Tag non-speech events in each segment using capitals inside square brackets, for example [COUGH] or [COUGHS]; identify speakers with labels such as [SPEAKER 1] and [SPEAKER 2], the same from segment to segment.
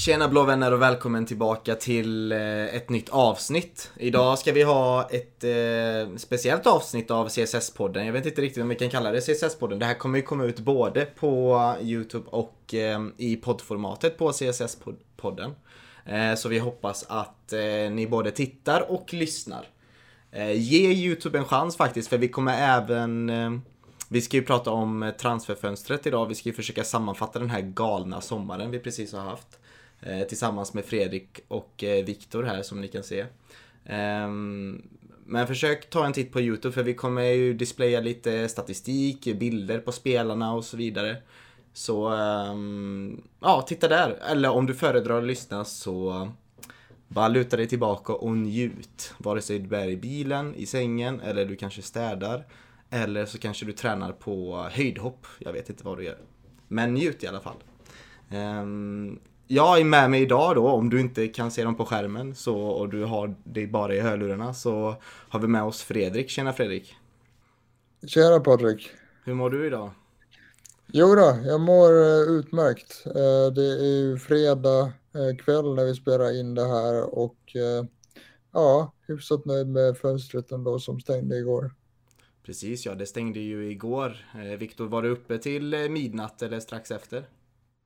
[SPEAKER 1] Tjena blå vänner och välkommen tillbaka till eh, ett nytt avsnitt. Idag ska vi ha ett eh, speciellt avsnitt av CSS-podden. Jag vet inte riktigt om vi kan kalla det CSS-podden. Det här kommer ju komma ut både på Youtube och eh, i poddformatet på CSS-podden. Eh, så vi hoppas att eh, ni både tittar och lyssnar. Eh, ge Youtube en chans faktiskt för vi kommer även eh, vi ska ju prata om transferfönstret idag. Vi ska ju försöka sammanfatta den här galna sommaren vi precis har haft. Eh, tillsammans med Fredrik och eh, Viktor här som ni kan se. Ehm, men försök ta en titt på Youtube för vi kommer ju displaya lite statistik, bilder på spelarna och så vidare. Så ehm, ja, titta där. Eller om du föredrar att lyssna så bara luta dig tillbaka och njut. Vare sig du är i bilen, i sängen eller du kanske städar. Eller så kanske du tränar på höjdhopp. Jag vet inte vad du gör. Men njut i alla fall. Ehm, jag är med mig idag då, om du inte kan se dem på skärmen så, och du har det bara i hörlurarna så har vi med oss Fredrik. Tjena Fredrik!
[SPEAKER 2] Tjena Patrik!
[SPEAKER 1] Hur mår du idag?
[SPEAKER 2] Jo då, jag mår uh, utmärkt. Uh, det är ju fredag uh, kväll när vi spelar in det här och ja, hyfsat nöjd med fönstret ändå som stängde igår.
[SPEAKER 1] Precis ja, det stängde ju igår. Viktor, var du uppe till midnatt eller strax efter?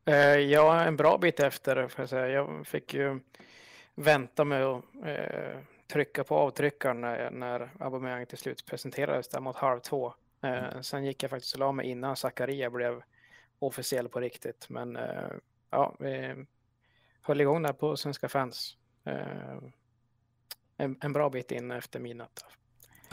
[SPEAKER 3] Eh, ja, en bra bit efter får jag säga. Jag fick ju vänta med att eh, trycka på avtryckaren när, när Aubameyang till slut presenterades där mot halv två. Eh, mm. sen gick jag faktiskt och la mig innan Zakaria blev officiell på riktigt. Men eh, ja, vi höll igång där på Svenska fans. Eh, en, en, bra bit in efter midnatt.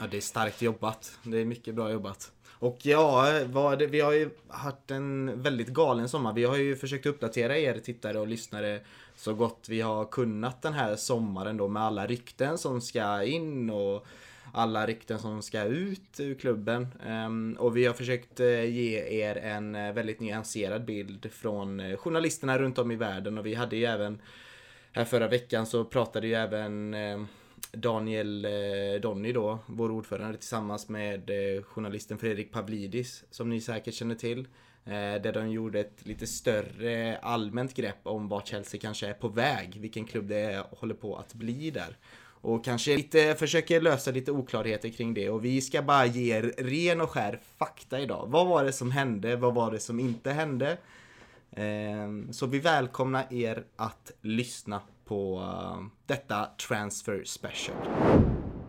[SPEAKER 1] Ja, det är starkt jobbat. Det är mycket bra jobbat. Och ja, vad det, vi har ju haft en väldigt galen sommar. Vi har ju försökt uppdatera er tittare och lyssnare så gott vi har kunnat den här sommaren då med alla rykten som ska in och alla rykten som ska ut ur klubben. Ehm, och vi har försökt eh, ge er en eh, väldigt nyanserad bild från eh, journalisterna runt om i världen och vi hade ju även här förra veckan så pratade ju även ehm, Daniel eh, Donny då, vår ordförande tillsammans med eh, journalisten Fredrik Pavlidis som ni säkert känner till. Eh, där de gjorde ett lite större allmänt grepp om vart Chelsea kanske är på väg, vilken klubb det är, håller på att bli där. Och kanske lite, försöker lösa lite oklarheter kring det och vi ska bara ge er ren och skär fakta idag. Vad var det som hände? Vad var det som inte hände? Ehm, så vi välkomnar er att lyssna på uh, detta Transfer Special.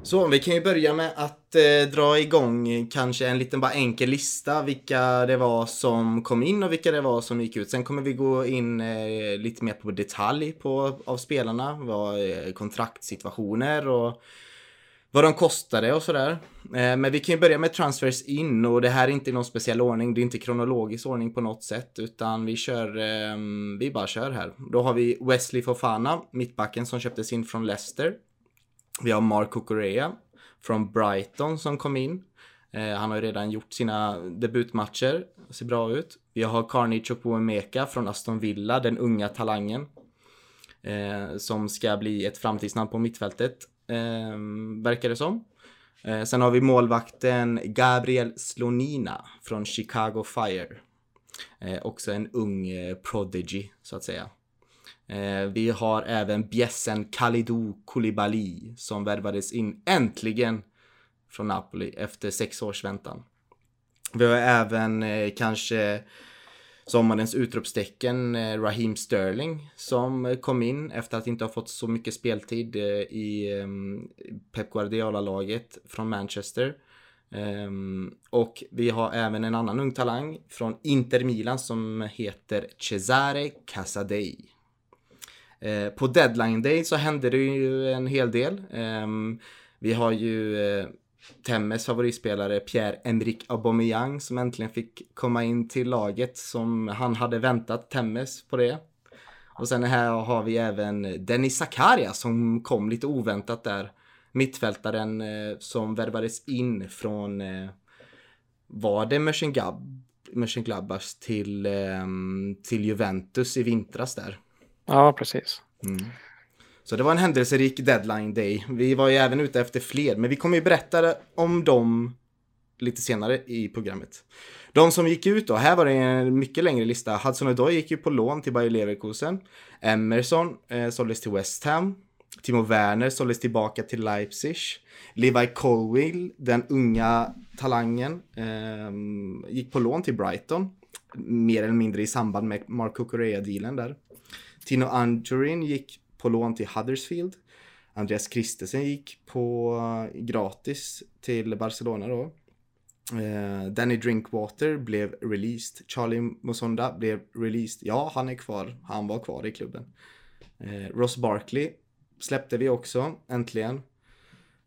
[SPEAKER 1] Så vi kan ju börja med att eh, dra igång kanske en liten bara enkel lista vilka det var som kom in och vilka det var som gick ut. Sen kommer vi gå in eh, lite mer på detalj på, av spelarna, vad, eh, kontraktsituationer och vad de kostade och sådär. Eh, men vi kan ju börja med transfers in och det här är inte i någon speciell ordning. Det är inte kronologisk ordning på något sätt utan vi kör, ehm, vi bara kör här. Då har vi Wesley Fofana, mittbacken som köptes in från Leicester. Vi har Marco Correa från Brighton som kom in. Eh, han har ju redan gjort sina debutmatcher, ser bra ut. Vi har Carney Chukwuemeka från Aston Villa, den unga talangen. Eh, som ska bli ett framtidsnamn på mittfältet Ehm, verkar det som. Eh, sen har vi målvakten Gabriel Slonina från Chicago Fire. Eh, också en ung eh, prodigy, så att säga. Eh, vi har även bjässen Kalidou Koulibaly som värvades in äntligen från Napoli efter sex års väntan. Vi har även eh, kanske sommarens utropstecken eh, Raheem Sterling som eh, kom in efter att inte ha fått så mycket speltid eh, i ehm, Pep Guardiola-laget från Manchester. Ehm, och vi har även en annan ung talang från Inter Milan som heter Cesare Casadei. På deadline day så hände det ju en hel del. Ehm, vi har ju Temmes favoritspelare Pierre-Emerick Aubameyang som äntligen fick komma in till laget som han hade väntat Temmes på det. Och sen här har vi även Dennis Zakaria som kom lite oväntat där. Mittfältaren eh, som värvades in från, eh, var det Mönchengladbach till, eh, till Juventus i vintras där.
[SPEAKER 3] Ja, precis. Mm.
[SPEAKER 1] Så det var en händelserik deadline day. Vi var ju även ute efter fler, men vi kommer ju berätta om dem lite senare i programmet. De som gick ut då, här var det en mycket längre lista. Hudson Odoi gick ju på lån till Bayer Leverkusen. Emerson eh, såldes till West Ham. Timo Werner såldes tillbaka till Leipzig. Levi Colwill, den unga talangen, eh, gick på lån till Brighton. Mer eller mindre i samband med Mark Correa-dealen där. Tino Anjorin gick på lån till Huddersfield. Andreas Christensen gick på eh, gratis till Barcelona då. Eh, Danny Drinkwater blev released. Charlie Musonda blev released. Ja, han är kvar. Han var kvar i klubben. Eh, Ross Barkley släppte vi också, äntligen.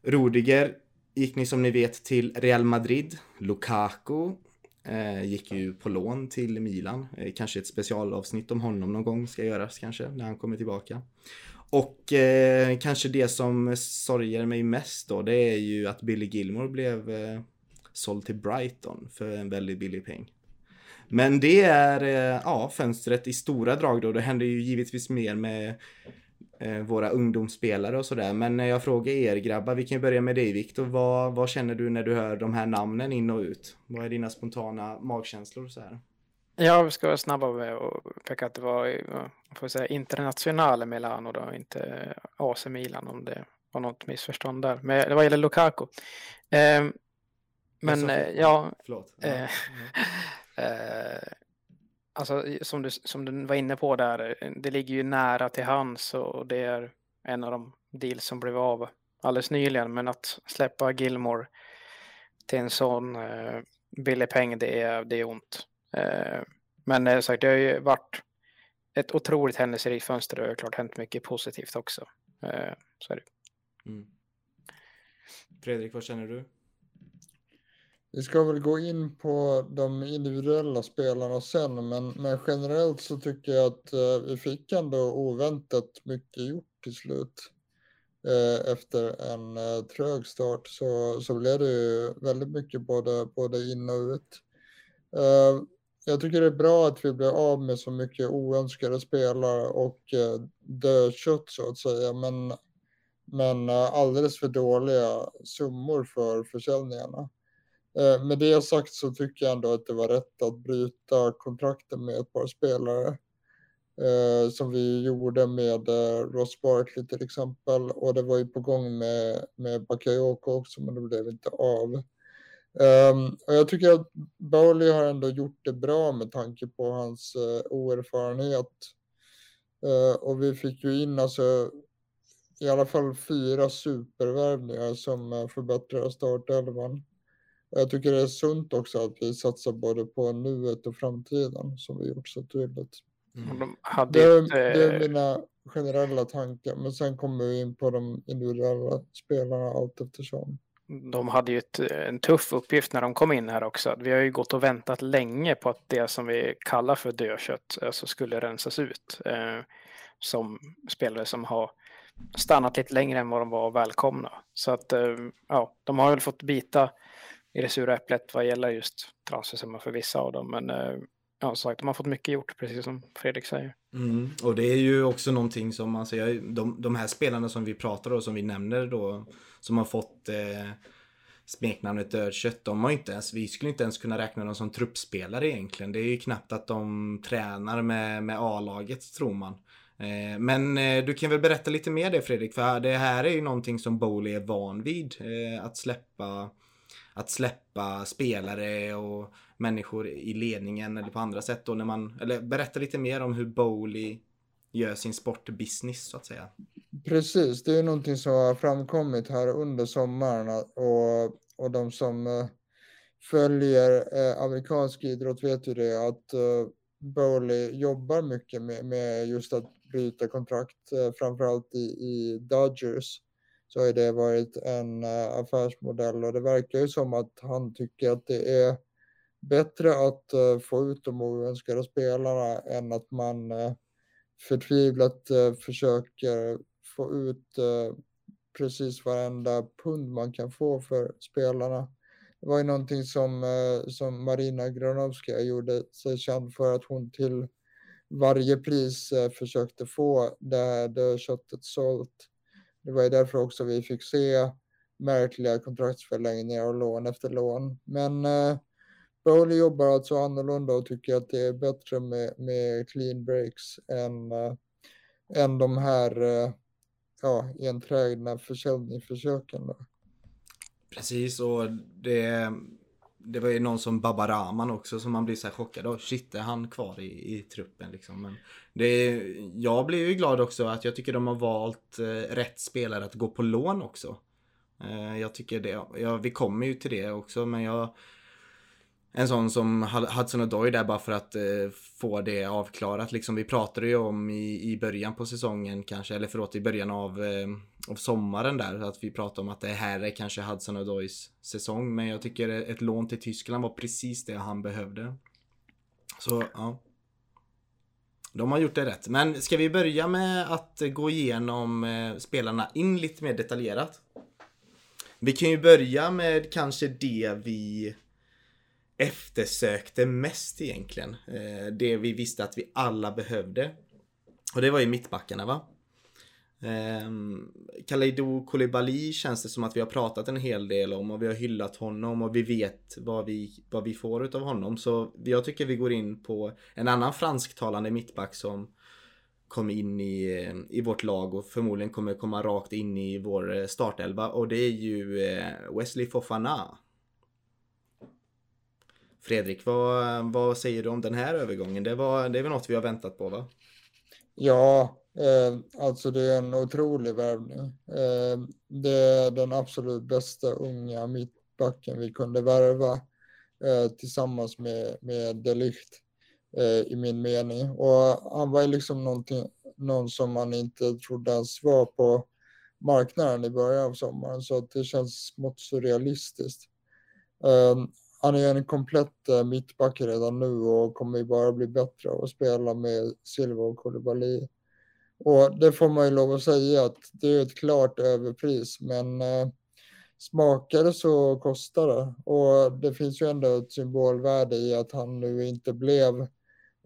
[SPEAKER 1] Rudiger gick ni som ni vet till Real Madrid. Lukaku Eh, gick ju på lån till Milan. Eh, kanske ett specialavsnitt om honom någon gång ska göras kanske, när han kommer tillbaka. Och eh, kanske det som sorger mig mest då, det är ju att Billy Gilmore blev eh, såld till Brighton för en väldigt billig peng. Men det är eh, ja, fönstret i stora drag då. Det händer ju givetvis mer med våra ungdomsspelare och sådär. Men jag frågar er grabbar, vi kan ju börja med dig Viktor. Vad, vad känner du när du hör de här namnen in och ut? Vad är dina spontana magkänslor så här?
[SPEAKER 3] Ja, vi ska vara snabba med att peka att det var får säga, Internationale Milano då, inte AC Milan om det var något missförstånd där. Men det var gäller Lukaku. Eh, men alltså, ja. Förlåt. Eh, [LAUGHS] eh, alltså som du, som du var inne på där, eh, det ligger ju nära till hands och det är en av de deals som blev av alldeles nyligen. Men att släppa Gilmore till en sån eh, billig peng, det är, det är ont. Eh, men eh, sagt, det har ju varit ett otroligt händelserikt fönster och det har klart hänt mycket positivt också. Eh, så är det. Mm.
[SPEAKER 1] Fredrik, vad känner du?
[SPEAKER 2] Vi ska väl gå in på de individuella spelarna sen, men, men generellt så tycker jag att eh, vi fick ändå oväntat mycket gjort till slut. Eh, efter en eh, trög start så, så blev det ju väldigt mycket både, både in och ut. Eh, jag tycker det är bra att vi blir av med så mycket oönskade spelare och eh, dödkött så att säga, men, men eh, alldeles för dåliga summor för försäljningarna. Eh, med det sagt så tycker jag ändå att det var rätt att bryta kontrakten med ett par spelare. Eh, som vi gjorde med eh, Ross Barkley till exempel. Och det var ju på gång med, med Bakayoko också men det blev inte av. Um, och jag tycker att Bowley har ändå gjort det bra med tanke på hans uh, oerfarenhet. Uh, och vi fick ju in alltså i alla fall fyra supervärvningar som uh, förbättrar startelvan. Jag tycker det är sunt också att vi satsar både på nuet och framtiden som vi gjort så tydligt. Mm. De det, är, ett, det, är, mina generella tankar, men sen kommer vi in på de individuella spelarna allt eftersom.
[SPEAKER 3] De hade ju ett, en tuff uppgift när de kom in här också. Vi har ju gått och väntat länge på att det som vi kallar för dödkött alltså skulle rensas ut. Eh, som spelare som har stannat lite längre än vad de var välkomna. Så att eh, ja, de har väl fått bita i det sura äpplet vad gäller just transfersumma för vissa av dem. Men eh, ja, som sagt, de har fått mycket gjort, precis som Fredrik säger.
[SPEAKER 1] Mm, och det är ju också någonting som man säger, de, de här spelarna som vi pratar och som vi nämner då, som har fått eh, smeknamnet dödkött, de har inte ens, vi skulle inte ens kunna räkna dem som truppspelare egentligen. Det är ju knappt att de tränar med, med A-laget tror man. Eh, men eh, du kan väl berätta lite mer det Fredrik, för det här är ju någonting som Bowley är van vid. Eh, att släppa att släppa spelare och människor i ledningen eller på andra sätt då när man, eller berätta lite mer om hur Bowley gör sin sportbusiness så att säga.
[SPEAKER 2] Precis, det är någonting som har framkommit här under sommaren och, och de som eh, följer eh, amerikansk idrott vet ju det att eh, Bowley jobbar mycket med, med just att bryta kontrakt, framförallt i, i Dodgers så har det varit en eh, affärsmodell och det verkar ju som att han tycker att det är bättre att eh, få ut de oönskade spelarna än att man eh, förtvivlat försöker få ut precis varenda pund man kan få för spelarna. Det var ju någonting som, som Marina Granovska gjorde sig känd för att hon till varje pris försökte få det här köttet sålt det var ju därför också vi fick se märkliga kontraktsförlängningar och lån efter lån. Men eh, Bowley jobbar alltså annorlunda och tycker att det är bättre med, med clean breaks än, eh, än de här eh, ja, enträgna försäljningsförsöken. Då.
[SPEAKER 1] Precis, och det, det var ju någon som Babaraman också som man blir så här chockad av. Shit, är han kvar i, i truppen liksom? Men det, jag blir ju glad också att jag tycker de har valt eh, rätt spelare att gå på lån också. Eh, jag tycker det, ja, vi kommer ju till det också men jag en sån som Hudson Odoi där bara för att eh, få det avklarat. Liksom, vi pratade ju om i, i början på säsongen kanske, eller förlåt i början av, eh, av sommaren där. Att vi pratade om att det här är kanske Hudson Odois säsong. Men jag tycker ett lån till Tyskland var precis det han behövde. Så ja. De har gjort det rätt. Men ska vi börja med att gå igenom eh, spelarna in lite mer detaljerat? Vi kan ju börja med kanske det vi eftersökte mest egentligen. Eh, det vi visste att vi alla behövde. Och det var ju mittbackarna va? Eh, Kalidou Koulibaly känns det som att vi har pratat en hel del om och vi har hyllat honom och vi vet vad vi, vad vi får utav honom. Så jag tycker vi går in på en annan fransktalande mittback som kom in i, i vårt lag och förmodligen kommer komma rakt in i vår eh, startelva och det är ju eh, Wesley Fofana. Fredrik, vad, vad säger du om den här övergången? Det, var, det är väl något vi har väntat på va?
[SPEAKER 2] Ja, eh, alltså det är en otrolig värvning. Eh, det är den absolut bästa unga mittbacken vi kunde värva eh, tillsammans med, med Delicht eh, i min mening. Och han var liksom någon som man inte trodde ens var på marknaden i början av sommaren så att det känns smått surrealistiskt. Ehm, han är en komplett eh, mittback redan nu och kommer ju bara bli bättre av att spela med Silva och Koulibaly. Och det får man ju lov att säga att det är ett klart överpris, men eh, smakar det så kostar det. Och det finns ju ändå ett symbolvärde i att han nu inte blev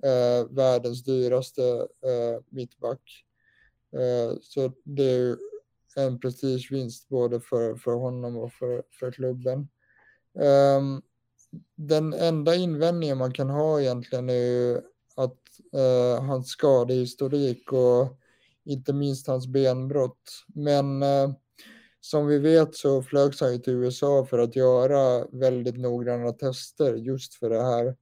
[SPEAKER 2] eh, världens dyraste eh, mittback. Eh, så det är ju en prestigevinst både för, för honom och för, för klubben. Um, den enda invändningen man kan ha egentligen är ju att eh, hans skadehistorik och inte minst hans benbrott. Men eh, som vi vet så flögs han till USA för att göra väldigt noggranna tester just för det här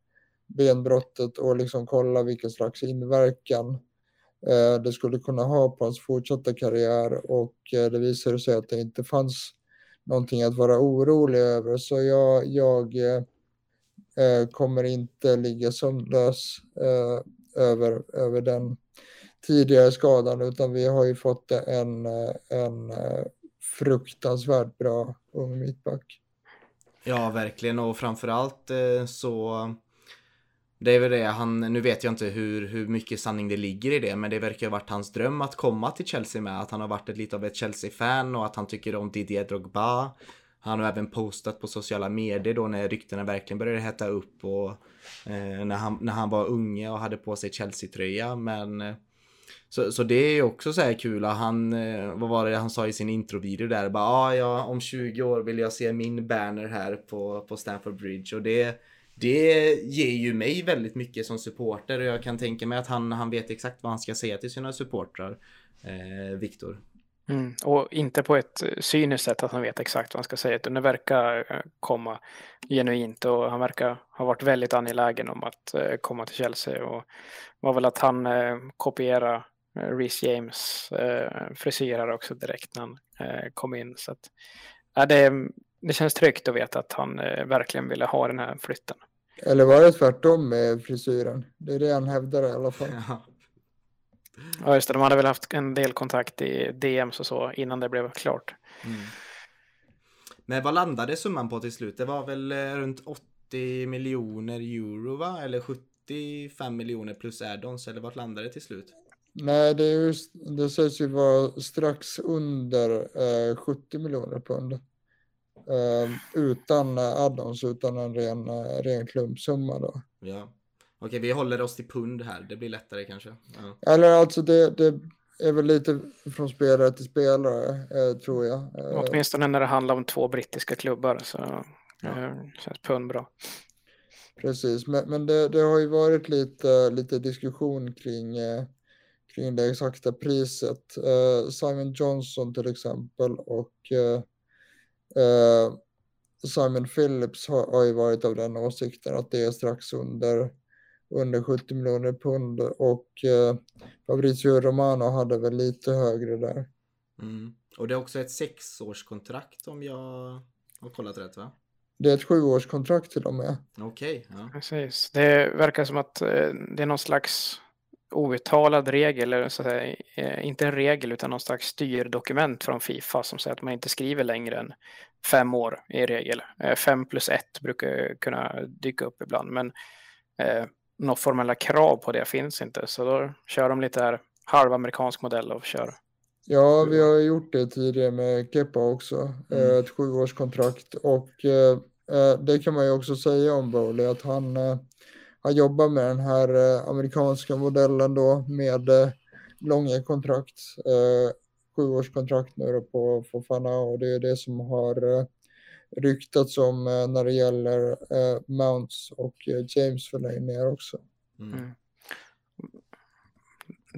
[SPEAKER 2] benbrottet och liksom kolla vilken slags inverkan eh, det skulle kunna ha på hans fortsatta karriär och eh, det visade sig att det inte fanns någonting att vara orolig över. Så jag, jag Eh, eh kommer inte ligga sömnlös eh, över, över den tidigare skadan utan vi har ju fått en, en fruktansvärt bra ung mittback.
[SPEAKER 1] Ja, verkligen och framförallt eh, så det är väl det, han, nu vet jag inte hur, hur mycket sanning det ligger i det, men det verkar ha varit hans dröm att komma till Chelsea med. Att han har varit ett, lite av ett Chelsea-fan och att han tycker om Didier Drogba. Han har även postat på sociala medier då när ryktena verkligen började hetta upp och eh, när, han, när han var unge och hade på sig Chelsea-tröja. Men eh, så, så det är också så här kul. Han, eh, vad var det han sa i sin introvideo där? Bara, ah, ja, om 20 år vill jag se min banner här på, på Stamford Bridge. Och det, det ger ju mig väldigt mycket som supporter och jag kan tänka mig att han, han vet exakt vad han ska säga till sina supportrar. Eh, Viktor.
[SPEAKER 3] Mm, och inte på ett cyniskt sätt att han vet exakt vad han ska säga, utan det verkar eh, komma genuint och han verkar ha varit väldigt angelägen om att eh, komma till Chelsea och var väl att han kopierade Reece James frisyrer också direkt när han kom in. Så att, ja, det, det känns tryggt att veta att han verkligen ville ha den här flytten.
[SPEAKER 2] Eller var det tvärtom med frisyren? Det är det han hävdar i alla fall. [LAUGHS] Ja.
[SPEAKER 3] Ja, just det. De hade väl haft en del kontakt i DMs och så innan det blev klart. Mm.
[SPEAKER 1] Men vad landade summan på till slut? Det var väl eh, runt 80 miljoner euro va? Eller 75 miljoner plus add-ons eller vart landade det till slut?
[SPEAKER 2] Nej, det, är just, det sägs ju vara strax under eh, 70 miljoner pund. Eh, utan add-ons, utan en ren, eh, ren klumpsumma då.
[SPEAKER 1] Ja. Okej, vi håller oss till pund här. Det blir lättare kanske. Ja.
[SPEAKER 2] Eller alltså det, det är väl lite från spelare till spelare, eh, tror jag. Eh,
[SPEAKER 3] Åtminstone när det handlar om två brittiska klubbar så eh, känns pund bra.
[SPEAKER 2] Precis, men, men det, det har ju varit lite, lite diskussion kring, eh, kring det exakta priset. Eh, Simon Johnson till exempel och eh, Simon Phillips har, har ju varit av den åsikten att det är strax under, under 70 miljoner pund och Fabrizio Romano hade väl lite högre där.
[SPEAKER 1] Mm. Och det är också ett sexårskontrakt om jag har kollat rätt va?
[SPEAKER 2] Det är ett sjuårskontrakt till och med.
[SPEAKER 1] Okej, ja.
[SPEAKER 3] Precis. Det verkar som att eh, det är någon slags outtalad regel, eller så att säga, eh, inte en regel utan någon slags styrdokument från Fifa som säger att man inte skriver längre än fem år i regel. Eh, Fem plus ett brukar kunna dyka upp ibland, men eh, några formella krav på det finns inte, så då kör de lite här halvamerikansk modell och kör.
[SPEAKER 2] Ja, vi har gjort det tidigare med Kepa också. eh,
[SPEAKER 1] Mm.
[SPEAKER 2] Ett sjuårskontrakt. Och eh, eh, det kan man ju också säga om Bowley att han, eh, han jobbar med den här eh, amerikanska modellen då med eh, långa kontrakt. Eh, Sjuårskontrakt nu då på Fofana och det är det som har eh, ryktats om eh, när det gäller eh, Mounts och eh, James förlängningar också.
[SPEAKER 1] Mm.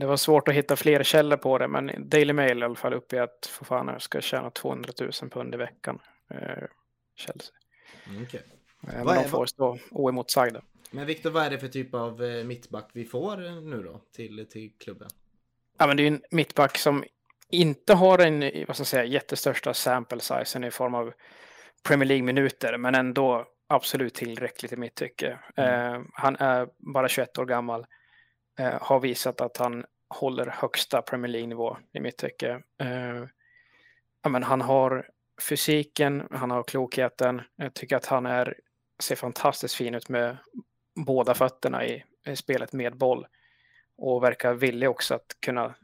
[SPEAKER 3] Mm. Det var svårt att hitta fler källor på det, men Daily Mail i alla fall uppger att Fofana ska tjäna 200 000 pund i veckan. Eh, Chelsea.
[SPEAKER 1] Mm, okej.
[SPEAKER 3] Eh, men
[SPEAKER 1] Vad
[SPEAKER 3] de får stå oemotsagda.
[SPEAKER 1] Men Viktor, vad är det för typ av eh, mittback vi får nu då till, till klubben?
[SPEAKER 3] Ja, men det är en mittback som inte har en vad ska jag säga, jättestörsta sample sizen i form av Premier League-minuter, men ändå absolut tillräckligt i mitt tycke. Eh, han är bara 21 år gammal, Eh, har visat att han håller högsta Premier League-nivå i mitt tycke. Eh, ja, men han har fysiken, han har klokheten. Jag tycker att han är, ser fantastiskt fin ut med båda fötterna i, i spelet med boll och verkar villig också att kunna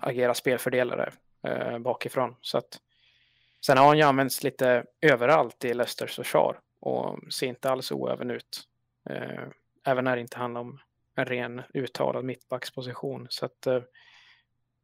[SPEAKER 3] agera spelfördelare eh, bakifrån. Så att, sen har han ju använts lite överallt i Leicesters försvar och ser inte alls oäven ut. Eh, även när det inte handlar om en ren uttalad mittbacksposition. Så att eh,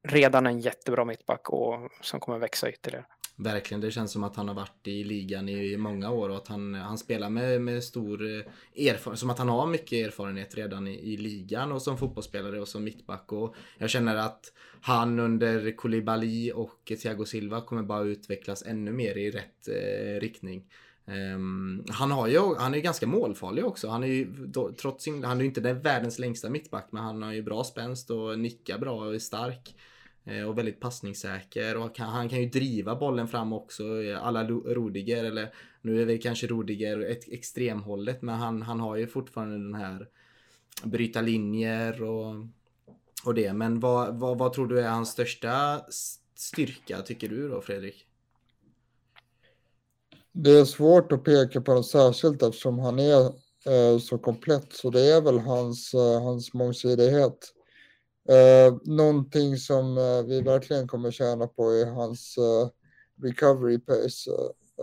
[SPEAKER 3] redan en jättebra mittback och som kommer växa ytterligare.
[SPEAKER 1] Verkligen, det känns som att han har varit i ligan i många år och att han, han spelar med, med stor eh, erfarenhet. Som att han har mycket erfarenhet redan i, i ligan och som fotbollsspelare och som mittback. Och jag känner att han under Koulibaly och Thiago Silva kommer bara utvecklas ännu mer i rätt eh, riktning. Um, han, har ju, han är ju ganska målfarlig också. Han är ju, då, trots sin, han är inte den världens längsta mittback men han har ju bra spänst och nickar bra och är stark. Eh, och väldigt passningssäker och kan, han kan ju driva bollen fram också. Eh, alla Rodiger, eller nu är vi kanske Rodiger ett extremhållet men han, han har ju fortfarande den här bryta linjer och, och det. Men vad, vad, vad tror du är hans största styrka tycker du då Fredrik?
[SPEAKER 2] Det är svårt att peka på något särskilt eftersom han är eh, så komplett. Så det är väl hans, eh, hans mångsidighet. Eh, någonting som eh, vi verkligen kommer tjäna på är hans eh, recovery pace.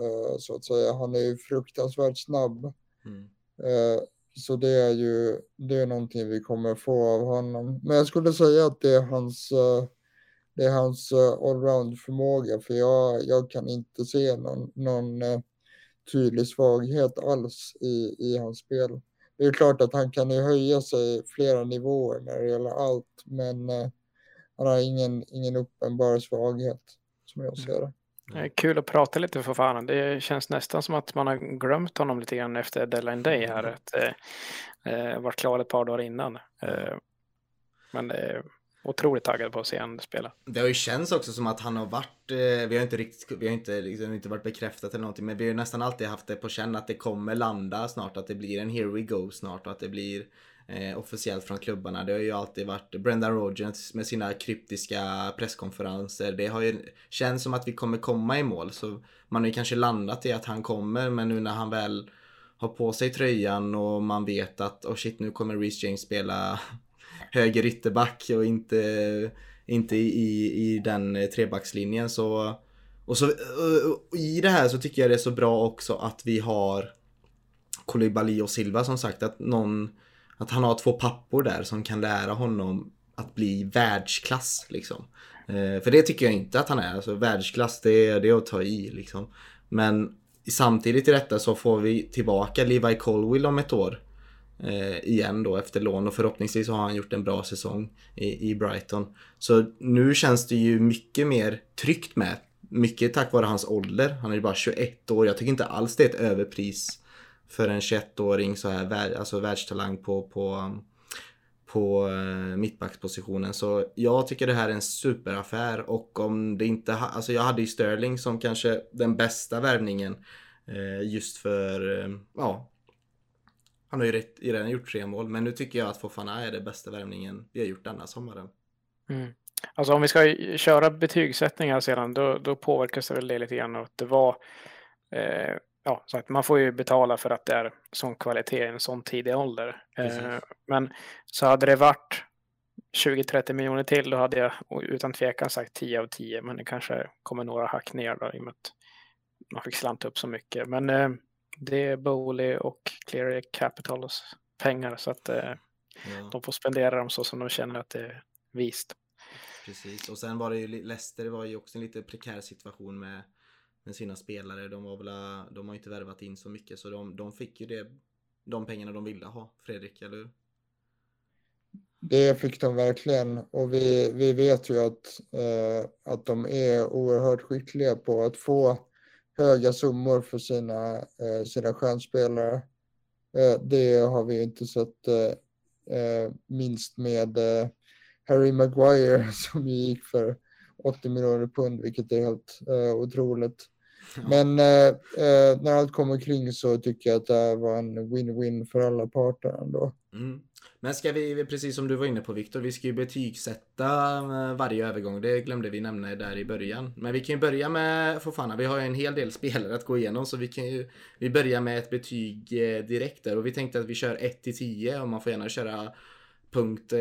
[SPEAKER 2] Eh, så att säga. Han är ju fruktansvärt snabb.
[SPEAKER 1] Mm.
[SPEAKER 2] Eh, så det är ju det är någonting vi kommer få av honom. Men jag skulle säga att det är hans, eh, det är hans eh, allround förmåga. För jag, jag kan inte se någon, någon eh, tydlig svaghet alls i, i hans spel. Det är klart att han kan ju höja sig flera nivåer när det gäller allt. Men eh, han har ingen, ingen uppenbar svaghet som jag ser det.
[SPEAKER 3] Det kul att prata lite för fan. Det känns nästan som att man har glömt honom lite grann efter deadline day här. Att, eh, eh, varit klar ett par dagar innan. Eh, men är otroligt taggad på att se honom spela.
[SPEAKER 1] Det har ju känts också som att han har varit, eh, vi har inte riktigt, vi har inte, liksom, inte varit bekräftat eller någonting, men vi har nästan alltid haft det på känn att det kommer landa snart, att det blir en here we go snart och att det blir eh, officiellt från klubbarna. Det har ju alltid varit Brendan Rogers med sina kryptiska presskonferenser. Det har ju känts som att vi kommer komma i mål, så man har ju kanske landat i att han kommer, men nu när han väl har på sig tröjan och man vet att oh shit nu kommer Reece James spela höger ytterback och inte, inte i, i den trebackslinjen så och så och- i det här så tycker jag det är så bra också att vi har Koulibaly och Silva som sagt att någon att han har två pappor där som kan lära honom att bli världsklass liksom. Eh, för det tycker jag inte att han är. Alltså, världsklass, det är, det är att ta i liksom. Men samtidigt i detta så får vi tillbaka Levi Colwill om ett år. Eh, igen då efter lån och förhoppningsvis har han gjort en bra säsong i, i Brighton. Så nu känns det ju mycket mer tryggt med. Mycket tack vare hans ålder. Han är ju bara 21 år. Jag tycker inte alls det är ett överpris för en 21-åring så här, alltså världstalang på, på, på eh, mittbackspositionen. Så jag tycker det här är en superaffär och om det inte, alltså jag hade ju Sterling som kanske den bästa värvningen eh, just för, eh, ja, han har ju redan gjort tre mål, men nu tycker jag att Fofana är det bästa värvningen vi har gjort denna sommaren.
[SPEAKER 3] Mm. Alltså om vi ska köra betygssättningar sedan, då, då påverkas det väl det lite grann att det var eh, ja, så att man får ju betala för att det är sån kvalitet i en sån tidig ålder. Eh, men så hade det varit 20-30 miljoner till, då hade jag utan tvekan sagt 10 av 10, men det kanske kommer några hack ner då, i och med att man fick slanta upp så mycket. Men eh, det är Bowley och Clear Capitals pengar, så att eh, ja. de får spendera dem så som de känner att det är vist.
[SPEAKER 1] Precis, och sen var det ju Leicester var ju också en lite prekär situation med med sina spelare. De, var väl, de har inte värvat in så mycket så de, de fick ju det, de pengarna de ville ha. Fredrik, eller hur?
[SPEAKER 2] Det fick de verkligen och vi, vi vet ju att, eh, att de är oerhört skickliga på att få höga summor för sina, eh, sina stjärnspelare. Eh, det har vi inte sett eh, eh, minst med eh, Harry Maguire [LAUGHS] som gick för 80 miljoner pund, vilket är helt eh, otroligt. Men eh, eh, när allt kommer kring så tycker jag att det var en win-win för alla parter ändå.
[SPEAKER 1] Mm. Men ska vi, precis som du var inne på Viktor, vi ska ju betygsätta eh, varje övergång. Det glömde vi nämna där i början. Men vi kan ju börja med Fofana. Vi har ju en hel del [LAUGHS] spelare att gå igenom så vi kan ju vi börjar med ett betyg eh, direkt där och vi tänkte att vi kör 1 till 10 och man får gärna köra punkt eh,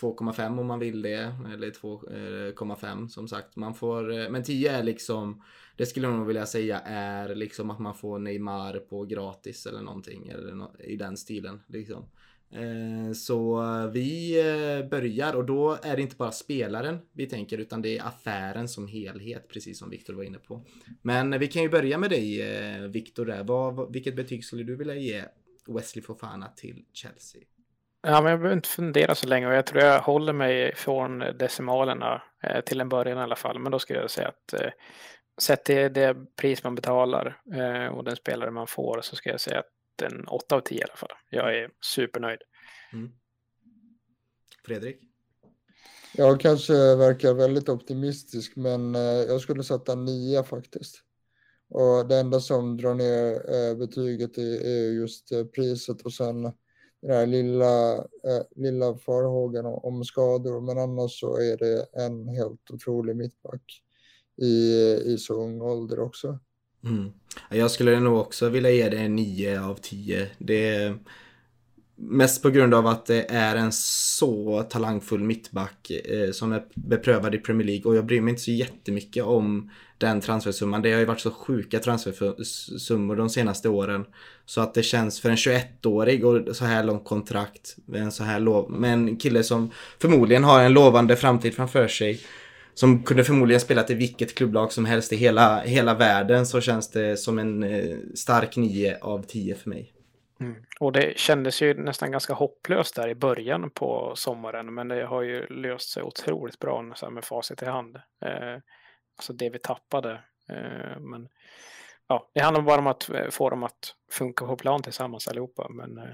[SPEAKER 1] 2,5 om man vill det. Eller 2,5 eh, som sagt. Man får, eh, men 10 är liksom det skulle jag nog vilja säga är liksom att man får Neymar på gratis eller någonting eller no i den stilen. Liksom. Så vi börjar och då är det inte bara spelaren vi tänker utan det är affären som helhet precis som Viktor var inne på. Men vi kan ju börja med dig Viktor vilket betyg skulle du vilja ge Wesley Fofana till Chelsea?
[SPEAKER 3] Ja, men jag behöver inte fundera så länge och jag tror jag håller mig från decimalerna eh, till en början i alla fall. Men då skulle jag säga att eh, sett till det pris man betalar eh, och den spelare man får så ska jag säga att en 8 av 10 i alla fall. Jag är supernöjd. Mm.
[SPEAKER 1] Fredrik?
[SPEAKER 2] Jag kanske verkar väldigt optimistisk men eh, jag skulle sätta 9 faktiskt. Och det enda som drar ner eh, betyget är, är just eh, priset och sen den här lilla, eh, lilla farhågan om skador. Men annars så är det en helt otrolig mittback i, i så ung ålder också.
[SPEAKER 1] Mm. Jag skulle nog också vilja ge det en 9 av 10. Det mest på grund av att det är en så talangfull mittback eh, som är beprövad i Premier League och jag bryr mig inte så jättemycket om den transfersumman. Det har ju varit så sjuka transfersummor de senaste åren. Så att det känns för en 21-årig och så här långt kontrakt med en så här lov med en kille som förmodligen har en lovande framtid framför sig som kunde förmodligen spela till vilket klubblag som helst i hela, hela världen så känns det som en eh, stark 9 av 10 för mig.
[SPEAKER 3] Mm. Och det kändes ju nästan ganska hopplöst där i början på sommaren men det har ju löst sig otroligt bra så med facit i hand. Eh, alltså det vi tappade. Eh, men ja, det handlar bara om att eh, få dem att funka på plan tillsammans allihopa men eh,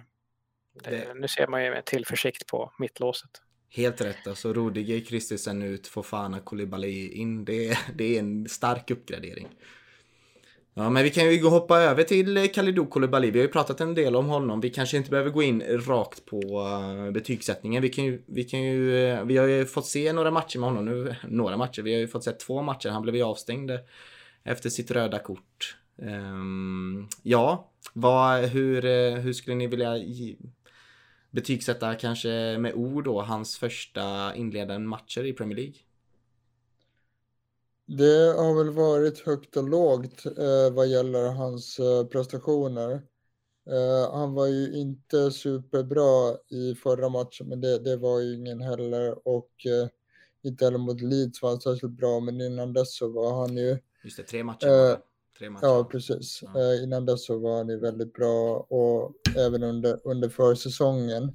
[SPEAKER 3] det, det... nu ser man ju med tillförsikt på mittlåset.
[SPEAKER 1] Helt rätt. Alltså Rudiger, Christensen ut, Fofana, Koulibaly in. Det, det är en stark uppgradering. Ja, men vi kan ju hoppa över till eh, Kalidou Koulibaly. Vi har ju pratat en del om honom. Vi kanske inte behöver gå in rakt på eh, betygssättningen. Vi kan ju, vi kan ju, eh, vi har ju fått se några matcher med honom nu. Några matcher. Vi har ju fått se två matcher. Han blev ju avstängd efter sitt röda kort. Ehm, ja, vad, hur, hur skulle ni vilja betygsätta kanske med ord då hans första inledande matcher i Premier League?
[SPEAKER 2] Det har väl varit högt och lågt eh, vad gäller hans eh, prestationer. Eh, han var ju inte superbra i förra matchen, men det, det var ju ingen heller. Och eh, inte heller mot Leeds var han särskilt bra, men innan dess så var han ju...
[SPEAKER 1] Just det, tre matcher.
[SPEAKER 2] Eh.
[SPEAKER 1] Tre matcher.
[SPEAKER 2] Ja, precis.
[SPEAKER 1] Ja.
[SPEAKER 2] Eh, innan dess så var han ju väldigt bra och även under, under försäsongen.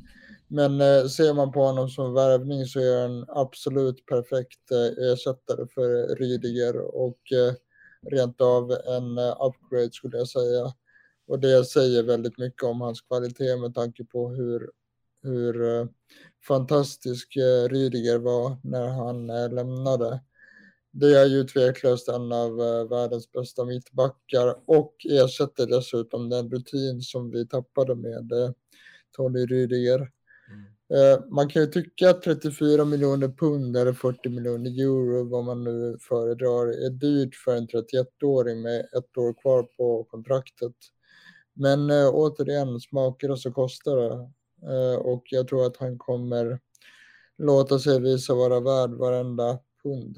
[SPEAKER 2] Men eh, ser man på honom som värvning så är han absolut perfekt eh, ersättare för Rydiger och eh, rent av en eh, upgrade skulle jag säga. Och det säger väldigt mycket om hans kvalitet med tanke på hur, hur eh, fantastisk eh, Rydiger var när han eh, lämnade. Det är ju tveklöst en av eh, världens bästa mittbackar och ersätter dessutom den rutin som vi tappade med eh, Tony Rydiger. Eh, man kan ju tycka att 34 miljoner pund eller 40 miljoner euro, vad man nu föredrar, är dyrt för en 31-åring med ett år kvar på kontraktet. Men eh, återigen, smakar det så kostar det. Eh, och jag tror att han kommer låta sig visa vara värd varenda pund.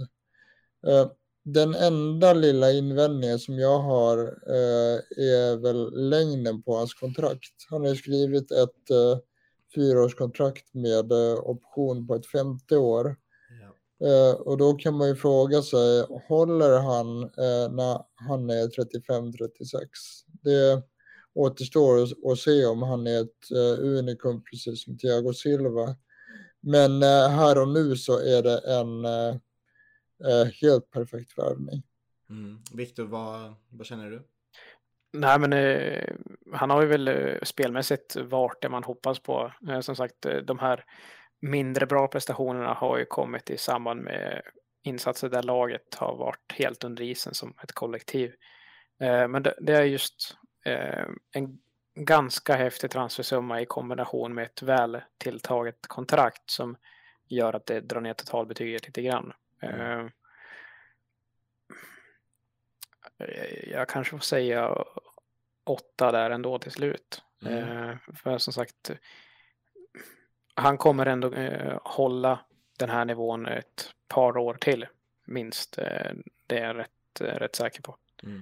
[SPEAKER 2] Eh, den enda lilla invändningen som jag har eh, är väl längden på hans kontrakt. Han har ju skrivit ett eh, fyraårskontrakt med eh, option på ett femte år.
[SPEAKER 1] Ja.
[SPEAKER 2] Eh, och då kan man ju fråga sig, håller han eh, när han är 35-36? Det återstår att- se om han är ett unikum precis som Thiago Silva. Men här och nu så är det en helt perfekt värvning.
[SPEAKER 1] Mm. Viktor, vad, vad känner du?
[SPEAKER 3] Nej, men eh, han har ju väl eh, spelmässigt varit det man hoppas på. Eh, som sagt, eh, de här mindre bra prestationerna har ju kommit i samband med insatser där laget har varit helt under isen som ett kollektiv. Eh, men det, det är just en ganska häftig transfersumma i kombination med ett väl tilltaget kontrakt som gör att det drar ner totalbetyget lite grann. Eh, Eh, jag kanske får säga åtta där ändå till slut.
[SPEAKER 1] Mm.
[SPEAKER 3] Eh, för som sagt, han kommer ändå eh, hålla den här nivån ett par år till minst. Eh, det är jag rätt, eh, rätt säker på.
[SPEAKER 1] Mm.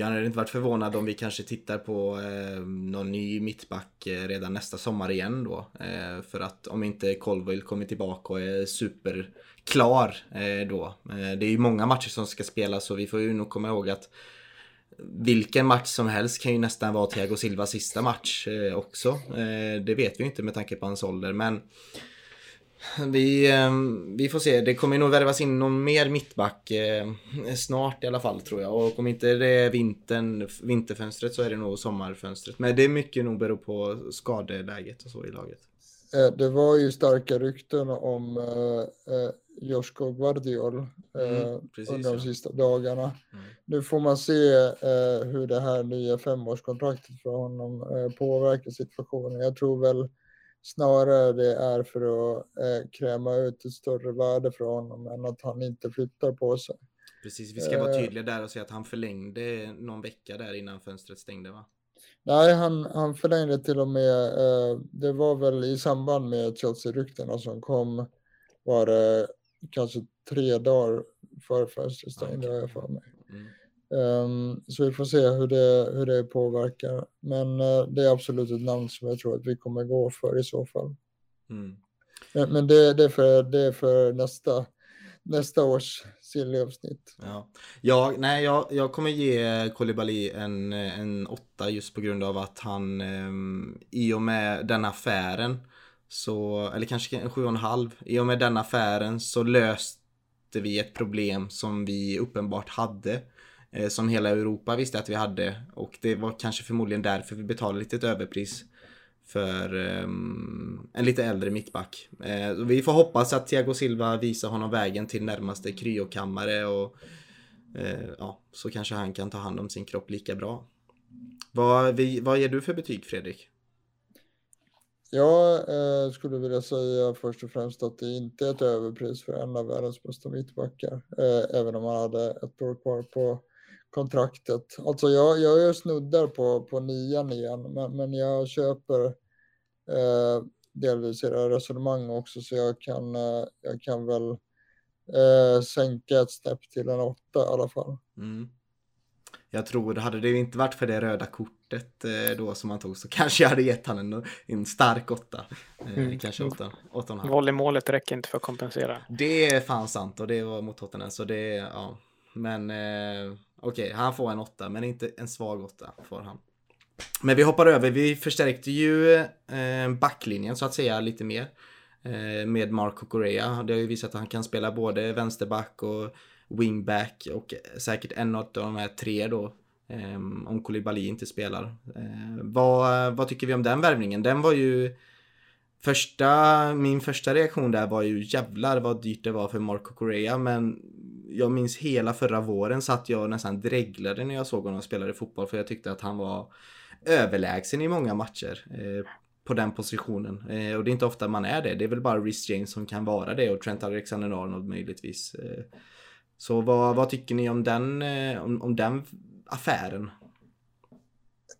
[SPEAKER 1] Jag hade inte varit förvånad om vi kanske tittar på eh, någon ny mittback eh, redan nästa sommar igen då. Eh, för att om inte Colville kommer tillbaka och är superklar eh, då. Eh, det är ju många matcher som ska spelas så vi får ju nog komma ihåg att vilken match som helst kan ju nästan vara Thiago Silvas sista match eh, också. Eh, det vet vi ju inte med tanke på hans ålder men [LAUGHS] vi, eh, vi får se. Det kommer nog värvas in någon mer mittback eh, snart i alla fall tror jag. Och om inte det är vintern, vinterfönstret så är det nog sommarfönstret. Men det är mycket nog beror på skadeläget och så i laget.
[SPEAKER 2] Eh, det var ju starka rykten om eh, eh, Josko Guardiol eh,
[SPEAKER 1] Mm, precis,
[SPEAKER 2] under de
[SPEAKER 1] ja.
[SPEAKER 2] sista dagarna.
[SPEAKER 1] Mm.
[SPEAKER 2] Nu får man se eh, hur det här nya femårskontraktet för honom eh, påverkar situationen. Jag tror väl snarare det är för att eh, kräma ut ett större värde för honom än att han inte flyttar på sig.
[SPEAKER 1] Precis, vi ska vara
[SPEAKER 2] Eh.
[SPEAKER 1] tydliga där och säga att han förlängde någon vecka där innan fönstret stängde va?
[SPEAKER 2] Nej, han, han förlängde till och med, eh, det var väl i samband med Chelsea-ryktena som kom, var det kanske tre dagar före fönstret stängde, har jag för mig.
[SPEAKER 1] Mm.
[SPEAKER 2] Ehm, så vi får se hur det, hur det påverkar. Men eh, det är absolut ett namn som jag tror att vi kommer gå för i så fall.
[SPEAKER 1] Mm.
[SPEAKER 2] Men, men det, det, är för, det är för nästa, nästa års silly-avsnitt.
[SPEAKER 1] Ja, ja nej, jag, jag kommer ge Koulibaly en, en åtta just på grund av att han ehm, i och med den affären så, eller kanske en sju och en halv, i och med den affären så löste vi ett problem som vi uppenbart hade. Eh, som hela Europa visste att vi hade och det var kanske förmodligen därför vi betalade lite ett överpris för um, en lite äldre mittback. Eh, vi får hoppas att Thiago Silva visar honom vägen till närmaste kryokammare och eh, ja, så kanske han kan ta hand om sin kropp lika bra. Vad, vi, vad ger du för betyg Fredrik?
[SPEAKER 2] Jag eh, skulle vilja säga först och främst att det inte är ett överpris för en av världens bästa mittbackar. Eh, även om han hade ett år kvar på kontraktet. Alltså jag, jag är snuddar på, på nian igen, men, men jag köper eh, delvis era resonemang också så jag kan, eh, jag kan väl eh, sänka ett snäpp till en åtta i alla fall.
[SPEAKER 1] Mm. jag tror, hade det inte varit för det röda kortet eh, då som han tog så kanske jag hade gett han en, en stark åtta. Eh, mm. Kanske åtta, åtta och
[SPEAKER 3] Volleymålet räcker inte för att kompensera.
[SPEAKER 1] Det är fan sant och det var mot Tottenham så det, ja. Men eh, okej, okay, han får en åtta men inte en svag åtta får han. Men vi hoppar över, vi förstärkte ju eh, backlinjen så att säga lite mer. Eh, med Marco Correa. Det har ju visat att han kan spela både vänsterback och wingback och säkert en av de här tre då. Eh, om Koulibaly inte spelar. Eh, vad, vad tycker vi om den värvningen? Den var ju Första, min första reaktion där var ju jävlar vad dyrt det var för Marco Correa men jag minns hela förra våren satt jag nästan dreglade när jag såg honom spela fotboll för jag tyckte att han var överlägsen i många matcher eh, på den positionen. Eh, och det är inte ofta man är det. Det är väl bara Rhys James som kan vara det och Trent Alexander-Arnold möjligtvis. Eh, så vad, vad tycker ni om den, eh, om, om den affären?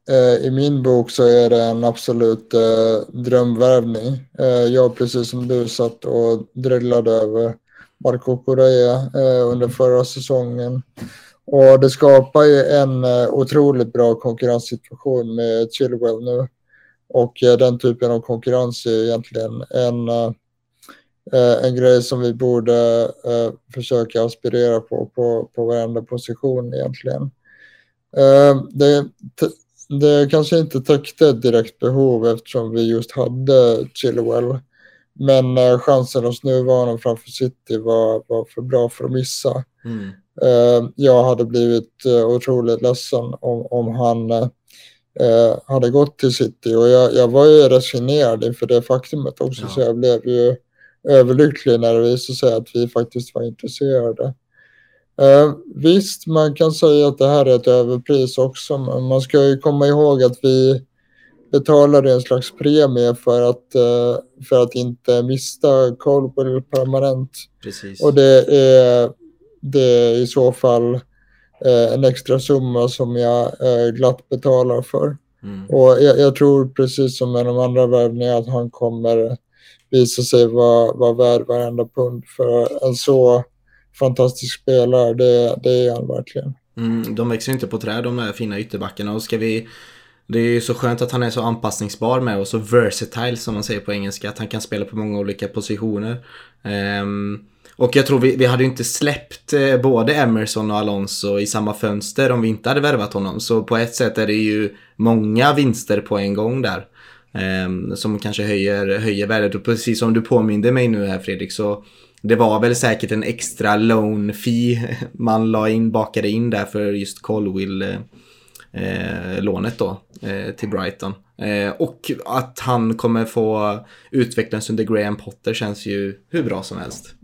[SPEAKER 2] Eh, I min bok så är det en absolut eh, drömvärvning. Eh, jag precis som du satt och drillade över Marco Correa eh, under förra säsongen. Och det skapar ju en eh, otroligt bra konkurrenssituation med Chilwell nu. Och eh, den typen av konkurrens är egentligen en eh, eh en grej som vi borde eh, försöka aspirera på, på på varenda position egentligen. Eh, det, det kanske inte täckte ett direkt behov eftersom vi just hade Chilwell. Men eh, chansen hos nuvarande framför City var, var för bra för att missa. Mm. Eh, jag hade blivit eh, otroligt ledsen om, om han eh, hade gått till City och jag, jag var ju resignerad inför det faktumet också ja. så jag blev ju överlycklig när det visade sig att vi faktiskt var intresserade. Eh, visst, man kan säga att det här är ett överpris också, men man ska ju komma ihåg att vi betalade en slags premie för att, eh, för att inte mista Colwell permanent.
[SPEAKER 1] Precis.
[SPEAKER 2] Och det är, det är i så fall eh, en extra summa som jag eh, glatt betalar för. Mm. Och jag, jag, tror precis som med de andra värvningarna att han kommer visa sig vara, vara värd varenda pund för en så fantastisk spelare. Det, det är han verkligen.
[SPEAKER 1] Mm, de växer inte på träd de där fina ytterbackarna och ska vi det är ju så skönt att han är så anpassningsbar med och så versatile som man säger på engelska. Att han kan spela på många olika positioner. Um, och jag tror vi, vi hade inte släppt eh, både Emerson och Alonso i samma fönster om vi inte hade värvat honom. Så på ett sätt är det ju många vinster på en gång där. Um, som kanske höjer, höjer värdet. Och precis som du påminde mig nu här Fredrik så det var väl säkert en extra loan fee man la in, bakade in där för just Colwill eh, eh, lånet då eh, till Brighton. Eh, och att han kommer få utvecklas under Graham Potter känns ju hur bra som helst.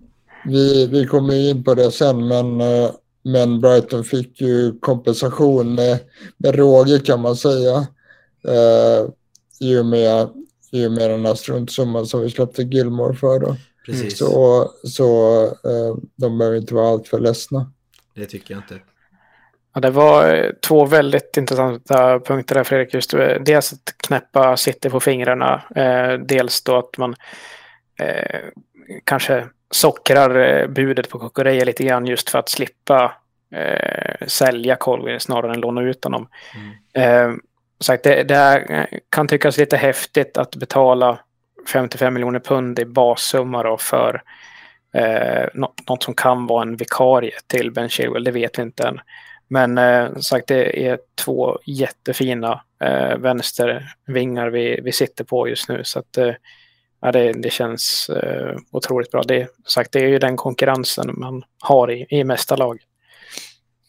[SPEAKER 2] Vi, vi kommer in på det sen men, eh, men Brighton fick ju kompensation med, med råge kan man säga. Eh, i och med, i och med den här struntsumman som vi släppte Gilmore för. Då. Precis. Så, så eh, de behöver inte vara alltför ledsna.
[SPEAKER 1] Det tycker jag inte.
[SPEAKER 3] Ja, det var eh, två väldigt intressanta punkter där Fredrik. Just, eh, dels att knäppa City på fingrarna. Eh, dels då att man eh, kanske sockrar eh, budet på Kokoreja lite grann just för att slippa eh, sälja Colvin snarare än låna ut honom. Mm sagt, det, det kan tyckas lite häftigt att betala 55 miljoner pund i bassumma då för eh, något, något, som kan vara en vikarie till Ben Chilwell, det vet vi inte än. Men eh, sagt, det är två jättefina eh, vänstervingar vi, vi sitter på just nu. Så att, eh, ja, det, det känns eh, otroligt bra. Det, sagt, det är ju den konkurrensen man har i, i mesta lag.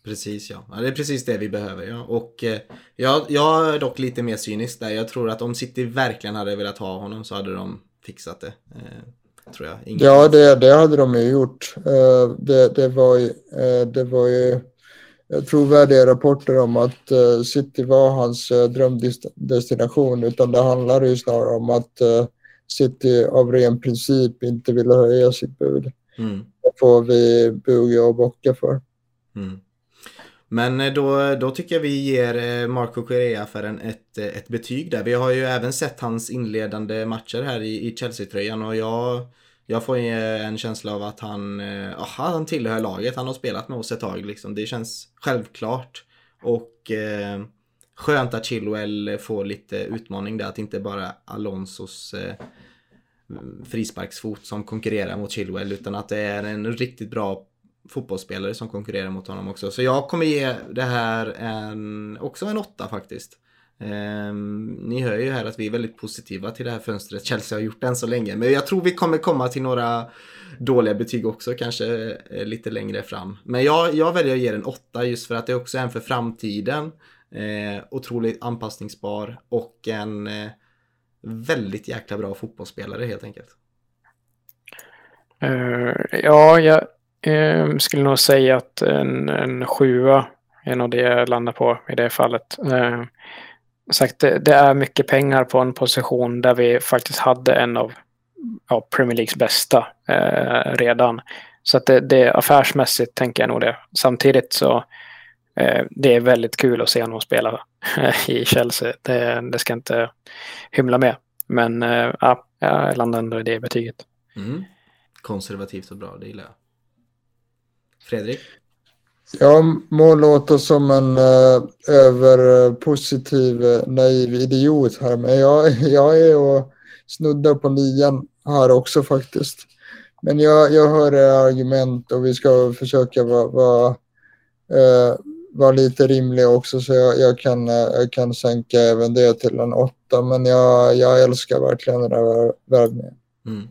[SPEAKER 1] Precis ja. ja. Det är precis det vi behöver ja. Och eh, jag, jag är dock lite mer cynisk där. Jag tror att om City verkligen hade velat ha honom så hade de fixat det. Eh, tror jag.
[SPEAKER 2] Ingen ja det, det hade de ju gjort. Eh, det, det, var ju, eh, det var ju trovärdiga rapporter om att eh, City var hans eh, drömdestination. Utan det handlar ju snarare om att City av ren princip inte ville höja sitt bud. Mm. Det får vi buga och bocka för. Mm.
[SPEAKER 1] Men eh, då, då tycker jag vi ger eh, Marco Correa för en, ett, eh, ett betyg där. Vi har ju även sett hans inledande matcher här i, i Chelsea-tröjan och jag, jag får eh, en känsla av att han, eh, aha, han tillhör laget. Han har spelat med oss ett tag liksom. Det känns självklart. Och eh, skönt att Chilwell får lite utmaning där, att inte bara Alonsos eh, frisparksfot som konkurrerar mot Chilwell utan att det är en riktigt bra fotbollsspelare som konkurrerar mot honom också. Så jag kommer ge det här en, också en åtta faktiskt. Ehm, ni hör ju här att vi är väldigt positiva till det här fönstret Chelsea har gjort än så länge. Men jag tror vi kommer komma till några dåliga betyg också, kanske eh, lite längre fram. Men jag, jag väljer att ge den åtta just för att det också är en för framtiden. Eh, otroligt anpassningsbar och en eh, väldigt jäkla bra fotbollsspelare helt enkelt.
[SPEAKER 3] Uh, ja, jag uh, skulle nog säga att en, en sjua är nog det jag landar på i det fallet. Uh, sagt, det, det, är mycket pengar på en position där vi faktiskt hade en av ja, Premier Leagues bästa eh, redan. Så att det, det affärsmässigt tänker jag nog det. Samtidigt så eh, det är väldigt kul att se honom spela [LAUGHS] i Chelsea. Det, det ska jag inte hymla med. Men eh, ja, jag landar ändå i det betyget.
[SPEAKER 1] Mm konservativt och bra, det gillar jag. Fredrik?
[SPEAKER 2] Jag må låta som en eh, uh, överpositiv eh, uh, eh, naiv idiot här, men jag, [LAUGHS] jag är och snuddar på nian här också faktiskt. Men jag, jag hör era argument och vi ska försöka vara va, uh, var lite rimliga också så jag, jag, kan, jag kan sänka även det till en åtta. Men jag, jag älskar verkligen den här värvningen. Mm.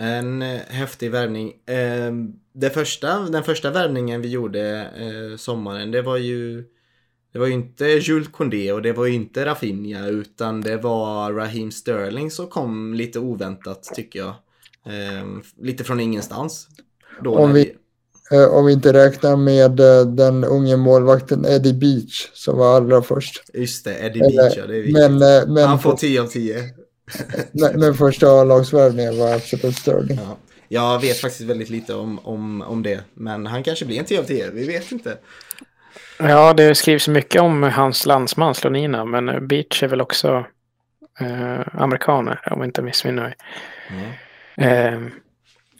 [SPEAKER 1] En eh, häftig värvning. Eh, det första, den första värvningen vi gjorde eh, sommaren, det var ju det var ju inte Jules Condé och det var ju inte Rafinha utan det var Raheem Sterling som kom lite oväntat tycker jag. Eh, lite från ingenstans.
[SPEAKER 2] Då om, vi. Eh, om vi inte räknar med den unge målvakten Eddie Beach som var allra först.
[SPEAKER 1] Just det, Eddie Beach ja, det är viktigt. Men, men, Han får 10 av 10 [LAUGHS]
[SPEAKER 2] men, första A-lagsvärvningen var absolut störd.
[SPEAKER 1] Ja. Jag vet faktiskt väldigt lite om, om, om det. Men han kanske blir en 10 av 10. Vi vet inte.
[SPEAKER 3] Ja, det skrivs mycket om hans landsman Slonina. Men Beach är väl också eh, amerikaner om jag inte missminner mig. Mm. Eh,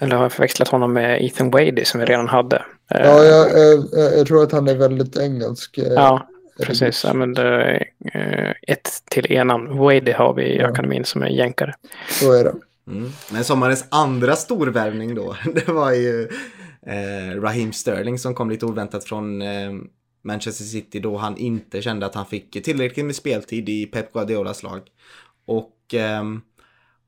[SPEAKER 3] eller har jag förväxlat honom med Ethan Wadey som vi redan hade?
[SPEAKER 2] Eh, ja, jag, jag, jag, tror att han är väldigt engelsk. Eh,
[SPEAKER 3] ja, Precis, ja, men det, eh, ett till enamn. Wade har vi i ja. akademin som är jänkare.
[SPEAKER 2] Så är det.
[SPEAKER 1] Mm. Men sommarens andra storvärvning då, [LAUGHS] det var ju eh, Raheem Sterling som kom lite oväntat från eh, Manchester City då han inte kände att han fick tillräckligt med speltid i Pep Guardiolas lag. Och eh,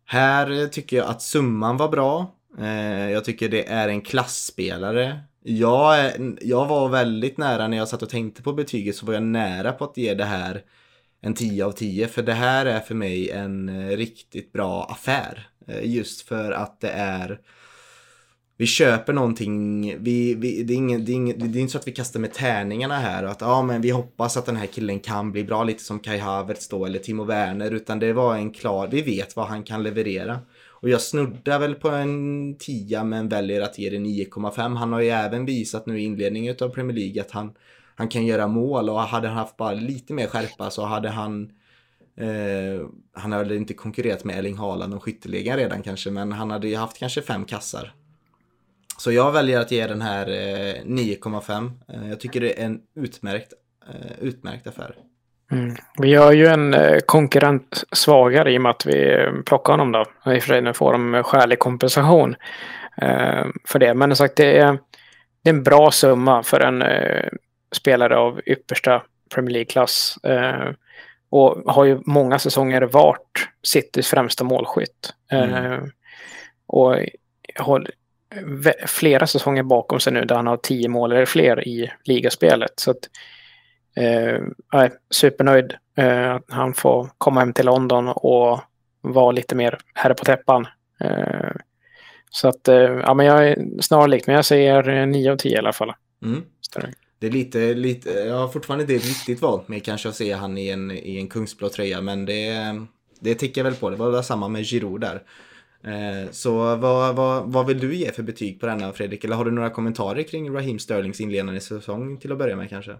[SPEAKER 1] här tycker jag att summan var bra. Eh, jag tycker det är en klassspelare. Jag, jag var väldigt nära när jag satt och tänkte på betyget så var jag nära på att ge det här en 10 av 10 för det här är för mig en eh, riktigt bra affär. Eh, just för att det är vi köper någonting, vi, vi, det, är ingen, det, är ingen, det är inte så att vi kastar med tärningarna här och att ja men vi hoppas att den här killen kan bli bra lite som Kai Havertz då eller Timo Werner utan det var en klar, vi vet vad han kan leverera. Och jag snuddar väl på en 10 men väljer att ge det 9,5. Han har ju även visat nu i inledningen av Premier League att han, han kan göra mål och hade han haft bara lite mer skärpa så hade han eh, han hade inte konkurrerat med Erling Haaland och skytteligan redan kanske men han hade ju haft kanske fem kassar. Så jag väljer att ge den här eh, 9,5. Eh, jag tycker det är en utmärkt, eh, utmärkt affär.
[SPEAKER 3] Mm. Vi har ju en eh, konkurrent svagare i och med att vi plockar honom då. I och för sig nu får de skälig kompensation eh, för det. Men sagt, det är, det är en bra summa för en eh, spelare av yppersta Premier League-klass. Eh, och har ju många säsonger varit Citys främsta målskytt. Mm. Eh, och har flera säsonger bakom sig nu där han har tio mål eller fler i ligaspelet. Så att, eh, supernöjd. Eh, han får komma hem till London och vara lite mer herre på täppan. Eh, så att, ja men jag är snarlikt, men jag säger 9 av 10 i alla fall.
[SPEAKER 1] Mm. Det är lite, lite, jag har fortfarande inte riktigt valt mig kanske att se han i en, i en kungsblå tröja, men det, det tickar väl på. Det var samma med Giroud där. Så vad, vad, vad vill du ge för betyg på denna Fredrik? Eller har du några kommentarer kring Raheem Sterlings inledande säsong till att börja med kanske?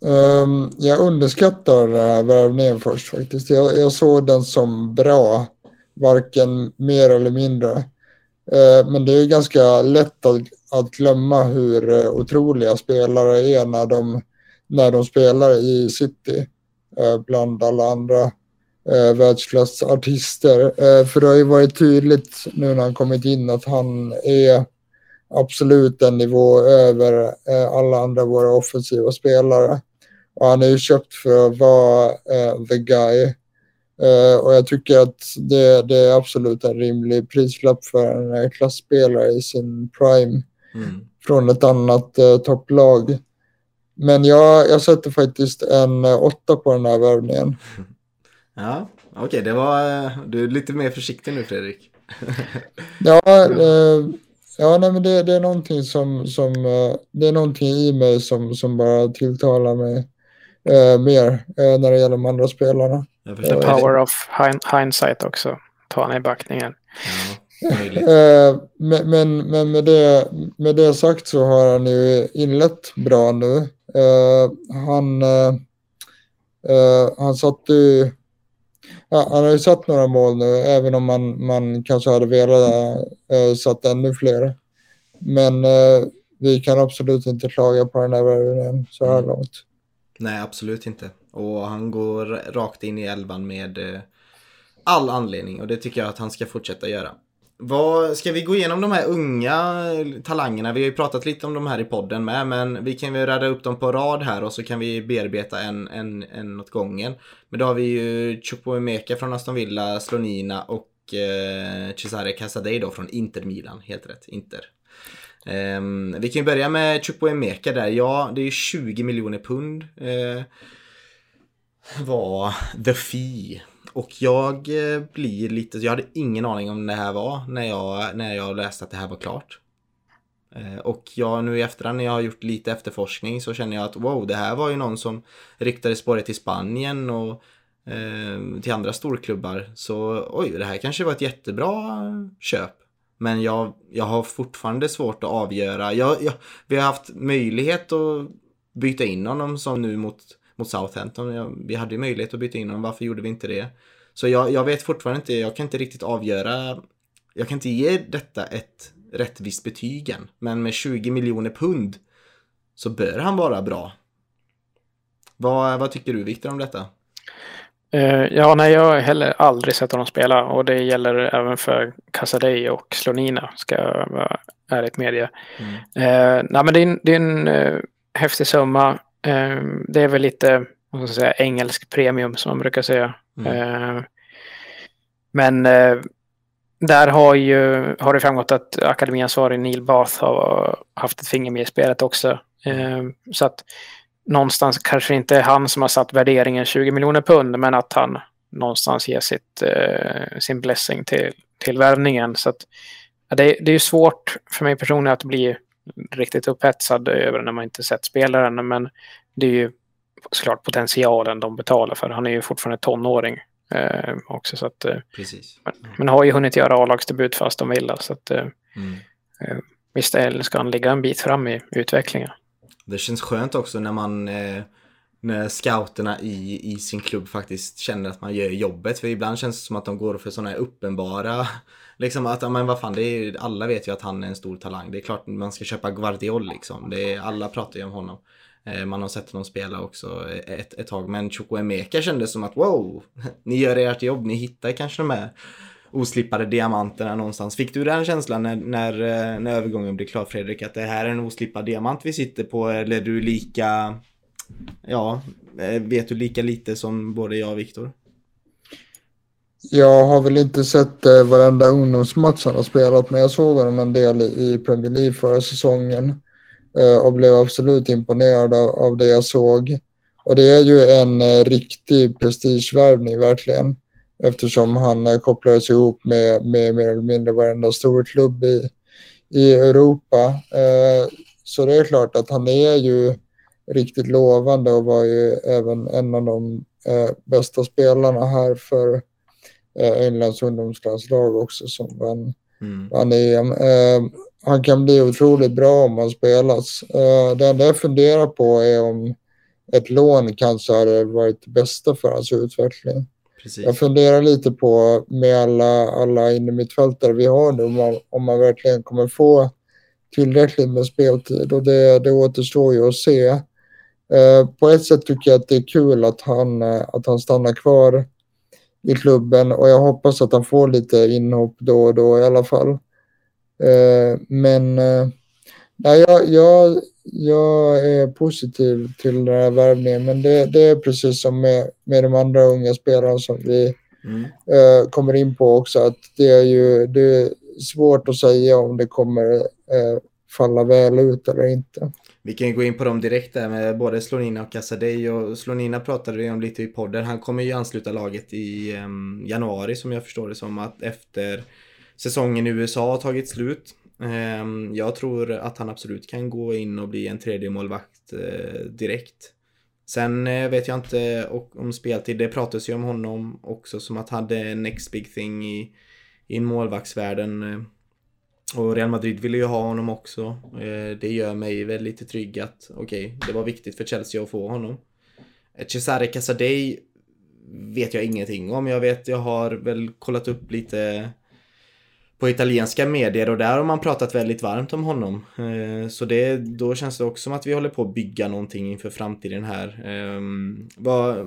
[SPEAKER 2] Um, jag underskattar uh, värvningen först faktiskt. Jag, jag, såg den som bra, varken mer eller mindre. Uh, men det är ganska lätt att, att glömma hur uh, otroliga spelare är när de när de spelar i City uh, bland alla andra eh, världsklassartister. Ehm, för det har ju varit tydligt nu när han kommit in att han är absolut en nivå över alla andra våra offensiva spelare. Och han är ju köpt för att vara eh, the guy. Uh, och jag tycker att det, det, är absolut en rimlig prislapp för en klassspelare i sin prime mm. från ett annat uh, topplag. Men jag, jag sätter faktiskt en uh, åtta på den här värvningen. [LAUGHS]
[SPEAKER 1] Ja, okej, okay, det var... Du är lite mer försiktig nu Fredrik. [LAUGHS]
[SPEAKER 2] ja, ja nej, men det, det, är någonting som... som det är någonting i mig som, som bara tilltalar mig mer när det gäller de andra spelarna.
[SPEAKER 3] The power of hindsight också. Ta han i backningen.
[SPEAKER 2] Ja, [LAUGHS] eh, men, men, men med, det, med det sagt så har han ju inlett bra nu. Uh, han, han satte ju... Ja, han har ju satt några mål nu, även om man, man kanske hade velat uh, satt ännu fler. Men vi kan absolut inte klaga på den här värvningen så här mm. långt.
[SPEAKER 1] Nej, absolut inte. Och han går rakt in i elvan med eh, all anledning och det tycker jag att han ska fortsätta göra. Vad, ska vi gå igenom de här unga eh, talangerna? Vi har ju pratat lite om de här i podden med, men vi kan väl rädda upp dem på rad här och så kan vi bearbeta en, en, en åt gången. Men då har vi ju Chukwuemeka från Aston Villa, Slonina och eh, Cesare Casadei då från Inter Milan. Helt rätt, Inter. Um, vi kan ju börja med Chukwuemeka där. Ja, det är 20 miljoner pund. Uh, var The Fee. Och jag eh, blir lite, jag hade ingen aning om det här var när jag, när jag läste att det här var klart. Eh, och jag nu i efterhand när jag har gjort lite efterforskning så känner jag att wow, det här var ju någon som riktade spåret till Spanien och eh, till andra storklubbar. Så oj, det här kanske var ett jättebra köp. Men jag, jag har fortfarande svårt att avgöra. Jag, jag, vi har haft möjlighet att byta in honom som nu mot mot Southampton. Vi hade ju möjlighet att byta in honom, varför gjorde vi inte det? Så jag, jag vet fortfarande inte, jag kan inte riktigt avgöra. Jag kan inte ge detta ett rättvist betyg än. Men med 20 miljoner pund så bör han vara bra. Vad, vad tycker du Viktor om detta?
[SPEAKER 3] Uh, ja, nej, jag har heller aldrig sett honom spela och det gäller även för Casadei och Slonina, ska jag vara ärligt medge. Mm. Uh, nej, men det är en, det är en uh, häftig summa. Ehm, det är väl lite vad ska säga, engelsk premium som man brukar säga. Mm. Ehm, men eh, där har, ju, har det framgått att akademiansvarig Neil Bath har haft ett finger med i spelet också. Så att någonstans kanske inte han som har satt värderingen 20 miljoner pund, men att han någonstans ger sitt, eh, sin blessing till, till värvningen. Så att, det, det är svårt för mig personligen att bli riktigt upphetsad över när man inte sett spelaren. Men det är ju såklart potentialen de betalar för. Han är ju fortfarande tonåring eh, också. Så att, eh, Precis. Men, men, har ju hunnit göra A-lagsdebut fast de vill. Så att, eh, mm. eh, visst ska han ligga en bit fram i utvecklingen.
[SPEAKER 1] Det känns skönt också när man eh, när scouterna i, i sin klubb faktiskt känner att man gör jobbet. För ibland känns det som att de går för sådana här uppenbara [LAUGHS] Liksom att, men vad fan, det är, alla vet ju att han är en stor talang. Det är klart man ska köpa Guardiol liksom. Det är, alla pratar ju om honom. Eh, man har sett honom spela också eh, ett, ett tag. Men Chukwuemeka kändes som att wow, [LAUGHS] ni gör ert jobb, ni hittar kanske de här oslippade diamanterna någonstans. Fick du den känslan när, när, eh, när övergången blev klar Fredrik? Att det här är en oslippad diamant vi sitter på? Eller är du lika, ja, eh, vet du lika lite som både jag och Viktor?
[SPEAKER 2] Jag har väl inte sett eh, varenda ungdomsmatch han har spelat, men jag såg honom en del i Premier League förra säsongen eh, och blev absolut imponerad av, av det jag såg. Och det är ju en eh, riktig prestigevärvning verkligen, eftersom han kopplades ihop med, med mer eller mindre varenda stor klubb i, i Europa. Eh, så det är klart att han är ju riktigt lovande och var ju även en av de eh, bästa spelarna här för eh, Englands ungdomslandslag också som vann, mm. vann EM. Han kan bli otroligt bra om han spelas. Det enda jag funderar på är om ett lån kanske hade varit det bästa för hans utveckling. Precis. Jag funderar lite på med alla, alla innermittfältare vi har nu om man, om man verkligen kommer få tillräckligt med speltid och det, det återstår ju att se. Eh, på ett sätt tycker jag att det är kul att han, eh, att han stannar kvar i klubben och jag hoppas att han får lite inhopp då och då i alla fall. Eh, men eh, nej, jag, jag, jag är positiv till den här värvningen men det, det är precis som med, med de andra unga spelarna som vi mm. kommer in på också att det är ju det är svårt att säga om det kommer falla väl ut eller inte.
[SPEAKER 1] Vi kan ju gå in på dem direkt där med både Slonina och Casadei och Slonina pratade vi om lite i podden. Han kommer ju ansluta laget i um, januari som jag förstår det som att efter säsongen i USA har tagit slut. Ehm, jag tror att han absolut kan gå in och bli en tredje målvakt eh, direkt. Sen eh, vet jag inte om speltid, det pratas ju om honom också som att han hade next big thing i, i målvaktsvärlden. Eh. Och Real Madrid ville ju ha honom också. Det gör mig väl lite trygg att okej, okay, det var viktigt för Chelsea att få honom. Cesare Casadei vet jag ingenting om. Jag vet, jag har väl kollat upp lite på italienska medier och där har man pratat väldigt varmt om honom. Eh, så det, då känns det också som att vi håller på att bygga någonting inför framtiden här. Ehm,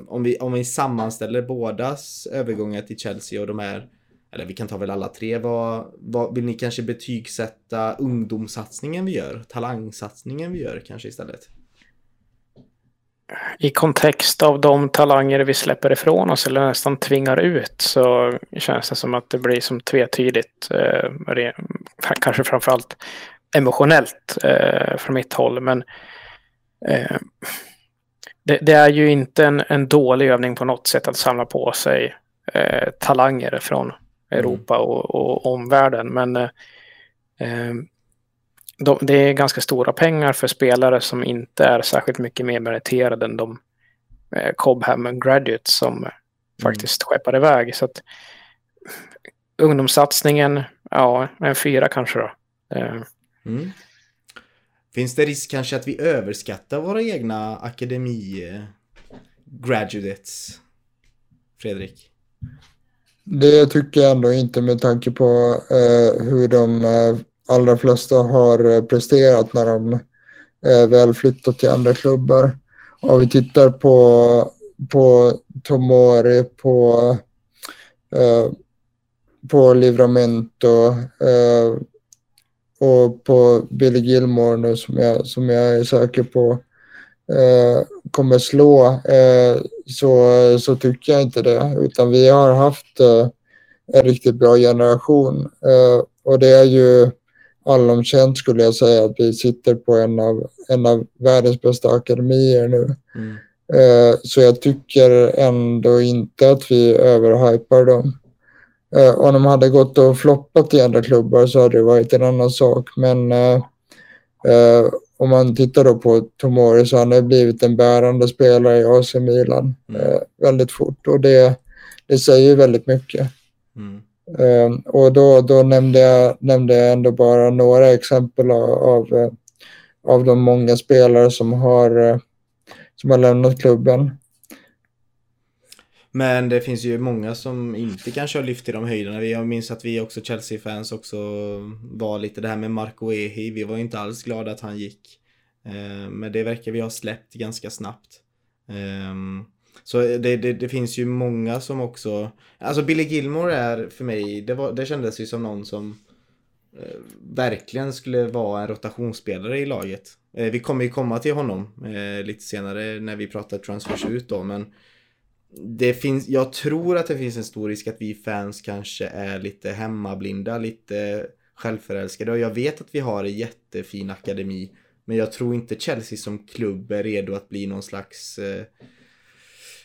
[SPEAKER 1] om vi, om vi sammanställer bådas övergångar till Chelsea och de här eller vi kan ta väl alla tre. Vad, vad, vill ni kanske betygsätta ungdomssatsningen vi gör? Talangsatsningen vi gör kanske istället?
[SPEAKER 3] I kontext av de talanger vi släpper ifrån oss eller nästan tvingar ut så känns det som att det blir som tvetydigt. Eh, [LAUGHS] kanske framförallt emotionellt eh, från mitt håll. Men eh, det, det, är ju inte en, en dålig övning på något sätt att samla på sig eh, talanger från Europa och, och omvärlden. Men eh, eh, de, det är ganska stora pengar för spelare som inte är särskilt mycket mer meriterade än de eh, Cobham Graduates som mm. faktiskt skeppar iväg. Så att, ungdomssatsningen, ja, en fyra kanske då. Eh. Mm.
[SPEAKER 1] Finns det risk kanske att vi överskattar våra egna akademi graduates? Fredrik?
[SPEAKER 2] Det tycker jag ändå inte med tanke på eh, hur de eh, allra flesta har eh, presterat när de eh, väl flyttat till andra klubbar. Om vi tittar på, på Tomori, på, eh, på Livramento eh, och på Billy Gilmore nu som jag, som jag är säker på eh, kommer slå eh, så, så tycker jag inte det. Utan vi har haft eh, en riktigt bra generation. Eh, och det är ju allom känt skulle jag säga att vi sitter på en av, en av världens bästa akademier nu. Mm. Eh, så jag tycker ändå inte att vi överhypar dem. Eh, om de hade gått och floppat i andra klubbar så hade det varit en annan sak. Men om man tittar då på Tomori så han har blivit en bärande spelare i AC Milan mm. eh, väldigt fort och det, det säger väldigt mycket. Mm. Eh, och då, då nämnde, jag, nämnde jag ändå bara några exempel av, av, eh, av de många spelare som har, eh, som har lämnat klubben.
[SPEAKER 1] Men det finns ju många som inte kanske har lyft i de höjderna. Jag minns att vi också Chelsea-fans också var lite det här med Marco Ehi. Vi var ju inte alls glada att han gick. Ehm, men det verkar vi ha släppt ganska snabbt. Ehm, så det, det, det, finns ju många som också... Alltså Billy Gilmore är för mig, det, var, det kändes ju som någon som eh, verkligen skulle vara en rotationsspelare i laget. Eh, vi kommer ju komma till honom eh, lite senare när vi pratar transfers ut då, men det finns, jag tror att det finns en stor risk att vi fans kanske är lite hemmablinda, lite självförälskade och jag vet att vi har en jättefin akademi men jag tror inte Chelsea som klubb är redo att bli någon slags eh,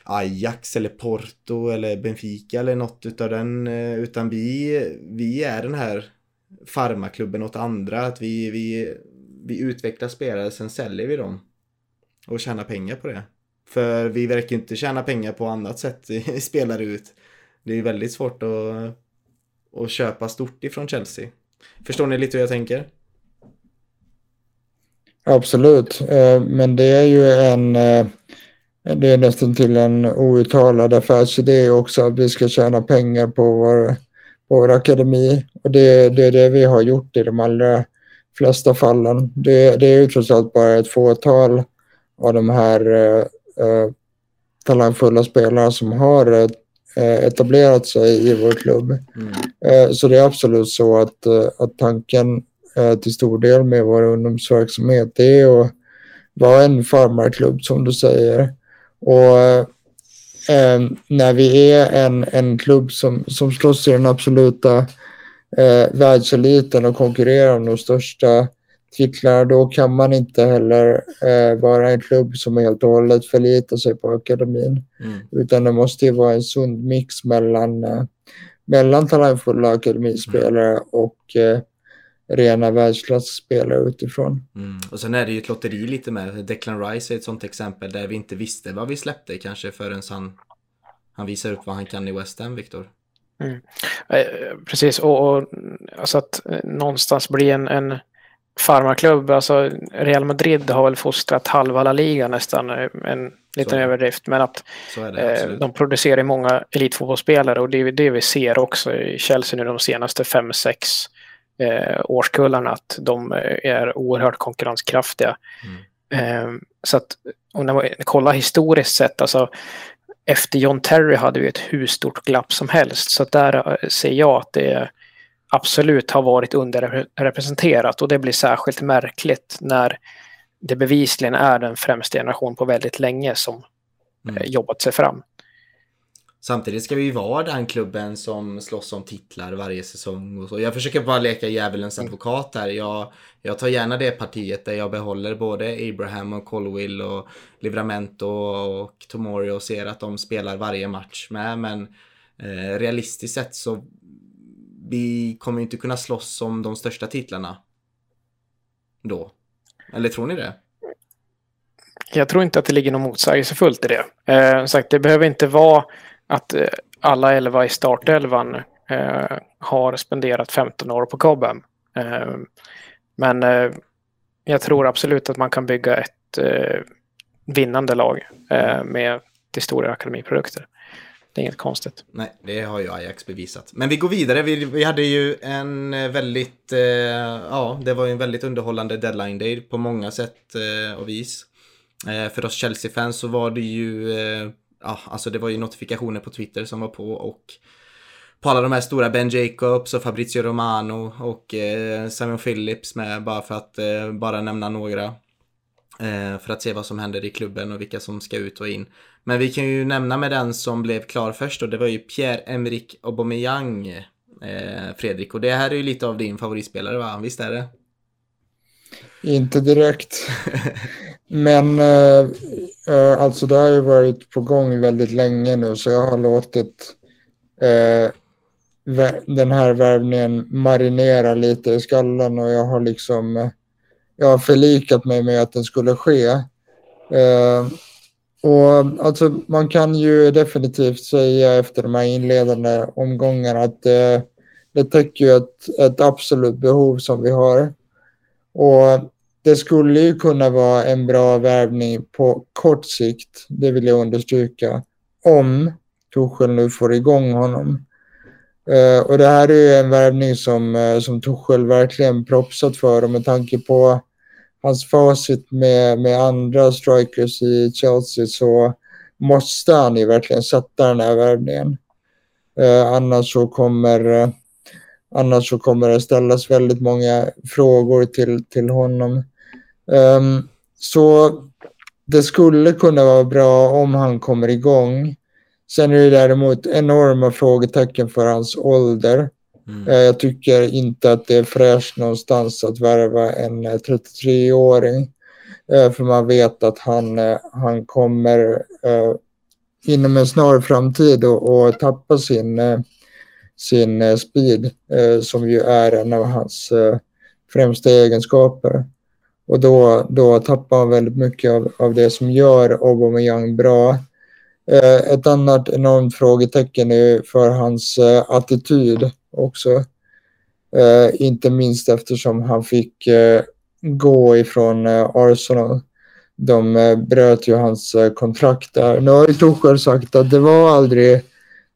[SPEAKER 1] Ajax eller Porto eller Benfica eller något utav den. Eh, utan vi, vi är den här farmaklubben åt andra. Att vi, vi, vi utvecklar spelare, sen säljer vi dem. Och tjänar pengar på det. För vi verkar inte tjäna pengar på annat sätt spelare ut. Det är väldigt svårt att, att köpa stort ifrån Chelsea. Förstår ni lite hur jag tänker?
[SPEAKER 2] Absolut, eh, men det är ju en eh, det är nästan till en outtalad affärsidé också att vi ska tjäna pengar på vår, på vår akademi. Och det, det är det vi har gjort i de allra flesta fallen. Det, det är ju trots allt bara ett fåtal av de här eh, eh talangfulla spelarna som har eh, etablerat sig i vår klubb. Mm. Eh, så det är absolut så att, eh, att tanken till stor del med vår ungdomsverksamhet är att vara en farmarklubb som du säger. Och eh, när vi är en, en klubb som, som slåss i den absoluta eh, världseliten och konkurrerar om de största titlar, då kan man inte heller eh, vara en klubb som helt och hållet förlitar sig på akademin. Mm. Utan det måste ju vara en sund mix mellan, eh, mellan talangfulla akademispelare mm. och eh, rena världsklasspelare utifrån.
[SPEAKER 1] Mm. Och sen är det ju ett lotteri lite med. Declan Rice är ett sånt exempel där vi inte visste vad vi släppte kanske förrän han, han visar upp vad han kan i West Ham, Viktor.
[SPEAKER 3] Mm. Eh, precis, och, och alltså att eh, någonstans bli en, en farmarklubb, alltså Real Madrid har väl fostrat halva La Liga nästan, eh, en liten överdrift, men att eh, de producerar många elitfotbollsspelare och det är det vi ser också i Chelsea nu de senaste fem sex eh, årskullarna, att de är oerhört konkurrenskraftiga. Mm. Eh, så att, om man kollar historiskt sett, alltså efter John Terry hade vi ett hur stort glapp som helst, så där ser jag att det absolut har varit underrepresenterat och det blir särskilt märkligt när det bevisligen är den främsta generation på väldigt länge som mm. Eh, jobbat sig fram.
[SPEAKER 1] Samtidigt ska vi vara den klubben som slåss om titlar varje säsong. Och så. Jag försöker bara leka djävulens mm. advokat här. Jag, jag tar gärna det partiet där jag behåller både Abraham och Colwill och Livramento och Tomori och ser att de spelar varje match med. Men eh, realistiskt sett så vi kommer inte kunna slåss om de största titlarna då. Eller tror ni det?
[SPEAKER 3] Jag tror inte att det ligger något motsägelsefullt i det. Eh, sagt, det behöver inte vara att eh, alla elva i startelvan eh, har spenderat 15 år på Cobham. Eh, men eh, jag tror absolut att man kan bygga ett eh, vinnande lag eh, med till stora akademiprodukter. Det är inget konstigt.
[SPEAKER 1] Nej, det har ju Ajax bevisat. Men vi går vidare. Vi, vi hade ju en eh, väldigt, eh, ja, det var ju en väldigt underhållande deadline day på många sätt eh, och vis. Eh, för oss Chelsea-fans så var det ju, eh, ja, alltså det var ju notifikationer på Twitter som var på och på alla de här stora Ben Jacobs och Fabrizio Romano och eh, Simon Phillips med bara för att eh, bara nämna några. Eh, för att se vad som händer i klubben och vilka som ska ut och in. Men vi kan ju nämna med den som blev klar först och det var ju Pierre-Emerick Aubameyang, eh, Fredrik. Och det här är ju lite av din favoritspelare va? Visst är det?
[SPEAKER 2] Inte direkt. Men eh, eh alltså det har ju varit på gång väldigt länge nu så jag har låtit eh, den här värvningen marinera lite i skallen och jag har liksom jag har förlikat mig med att den skulle ske. Eh, och alltså, man kan ju definitivt säga efter de här inledande omgångarna att eh, det täcker ett, ett absolut behov som vi har. Och det skulle ju kunna vara en bra värvning på kort sikt, det vill jag understryka, om Tuchel nu får igång honom. Uh, och det här är ju en värvning som, uh, som Tuchel verkligen propsat för och med tanke på hans facit med, med andra strikers i Chelsea så måste han ju verkligen sätta den här värvningen. Uh, annars så kommer annars så kommer det ställas väldigt många frågor till, till honom. Um, så det skulle kunna vara bra om han kommer igång. Sen är det däremot enorma frågetecken för hans ålder. Mm. Eh, jag tycker inte att det är fräscht någonstans att värva en 33-åring. Eh, eh, för man vet att han, han kommer inom en snar framtid att tappa sin, sin eh, speed eh, som ju är en av hans eh, främsta egenskaper. Och då, då tappar han väldigt mycket av, av det som gör Aubameyang bra. Ett annat enormt frågetecken är för hans attityd också. Inte minst eftersom han fick gå ifrån Arsenal. De bröt ju hans kontrakt där. Nu har ju Tuchel sagt att det var aldrig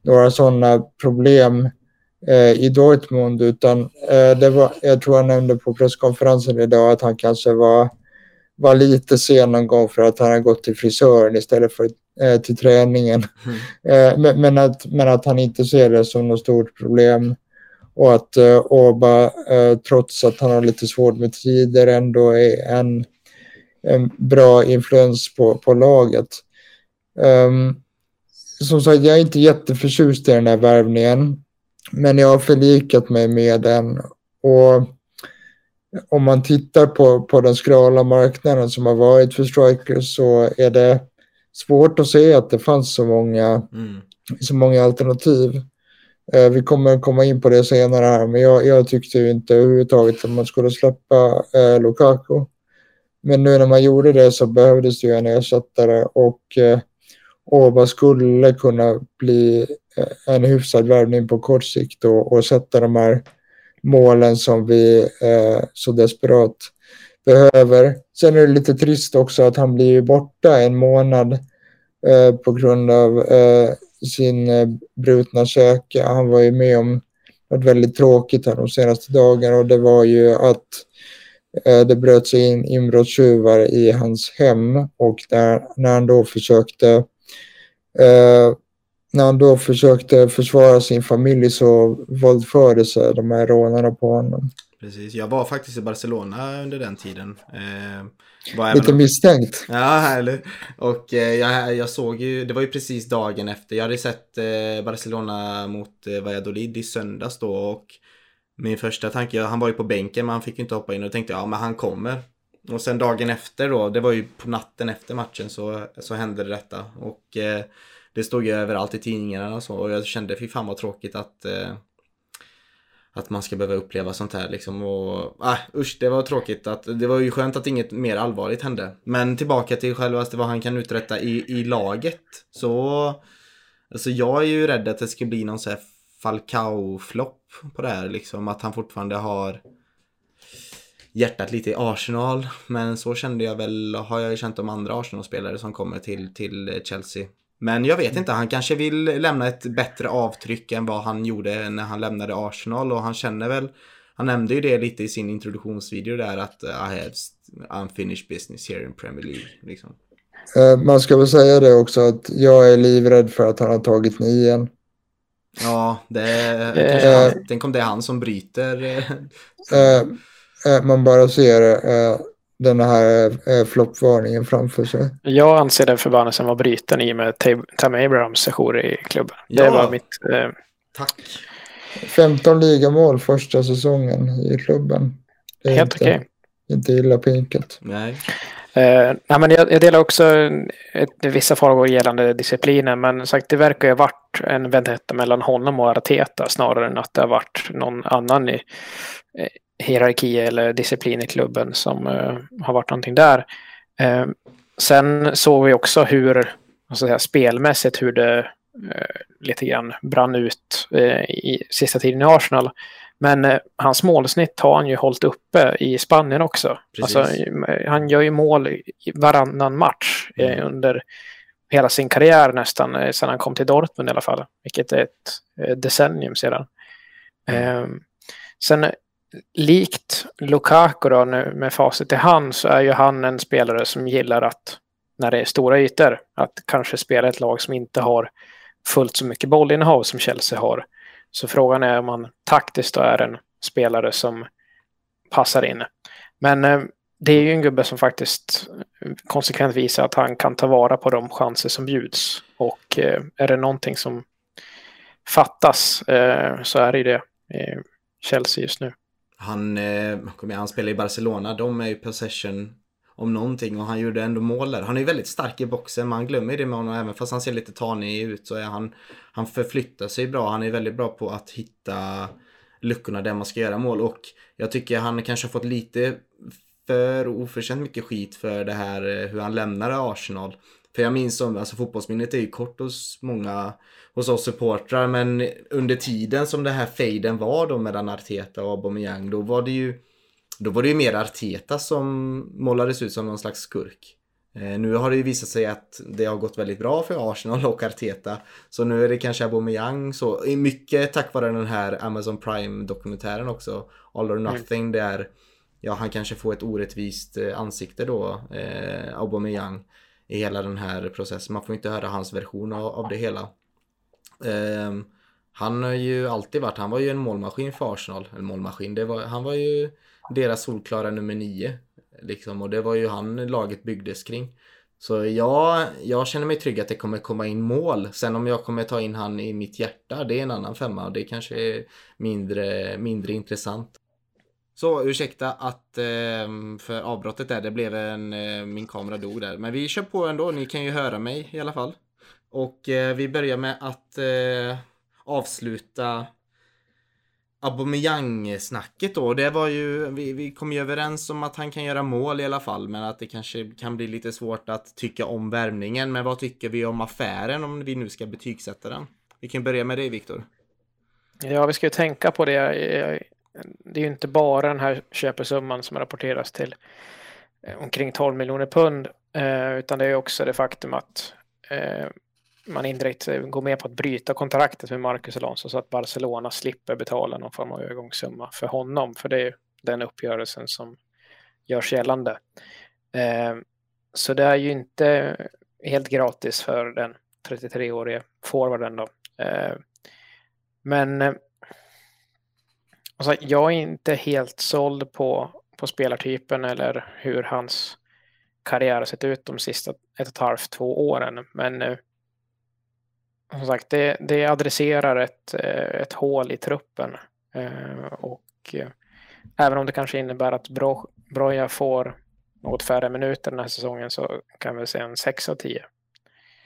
[SPEAKER 2] några sådana problem i Dortmund utan det var, jag tror han nämnde på presskonferensen idag att han kanske var var lite sen någon gång för att han har gått till frisören istället för eh, till träningen.
[SPEAKER 1] Mm.
[SPEAKER 2] Eh, men, men, att, men att han inte ser det som något stort problem. Och att eh, Oba, eh, trots att han har lite svårt med tider, ändå är en, en bra influens på, på laget. Um, som sagt, jag är inte jätteförtjust i den här värvningen. Men jag har förlikat mig med den. Och om man tittar på, på den skrala marknaden som har varit för strikers så är det svårt att se att det fanns så många,
[SPEAKER 1] Mm.
[SPEAKER 2] så många alternativ. Eh, vi kommer komma in på det senare här, men jag, jag tyckte ju inte överhuvudtaget att man skulle släppa eh, Lukaku. Men nu när man gjorde det så behövdes det ju en ersättare och eh, Oba skulle kunna bli eh, en hyfsad värvning på kort sikt och, och sätta de här målen som vi eh, så desperat behöver. Sen är det lite trist också att han blir borta en månad eh, på grund av eh, sin eh, brutna käke. Han var ju med om något väldigt tråkigt här de senaste dagarna och det var ju att eh, det bröt sig in inbrottstjuvar i hans hem och där, när han då försökte eh, när han då försökte försvara sin familj så våldförde sig de här rånarna på honom.
[SPEAKER 1] Precis, jag var faktiskt i Barcelona under den tiden. Eh,
[SPEAKER 2] Lite
[SPEAKER 1] även-
[SPEAKER 2] misstänkt.
[SPEAKER 1] Ja, eller Och eh, jag, jag såg ju, det var ju precis dagen efter. Jag hade sett eh, Barcelona mot eh, Valladolid i söndags då och min första tanke, han var ju på bänken men han fick ju inte hoppa in och tänkte ja men han kommer. Och sen dagen efter då, det var ju på natten efter matchen så, så hände det detta. Och eh, det stod ju överallt i tidningarna och så och jag kände fy fan vad tråkigt att eh, att man ska behöva uppleva sånt här liksom och äh, usch det var tråkigt att det var ju skönt att inget mer allvarligt hände. Men tillbaka till självaste vad han kan uträtta i, i laget så alltså jag är ju rädd att det ska bli någon sån här Falcao-flopp på det här liksom att han fortfarande har hjärtat lite i Arsenal men så kände jag väl, har jag ju känt om andra Arsenal-spelare som kommer till, till Chelsea. Men jag vet inte, han kanske vill lämna ett bättre avtryck än vad han gjorde när han lämnade Arsenal och han känner väl han nämnde ju det lite i sin introduktionsvideo där att I have unfinished business here in Premier League. Liksom.
[SPEAKER 2] Eh, Man ska väl säga det också att jag är livrädd för att han har tagit nian.
[SPEAKER 1] Ja, det
[SPEAKER 3] Eh.
[SPEAKER 1] kanske tänk om det är han som bryter. Eh,
[SPEAKER 2] Man bara ser eh, den här eh, floppvarningen framför sig.
[SPEAKER 3] Jag anser den förbannelsen var bruten i och med Tam- Abrahams sejour i klubben. Det
[SPEAKER 1] Ja.
[SPEAKER 3] var mitt... Eh,
[SPEAKER 1] Tack.
[SPEAKER 2] 15 ligamål första säsongen i klubben. Det är
[SPEAKER 3] helt okej.
[SPEAKER 2] inte illa pinkat.
[SPEAKER 1] Nej.
[SPEAKER 3] Eh, nej, men jag, jag delar också ett, vissa farhågor gällande disciplinen, men sagt, det verkar ju ha varit en vendetta mellan honom och Arteta snarare än att det har varit någon annan i hierarki eller disciplin i klubben som eh, har varit någonting där. Eh, sen såg vi också hur, jag säga, spelmässigt, hur det eh, lite grann brann ut i sista tiden i Arsenal. Men eh, hans målsnitt har han ju hållit uppe i Spanien också. Alltså, han gör ju mål varannan match eh,
[SPEAKER 1] Mm.
[SPEAKER 3] under hela sin karriär nästan, eh, sedan han kom till Dortmund i alla fall. Vilket är ett decennium sedan. Eh, sen eh, likt Lukaku då, nu med facit i hand, så är ju han en spelare som gillar att, när det är stora ytor, att kanske spela ett lag som inte har fullt så mycket bollinnehav som Chelsea har. Så frågan är om han taktiskt då är en spelare som passar in. Men eh, det är ju en gubbe som faktiskt eh, konsekvent visar att han kan ta vara på de chanser som bjuds. Och eh, är det någonting som fattas eh, så är det ju det i Chelsea just nu.
[SPEAKER 1] Han, eh, han spelar i Barcelona, de är ju possession om någonting och han gjorde ändå mål där. Han är ju väldigt stark i boxen, man glömmer det med honom även fast han ser lite tanig ut så är han, han förflyttar sig bra. Han är väldigt bra på att hitta luckorna där man ska göra mål och jag tycker han kanske har fått lite för oförtjänt mycket skit för det här eh, hur han lämnade Arsenal. För jag minns som, alltså fotbollsminnet är ju kort hos många, hos oss supportrar men under tiden som det här fejden var då mellan Arteta och Aubameyang då var det ju då var det ju mer Arteta som målades ut som någon slags skurk. Eh, nu har det ju visat sig att det har gått väldigt bra för Arsenal och Arteta. Så nu är det kanske Aubameyang så. Mycket tack vare den här Amazon Prime dokumentären också. All or Nothing. Där ja, han kanske får ett orättvist eh, ansikte då, eh, Aubameyang, i hela den här processen. Man får inte höra hans version av, av det hela. Eh, han har ju alltid varit, han var ju en målmaskin för Arsenal. En målmaskin, det var, han var ju deras solklara nummer nio. Liksom, och det var ju han laget byggdes kring. Så jag, jag känner mig trygg att det kommer komma in mål. Sen om jag kommer ta in han i mitt hjärta, det är en annan femma och det kanske är mindre, mindre intressant. Så ursäkta att eh, för avbrottet där, det blev en, eh, min kamera dog där. Men vi kör på ändå, ni kan ju höra mig i alla fall. Och eh, vi börjar med att eh, avsluta Aubameyang-snacket då, det var ju, vi, vi kom ju överens om att han kan göra mål i alla fall, men att det kanske kan bli lite svårt att tycka om värvningen. Men vad tycker vi om affären om vi nu ska betygsätta den? Vi kan börja med dig Viktor.
[SPEAKER 3] Ja, vi ska ju tänka på det. Det är ju inte bara den här köpesumman som rapporteras till eh, omkring 12 miljoner pund, eh, utan det är också det faktum att eh, man indirekt går med på att bryta kontraktet med Marcus Alonso så att Barcelona slipper betala någon form av övergångssumma för honom. För det är den uppgörelsen som görs gällande. Så det är ju inte helt gratis för den 33-årige forwarden då. Men alltså, jag är inte helt såld på, på spelartypen eller hur hans karriär har sett ut de sista ett och ett halvt, två åren. Men eh, som sagt, det, det adresserar ett, eh, ett hål i truppen. Eh, och eh, även om det kanske innebär att Bro, Broja får något färre minuter den här säsongen så kan vi säga en 6 av 10.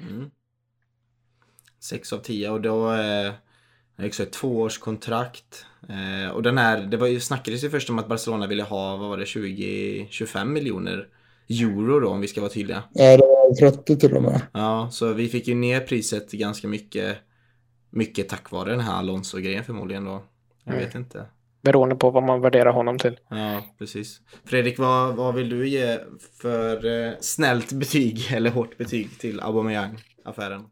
[SPEAKER 1] Mm. 6 av 10 och då eh, är det också ett tvåårskontrakt och den här, det var ju, snackades ju först om att Barcelona ville ha, vad var det, 20-25 miljoner euro då om vi ska vara tydliga.
[SPEAKER 2] Ja, det var 30 till och med.
[SPEAKER 1] Ja, så vi fick ju ner priset ganska mycket. Mycket tack vare den här Alonso-grejen förmodligen då. Jag mm. vet inte.
[SPEAKER 3] Beroende på vad man värderar honom till.
[SPEAKER 1] Ja, precis. Fredrik, vad, vad vill du ge för eh, snällt betyg [LAUGHS] eller hårt betyg till Aubameyang-affären?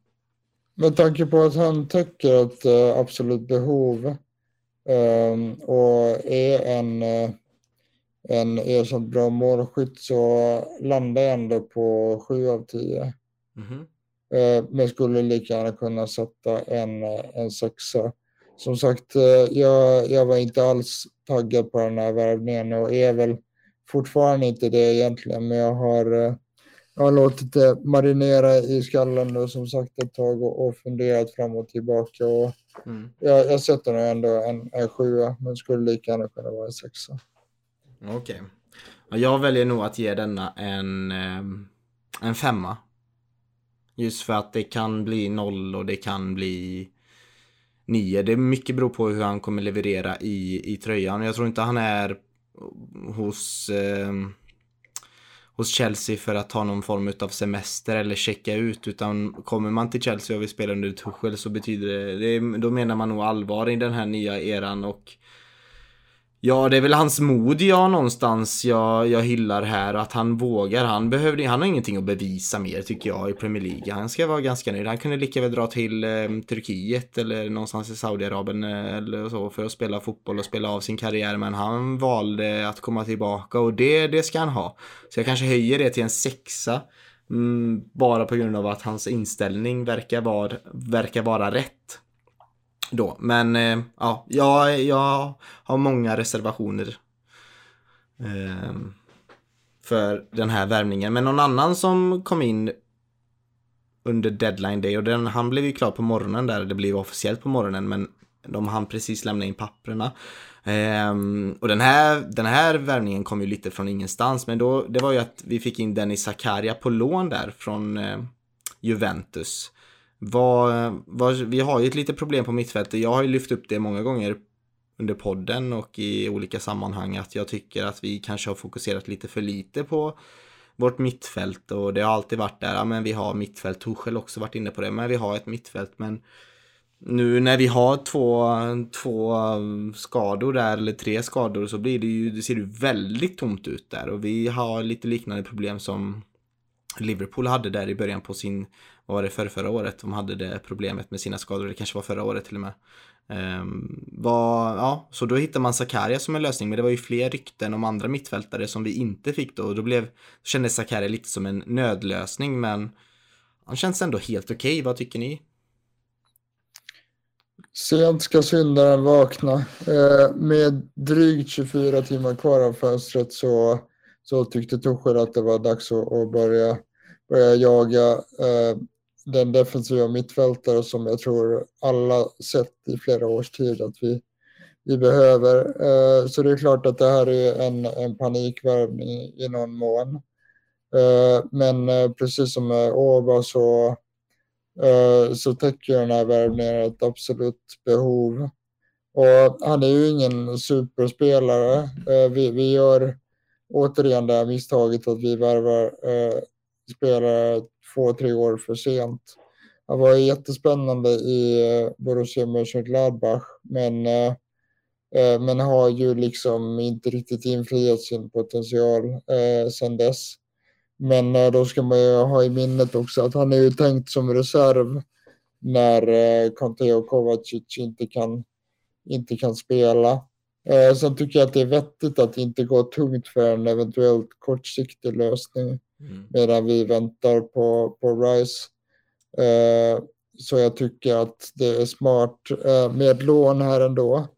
[SPEAKER 2] Med tanke på att han täcker ett uh, absolut behov och är en uh, en ersatt bra målskytt så landar jag ändå på 7 av 10. Mm. Men skulle lika gärna kunna sätta en, en sexa. Som sagt, eh, jag, jag var inte alls taggad på den här värvningen och är väl fortfarande inte det egentligen, men jag har, eh, jag har låtit det marinera i skallen nu som sagt ett tag och, och funderat fram och tillbaka. Och mm. jag, jag sätter nog ändå en, en sjua, men skulle lika gärna kunna vara en sexa.
[SPEAKER 1] Okej. Okay. Jag väljer nog att ge denna en, ehm, en femma. Just för att det kan bli noll och det kan bli nio. Det är mycket beror på hur han kommer leverera i, i tröjan. Jag tror inte han är hos, eh, hos Chelsea för att ta någon form av semester eller checka ut. Utan kommer man till Chelsea och vill spela under Tuchel så betyder det, det då menar man nog allvar i den här nya eran och Ja, det är väl hans mod jag någonstans jag, jag hyllar här. Att han vågar. Han, behövde, han har ingenting att bevisa mer tycker jag i Premier League. Han ska vara ganska nöjd. Han kunde lika väl dra till eh, Turkiet eller någonstans i Saudiarabien eh, eller så för att spela fotboll och spela av sin karriär. Men han valde att komma tillbaka och det, det ska han ha. Så jag kanske höjer det till en sexa. Mm, bara på grund av att hans inställning verkar vara, verkar vara rätt då. Men eh, ja, jag, jag har många reservationer eh, för den här värvningen. Men någon annan som kom in under deadline day och den, han blev ju klar på morgonen där, det blev officiellt på morgonen men de hann precis lämna in papprena. Um, eh, och den här, den här värvningen kom ju lite från ingenstans men då, det var ju att vi fick in Dennis Zakaria på lån där från uh, Juventus. Vad, vad, vi har ju ett litet problem på mittfältet. Jag har ju lyft upp det många gånger under podden och i olika sammanhang att jag tycker att vi kanske har fokuserat lite för lite på vårt mittfält och det har alltid varit där, ja, men vi har mittfält, Torshäll också varit inne på det, men vi har ett mittfält. Men nu när vi har två, två skador där, eller tre skador, så blir det ju, det ser ju väldigt tomt ut där. Och vi har lite liknande problem som Liverpool hade där i början på sin, vad var det, för förra året? De hade det problemet med sina skador, det kanske var förra året till och med. Ehm, um, var, ja, så då hittade man Sakaria som en lösning, men det var ju fler rykten om andra mittfältare som vi inte fick då. Och då blev, kändes Sakaria lite som en nödlösning, men han känns ändå helt okej. Okay. Vad tycker ni?
[SPEAKER 2] Sent ska syndaren vakna. Eh, med drygt 24 timmar kvar av fönstret så, så tyckte Tuchel att det var dags att, att börja, börja jaga eh, den defensiva mittfältare som jag tror alla sett i flera års tid att vi, vi behöver. Eh, så det är klart att det här är en, en panikvärvning i någon mån. Eh, men eh, precis som med Åba så, eh, så täcker den här värvningen ett absolut behov. Och han är ju ingen superspelare. Eh, vi, vi gör återigen det här misstaget att vi värvar eh, spelare två, tre år för sent. Han var jättespännande i eh, Borussia Mönchengladbach men, eh, eh, men har ju liksom inte riktigt infriat sin potential eh, sedan dess. Men eh, då ska man ju ha i minnet också att han är ju tänkt som reserv när eh, Conte och Kovacic inte kan, inte kan spela. Eh, sen tycker jag att det är vettigt att inte gå tungt för en eventuellt kortsiktig lösning. Mm. Medan vi väntar på, på Rice. Eh, så jag tycker att det är smart eh, med lån här ändå.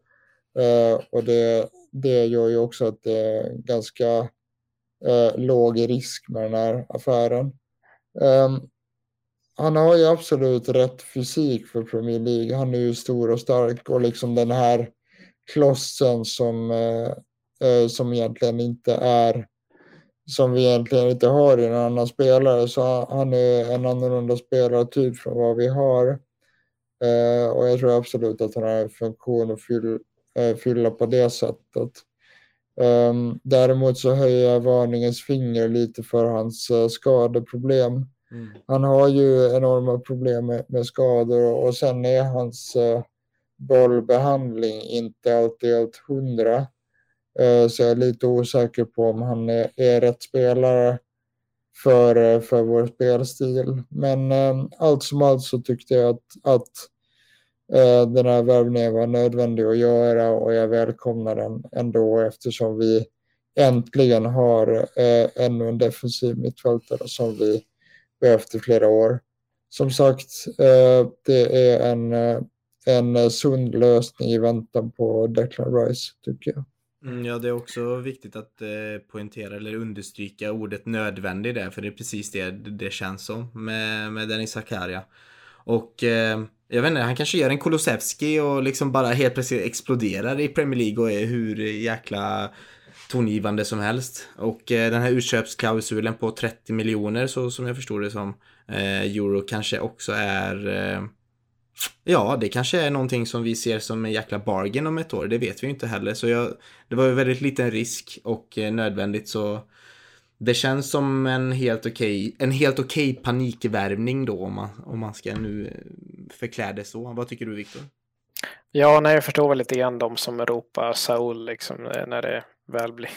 [SPEAKER 2] Eh, och det, det gör ju också att det är ganska eh, låg risk med den här affären. Ehm, han har ju absolut rätt fysik för Premier League. Han är ju stor och stark och liksom den här klossen som, eh, eh, som egentligen inte är som vi egentligen inte har i en annan spelare. Så han är en annorlunda spelartyp från vad vi har. Eh, och jag tror absolut att han har en funktion att fylla, eh, fylla på det sättet. Um, däremot så höjer jag varningens finger lite för hans uh, skadeproblem. Mm. Han har ju enorma problem med, med skador och sen är hans uh, bollbehandling inte alltid helt hundra. Eh, så jag är lite osäker på om han är, är rätt spelare för, eh, för vår spelstil. Men eh, allt som allt så tyckte jag att, att eh, den här värvningen var nödvändig att göra och jag välkomnar den ändå eftersom vi äntligen har ännu en defensiv mittfältare som vi behövt i flera år. Som sagt, det är en, en eh, sund lösning i väntan på Declan Rice tycker jag.
[SPEAKER 1] Mm, ja, det är också viktigt att eh, poängtera eller understryka ordet nödvändig där, för det är precis det det känns som med, med Dennis Zakaria. Och eh, jag vet inte, han kanske gör en Kulusevski och liksom bara helt plötsligt exploderar i Premier League och är hur jäkla tongivande som helst. Och eh, den här utköpsklausulen på 30 miljoner så som jag förstår det som eh, euro kanske också är eh, Ja, det kanske är någonting som vi ser som en jäkla bargain om ett år. Det vet vi ju inte heller. Så jag, det var ju väldigt liten risk och eh, nödvändigt så det känns som en helt okej, en helt okej panikvärvning då om man, om man ska nu eh, förklä det så. Vad tycker du Viktor?
[SPEAKER 3] Ja, nej, jag förstår väl lite grann de som ropar Saul liksom eh, när det väl blir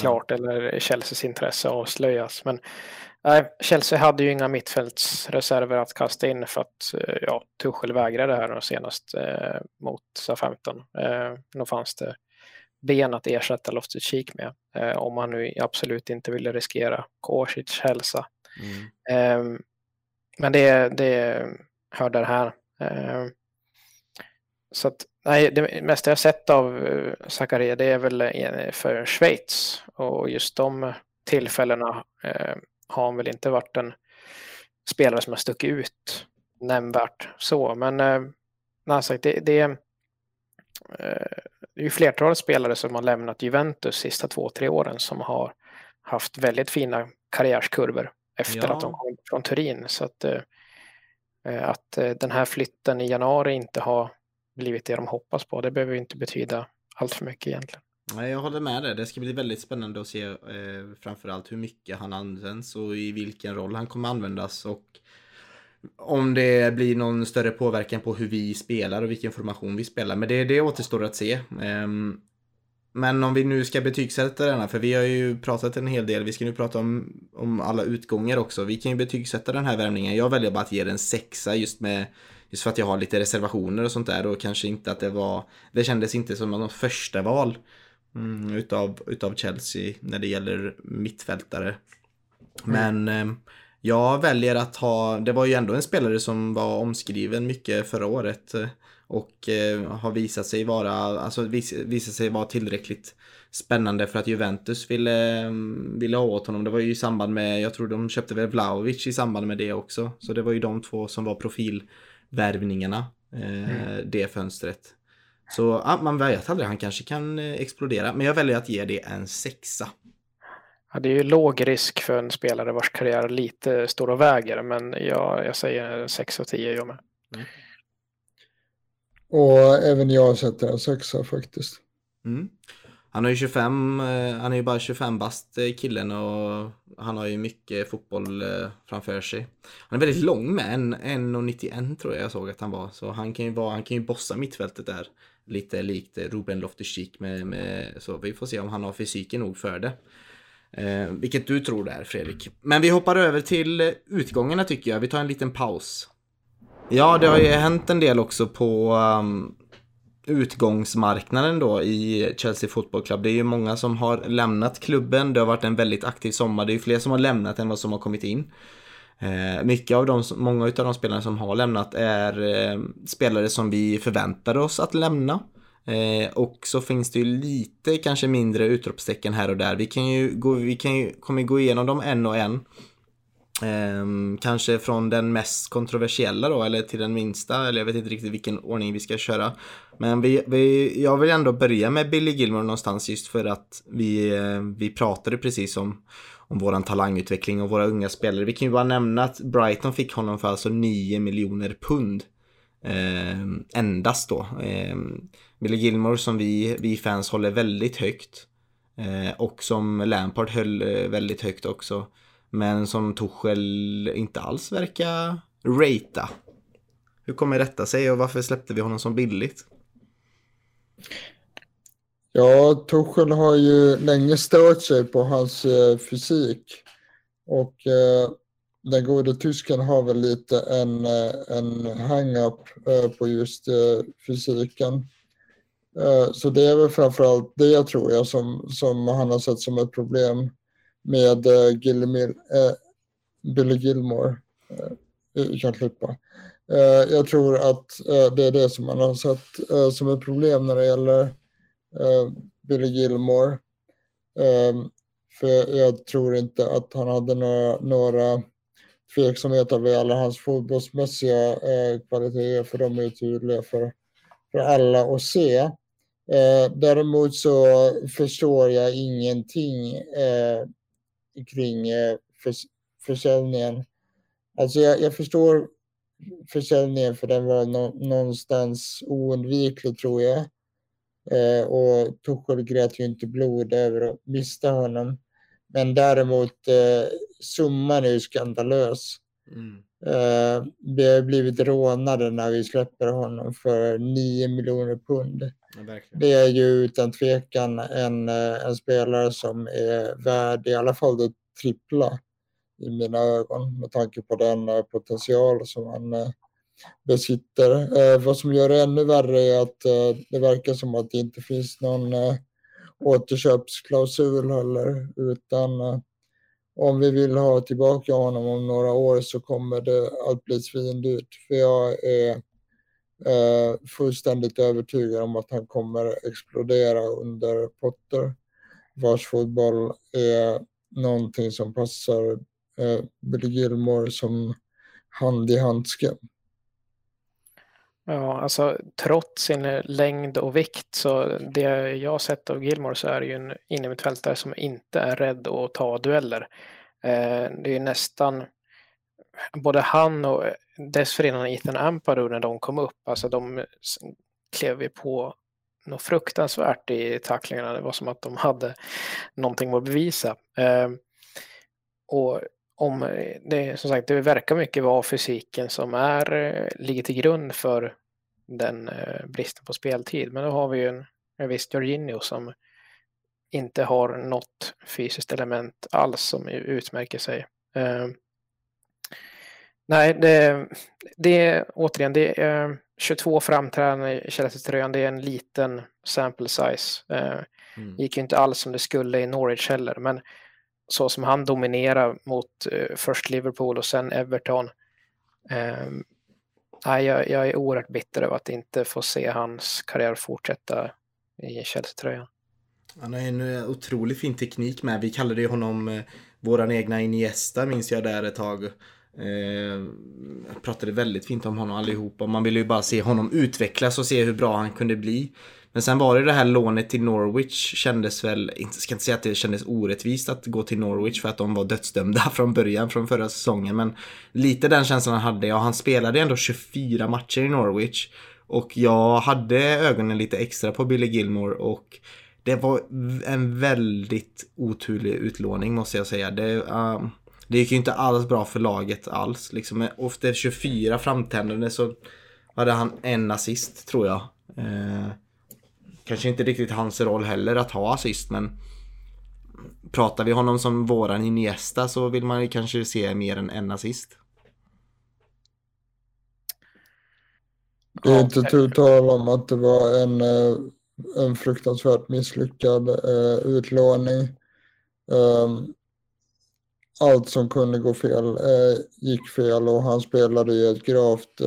[SPEAKER 3] klart ja. eller Chelseas intresse avslöjas. Men Nej, Chelsea hade ju inga mittfältsreserver att kasta in för att eh, ja, Tuchel vägrade här senast eh, mot SA-15. Eh, då fanns det ben att ersätta Loftus Cheek med eh, om man nu absolut inte ville riskera Kosic hälsa. Mm. Eh, men det, det hör det här. Eh, så att, nej, det mesta jag sett av eh, Zakaria det är väl för Schweiz och just de tillfällena har han väl inte varit en spelare som har stuckit ut nämnvärt så. Men eh, sagt, det, det, eh, det är ju flertalet spelare som har lämnat Juventus sista två, tre åren som har haft väldigt fina karriärskurvor efter ja. att de kom från Turin. Så att, eh, eh att eh, den här flytten i januari inte har blivit det de hoppas på, det behöver inte betyda allt för mycket egentligen.
[SPEAKER 1] Jag håller med dig. Det ska bli väldigt spännande att se eh, framförallt hur mycket han används och i vilken roll han kommer användas och om det blir någon större påverkan på hur vi spelar och vilken formation vi spelar. Men det, det återstår att se. Ehm, men om vi nu ska betygsätta denna, för vi har ju pratat en hel del, vi ska nu prata om, om alla utgångar också. Vi kan ju betygsätta den här värmningen. Jag väljer bara att ge den sexa just med Just för att jag har lite reservationer och sånt där och kanske inte att det var Det kändes inte som något första val mm, utav, utav Chelsea när det gäller mittfältare. Men eh, jag väljer att ha, det var ju ändå en spelare som var omskriven mycket förra året eh, och eh, har visat sig vara, alltså vis, visat sig vara tillräckligt spännande för att Juventus ville, mm, ville ha åt honom. Det var ju i samband med, jag tror de köpte väl Vlahovic i samband med det också. Så det var ju de två som var profilvärvningarna eh, mm. det fönstret. Så ja, man vet aldrig, han kanske kan eh, explodera. Men jag väljer att ge det en sexa.
[SPEAKER 3] Ja, det är ju låg risk för en spelare vars karriär lite står och väger, men jag, jag säger 6 av 10 jag med. Mm.
[SPEAKER 2] Och även jag sätter en sexa faktiskt.
[SPEAKER 1] Mm. Han är ju 25, eh, han är ju bara 25 bast eh, killen och han har ju mycket fotboll framför sig. Han är väldigt lång med, 1,91 tror jag jag såg att han var. Så han kan ju, vara, han kan ju bossa mittfältet där. Lite likt Ruben Loftus-Cheek med, med, så vi får se om han har fysiken nog för det. Eh, vilket du tror det är Fredrik. Men vi hoppar över till utgångarna tycker jag. Vi tar en liten paus. Ja, det har ju hänt en del också på um, utgångsmarknaden då i Chelsea Football Club. Det är ju många som har lämnat klubben. Det har varit en väldigt aktiv sommar. Det är ju fler som har lämnat än vad som har kommit in. Eh, mycket av de, många av de spelarna som har lämnat är eh, spelare som vi förväntade oss att lämna. Eh, och så finns det ju lite kanske mindre utropstecken här och där. Vi kan ju gå, vi kan ju, kommer gå igenom dem en och en. Eh, kanske från den mest kontroversiella då, eller till den minsta, eller jag vet inte riktigt vilken ordning vi ska köra. Men vi, vi, jag vill ändå börja med Billy Gilmore någonstans just för att vi, eh, vi pratade precis om, om våran talangutveckling och våra unga spelare. Vi kan ju bara nämna att Brighton fick honom för alltså 9 miljoner pund. Eh, endast då. Eh, Billy Gilmore som vi, vi fans håller väldigt högt. Eh, och som Lampard höll eh, väldigt högt också. Men som Tuchel inte alls verkar ratea. Hur kommer detta sig och varför släppte vi honom så billigt?
[SPEAKER 2] Ja, Tuchel har ju länge stört sig på hans eh, fysik. Och eh, den gode tysken har väl lite en, eh, en hang-up eh, på just eh, fysiken. Eh, så det är väl framförallt det tror jag som, som han har sett som ett problem med eh, Gilmil, äh, Billy Gilmore. Vi kan klippa. Jag tror att det är det som han har sett som ett problem när det gäller Eh, Billy Gilmore. Eh, för jag tror inte att han hade några, några tveksamheter över alla hans fotbollsmässiga eh, kvaliteter, för de är tydliga för, för alla att se. Eh, däremot så förstår jag ingenting eh, kring eh, för, försäljningen. Alltså jag, jag, förstår försäljningen för den var no, någonstans oundviklig tror jag. Eh, och Tuchel grät ju inte blod över att mista honom. Men däremot eh, summan är ju skandalös. Mm. Eh, vi har blivit rånade när vi släpper honom för 9 miljoner pund. Ja, det är ju utan tvekan en, eh, en spelare som är värd i alla fall det trippla i mina ögon med tanke på den eh, potential som han besitter. Eh, vad som gör det ännu värre är att eh, det verkar som att det inte finns någon eh, återköpsklausul heller, utan eh, om vi vill ha tillbaka honom om några år så kommer det att bli svindyrt. För jag är eh, fullständigt övertygad om att han kommer explodera under Potter, vars fotboll är någonting som passar eh, Billy Gilmore som hand i handske.
[SPEAKER 3] Ja, alltså trots sin eh, längd och vikt så det jag har sett av Gilmore så är det ju en innermittfältare som inte är rädd att ta dueller. Eh, det är nästan både han och eh, dessförinnan Ethan Ampadu när de kom upp, alltså de klev ju på något fruktansvärt i tacklingarna. Det var som att de hade någonting att bevisa. Eh, och om det, som sagt, det verkar mycket vara fysiken som är, eh, ligger till grund för den eh, bristen på speltid. Men då har vi ju en, en viss Jorginho som inte har något fysiskt element alls som utmärker sig. Eh, nej, det, det är återigen, det är 22 framträdanden i Chelsea-tröjan, det är en liten sample size. Eh, mm. gick ju inte alls som det skulle i Norwich heller, men så som han dominerar mot eh, först Liverpool och sen Everton. Eh, nej, jag, jag är oerhört bitter över att inte få se hans karriär fortsätta i Chelsea-tröjan.
[SPEAKER 1] Han har en eh, otroligt fin teknik med. Vi kallade ju honom eh, våran egna Iniesta minns jag där ett tag. Eh, pratade väldigt fint om honom allihopa. Man ville ju bara se honom utvecklas och se hur bra han kunde bli. Men sen var det det här lånet till Norwich kändes väl, inte ska inte säga att det kändes orättvist att gå till Norwich för att de var dödsdömda [LAUGHS] från början från förra säsongen. Men lite den känslan han hade jag. Han spelade ändå 24 matcher i Norwich. Och jag hade ögonen lite extra på Billy Gilmore och det var en väldigt oturlig utlåning måste jag säga. Det, uh, det gick ju inte alls bra för laget alls. Liksom, efter 24 framtändande så hade han en assist tror jag. Uh, kanske inte riktigt hans roll heller att ha assist men pratar vi honom som våran Iniesta så vill man ju kanske se mer än en assist.
[SPEAKER 2] Det är inte tu tal om att det var en, eh, en fruktansvärt misslyckad uh, utlåning. Um, allt som kunde gå fel uh, gick fel och han spelade i ett gravt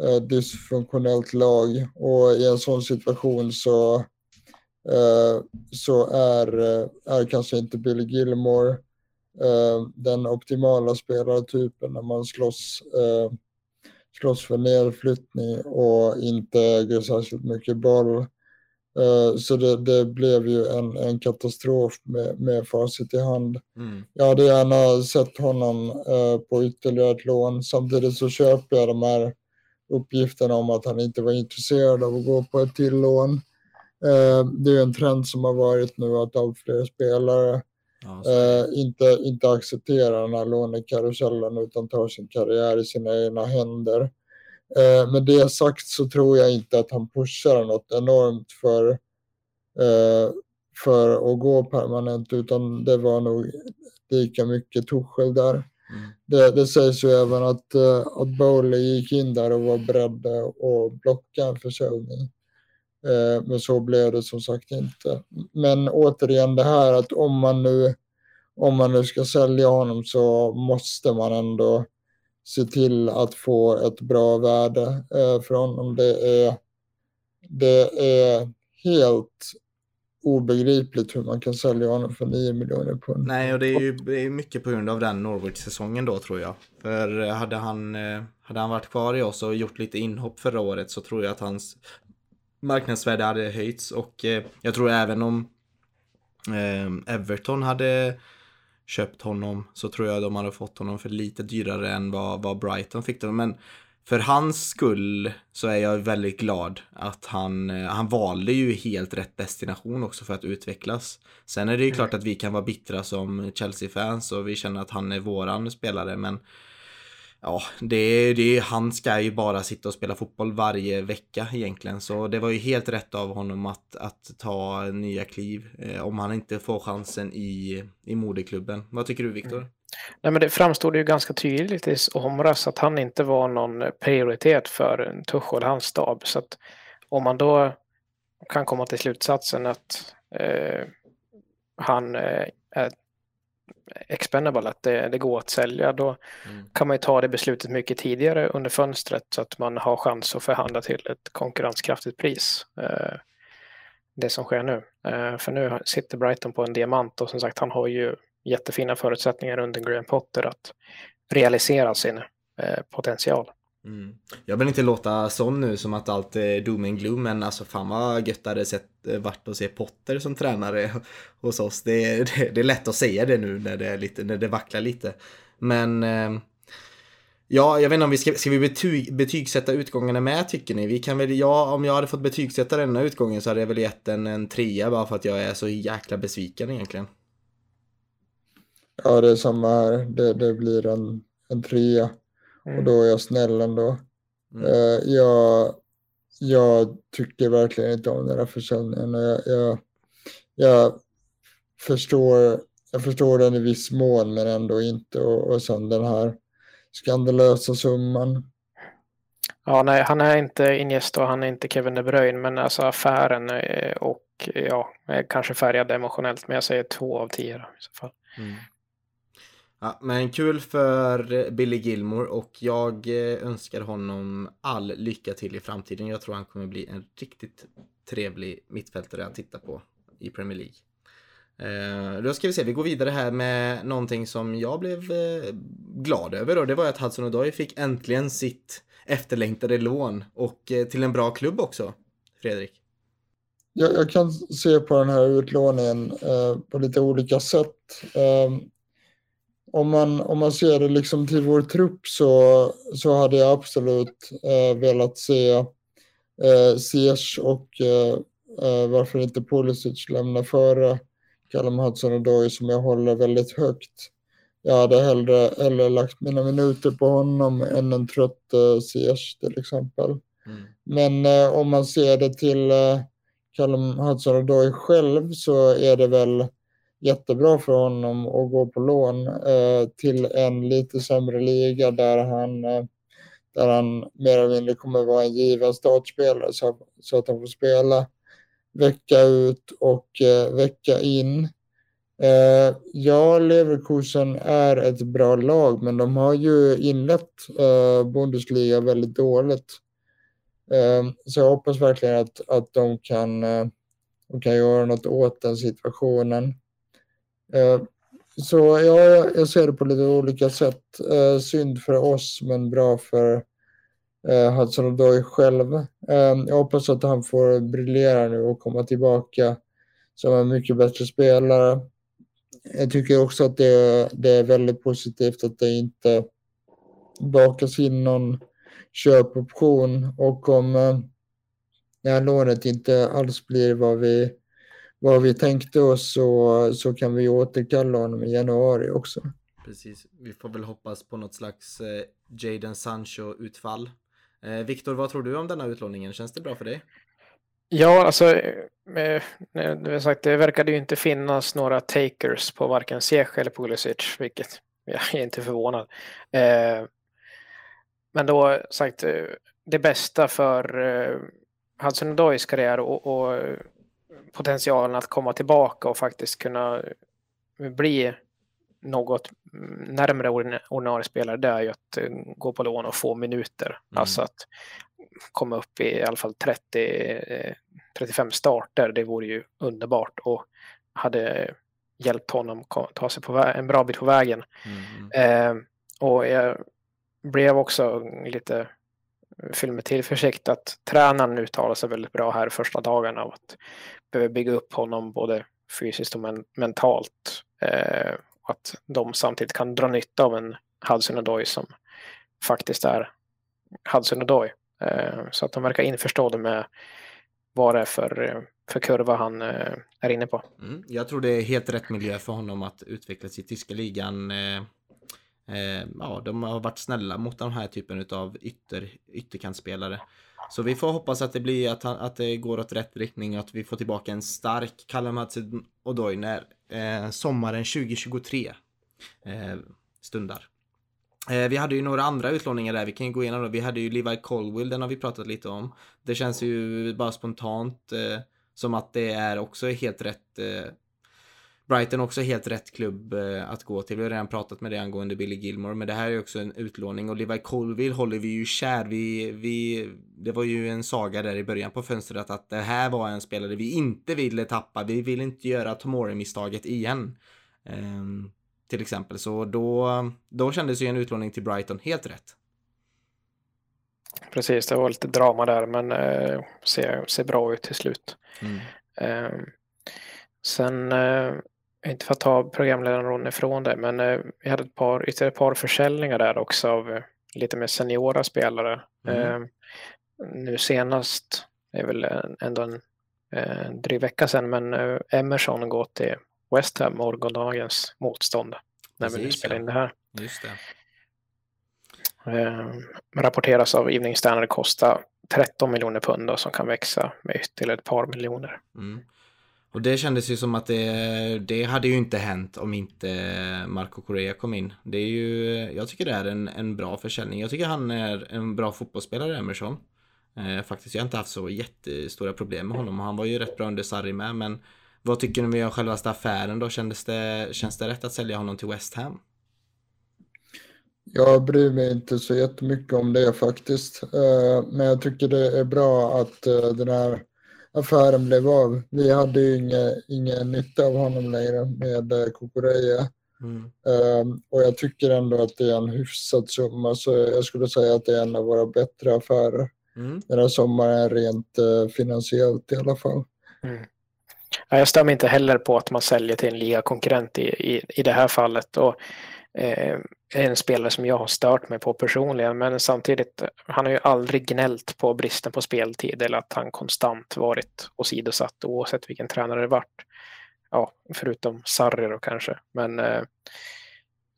[SPEAKER 2] uh, dysfunktionellt lag och i en sån situation så, så är, är kanske inte Billy Gilmore den optimala spelartypen när man slåss slåss för nedflyttning och inte äger särskilt mycket boll. Eh, så det, det, blev ju en, en katastrof med, med facit i hand. Mm. Jag hade gärna sett honom eh, på ytterligare ett lån. Samtidigt så köper jag de här uppgifterna om att han inte var intresserad av att gå på ett till lån. Eh, det är en trend som har varit nu att allt fler spelare ja, inte, inte accepterar den här lånekarusellen utan tar sin karriär i sina egna händer. Eh, med det sagt så tror jag inte att han pushar något enormt för, eh, för att gå permanent utan det var nog lika mycket Tuchel där. Det, det sägs ju även att, eh, att Bowley gick in där och var beredd att blocka en försäljning. Eh, men så blev det som sagt inte. Men återigen det här att om man nu, om man nu ska sälja honom så måste man ändå se till att få ett bra värde eh, för honom. Det är, det är helt obegripligt hur man kan sälja honom för 9 miljoner pund.
[SPEAKER 1] Nej, och det är ju det är mycket på grund av den Norwich-säsongen då tror jag. För eh, hade han, eh, hade han varit kvar i oss och gjort lite inhopp förra året så tror jag att hans marknadsvärde hade höjts och eh, jag tror även om eh, Everton hade köpt honom så tror jag de hade fått honom för lite dyrare än vad, vad Brighton fick det. Men för hans skull så är jag väldigt glad att han, eh, han valde ju helt rätt destination också för att utvecklas. Sen är det ju mm. klart att vi kan vara bittra som Chelsea-fans och vi känner att han är våran spelare men ja, det, det, han ska ju bara sitta och spela fotboll varje vecka egentligen. Så det var ju helt rätt av honom att, att ta nya kliv. Eh, om han inte får chansen i, i moderklubben. Vad tycker du Viktor? Mm.
[SPEAKER 3] Nej, men det framstod ju ganska tydligt i somras att han inte var någon prioritet för Tuchel, hans stab. Så att om man då kan komma till slutsatsen att eh, han eh, är expendable, att det, det, går att sälja, då mm. kan man ju ta det beslutet mycket tidigare under fönstret så att man har chans att förhandla till ett konkurrenskraftigt pris. Eh, det som sker nu. Eh, för nu sitter Brighton på en diamant och som sagt han har ju jättefina förutsättningar under Graham Potter att realisera sin eh, potential.
[SPEAKER 1] Mm. Jag vill inte låta sån nu som att allt är doom and gloom men alltså fan vad gött det hade sett, vart varit att se Potter som tränare [LAUGHS] hos oss. Det är, [LAUGHS] det, det är lätt att säga det nu när det, är lite, när det vacklar lite. Men eh, Ja, jag vet inte om vi ska, ska vi betyg, betygsätta utgångarna med tycker ni? Vi kan väl, ja, om jag hade fått betygsätta denna utgången så hade jag väl gett en, en trea bara för att jag är så jäkla besviken egentligen.
[SPEAKER 2] Ja, det är samma här. Det, det blir en, en trea. Mm. Och då är jag snäll ändå. Mm. Uh, jag, jag tycker verkligen inte om den här försäljningen. Jag, jag, jag förstår, jag förstår den i viss mån men ändå inte. Och, och sen den här skandalösa summan.
[SPEAKER 3] Ja, nej, han är inte Iniesta och han är inte Kevin De Bruyne, men alltså affären eh, och ja, kanske färgad emotionellt, men jag säger två av tio då, i så fall. Mm.
[SPEAKER 1] Ja, men kul för Billy Gilmore och jag eh, önskar honom all lycka till i framtiden. Jag tror han kommer bli en riktigt trevlig mittfältare att titta på i Premier League. Eh, då ska vi se, vi går vidare här med någonting som jag blev eh, glad över och det var att Hudson Odoi fick äntligen sitt efterlängtade lån och till en bra klubb också. Fredrik?
[SPEAKER 2] Jag, jag kan se på den här utlåningen eh, på lite olika sätt. Eh, om, man, om man ser det liksom till vår trupp så, så hade jag absolut eh, velat se eh, Ziyech och eh, eh, varför inte Pulisic lämna före Callum Hudson-Odoi som jag håller väldigt högt. Jag hade hellre, hellre lagt mina minuter på honom än en trött uh, Ziyech till exempel. Mm. Men uh, om man ser det till uh, Callum Hudson-Odoi själv så är det väl jättebra för honom att gå på lån eh, till en lite sämre liga där han, eh, där han mer eller mindre kommer vara en given startspelare så, så att han får spela vecka ut och eh, vecka in. Eh, ja, Leverkusen är ett bra lag, men de har ju inlett eh, Bundesliga väldigt dåligt. Eh, så jag hoppas verkligen att, att de, kan, eh, de kan göra något åt den situationen. Eh, så ja, jag ser det på lite olika sätt. Eh, synd för oss, men bra för eh, Hudson Odoi själv. Eh, jag hoppas att han får briljera nu och komma tillbaka som en mycket bättre spelare jag tycker också att det, det är väldigt positivt att det inte bakas in någon köpoption och om eh, det här lånet inte alls blir vad vi, vad vi tänkte oss så, så kan vi återkalla honom i januari också.
[SPEAKER 1] Precis, vi får väl hoppas på något slags eh, Jaden Sancho-utfall. Eh, Viktor, vad tror du om denna utlåningen? Känns det bra för dig?
[SPEAKER 3] Ja, alltså, eh, eh sagt, det verkade ju inte finnas några takers på varken Ziyech eller Pulisic, vilket jag är inte förvånad. Eh, men då sagt, eh, det bästa för eh, Hudson Odoys karriär och, och, potentialen att komma tillbaka och faktiskt kunna bli något närmare ordinarie spelare, det är ju att eh, gå på lån och få minuter. Mm. Alltså att komma upp i i alla fall 30, 35 eh, starter, det vore ju underbart och hade hjälpt honom ta sig på en bra bit på vägen. Mm. Eh, och jag blev också lite fylld med tillförsikt att tränaren uttalar sig väldigt bra här första dagarna och att behöver bygga upp honom både fysiskt och men mentalt. Eh, och att de samtidigt kan dra nytta av en Hudson Odoi som faktiskt är Hudson Odoi. Eh, så att de verkar införstådda med vad det är för, för kurva han eh, är inne på.
[SPEAKER 1] Mm, jag tror det är helt rätt miljö för honom att utvecklas i tyska ligan. Eh, eh, ja, de har varit snälla mot den här typen av ytter, ytterkantspelare. Så vi får hoppas att det blir att, han, att det går åt rätt riktning och att vi får tillbaka en stark Kalle Hudson Odoi när eh, sommaren 2023 eh, stundar. Eh, vi hade ju några andra utlåningar där, vi kan ju gå igenom då. Vi hade ju Levi Colwill, den har vi pratat lite om. Det känns ju bara spontant eh, som att det är också helt rätt eh, Brighton också helt rätt klubb eh, att gå till. Vi har redan pratat med det angående Billy Gilmore, men det här är också en utlåning och Levi Colville håller vi ju kär. Vi, vi, det var ju en saga där i början på fönstret att det här var en spelare vi inte ville tappa. Vi vill inte göra Tomori-misstaget igen. Um, till exempel. Så då, då kändes ju en utlåning till Brighton helt rätt.
[SPEAKER 3] Precis, det var lite drama där men eh, ser, ser bra ut till slut. Mm. Eh, sen, eh, inte för att ta programledarrollen ifrån det, men eh, vi hade ett par, ytterligare ett par försäljningar där också av eh, lite mer seniora spelare. Mm. Nu senast, är väl ändå en eh, dryg vecka sedan, men Emerson går till West Ham, morgondagens motstånd, när Precis, vi nu spelar in det här.
[SPEAKER 1] Just det.
[SPEAKER 3] Eh, rapporteras av Evening Standard kosta 13 miljoner pund som kan växa med ytterligare ett par miljoner. Mm.
[SPEAKER 1] Och det kändes ju som att det, det hade ju inte hänt om inte Marco Correa kom in. Det är ju, jag tycker det är en, en bra försäljning. Jag tycker han är en bra fotbollsspelare, Emerson. Eh, faktiskt, jag har inte haft så jättestora problem med honom. Han var ju rätt bra under Sarri med, men vad tycker ni om självaste affären då? Kändes det, känns det rätt att sälja honom till West Ham?
[SPEAKER 2] Jag bryr mig inte så jättemycket om det faktiskt. Eh, men jag tycker det är bra att eh, den här affären blev av. Vi hade ju ingen, ingen nytta av honom längre med eh, Kukureya. Mm. Um, och jag tycker ändå att det är en hyfsad summa, så jag skulle säga att det är en av våra bättre affärer mm. den här sommaren, rent uh, finansiellt i alla fall. Mm.
[SPEAKER 3] Ja, jag stämmer inte heller på att man säljer till en ligakonkurrent i, i, i det här fallet. Och Eh, en spelare som jag har stört mig på personligen, men samtidigt, han har ju aldrig gnällt på bristen på speltid eller att han konstant varit åsidosatt oavsett vilken tränare det varit. Ja, förutom Sarri då kanske, men eh,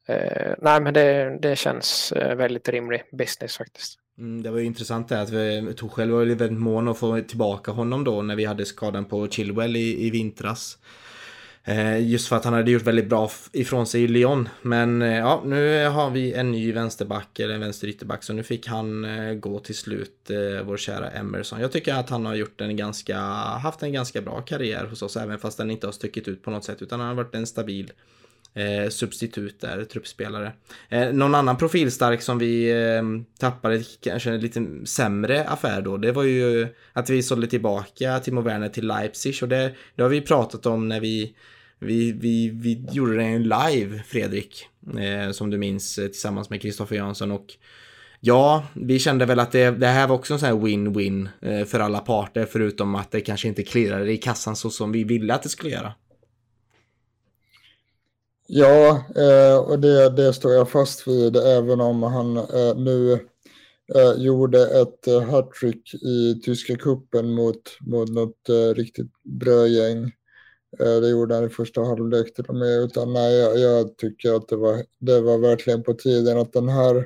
[SPEAKER 3] eh, nej, men det, det känns eh, väldigt rimlig business faktiskt.
[SPEAKER 1] Mm, det var ju intressant det att vi, själv var väldigt mån att få tillbaka honom då när vi hade skadan på Chilwell i, i vintras. Eh, just för att han hade gjort väldigt bra ifrån sig i Lyon. Men eh, ja, nu har vi en ny vänsterback, eller en vänsterytterback, så nu fick han eh, gå till slut, vår kära Emerson. Jag tycker att han har gjort en ganska, haft en ganska bra karriär hos oss, även fast den inte har stuckit ut på något sätt, utan han har varit en stabil eh, substitut där, truppspelare. Eh, någon annan profilstark som vi eh, tappade, kanske en lite sämre affär då, det var ju att vi sålde tillbaka Timo Werner till Leipzig och det, det har vi pratat om när vi vi, vi, vi gjorde det live, Fredrik, eh, som du minns, eh, tillsammans med Kristoffer Jansson. Och ja, vi kände väl att det, det här var också en sån här win-win eh, för alla parter, förutom att det kanske inte klirrade i kassan så som vi ville att det skulle göra.
[SPEAKER 2] Ja, eh, och det, det står jag fast vid, även om han eh, nu eh, gjorde ett hattrick i tyska kuppen mot, mot något riktigt brödgäng. Det gjorde han i första halvlek till och med. Utan nej, jag, jag, tycker att det var, det var verkligen på tiden att den här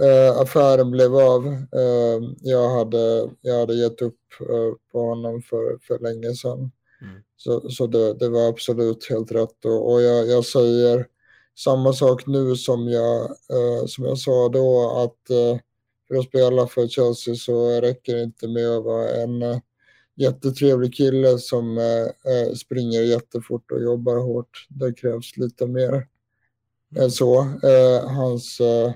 [SPEAKER 2] eh, affären blev av. Eh, jag, hade, jag hade gett upp eh, på honom för, för länge sedan. Så, så det, det, var absolut helt rätt. Och, och jag, jag, säger samma sak nu som jag, eh, som jag sa då, att eh, för att spela för Chelsea så räcker det inte med att vara en eh, jättetrevlig kille som eh, eh, springer jättefort och jobbar hårt. Det krävs lite mer än så. Eh, hans, eh,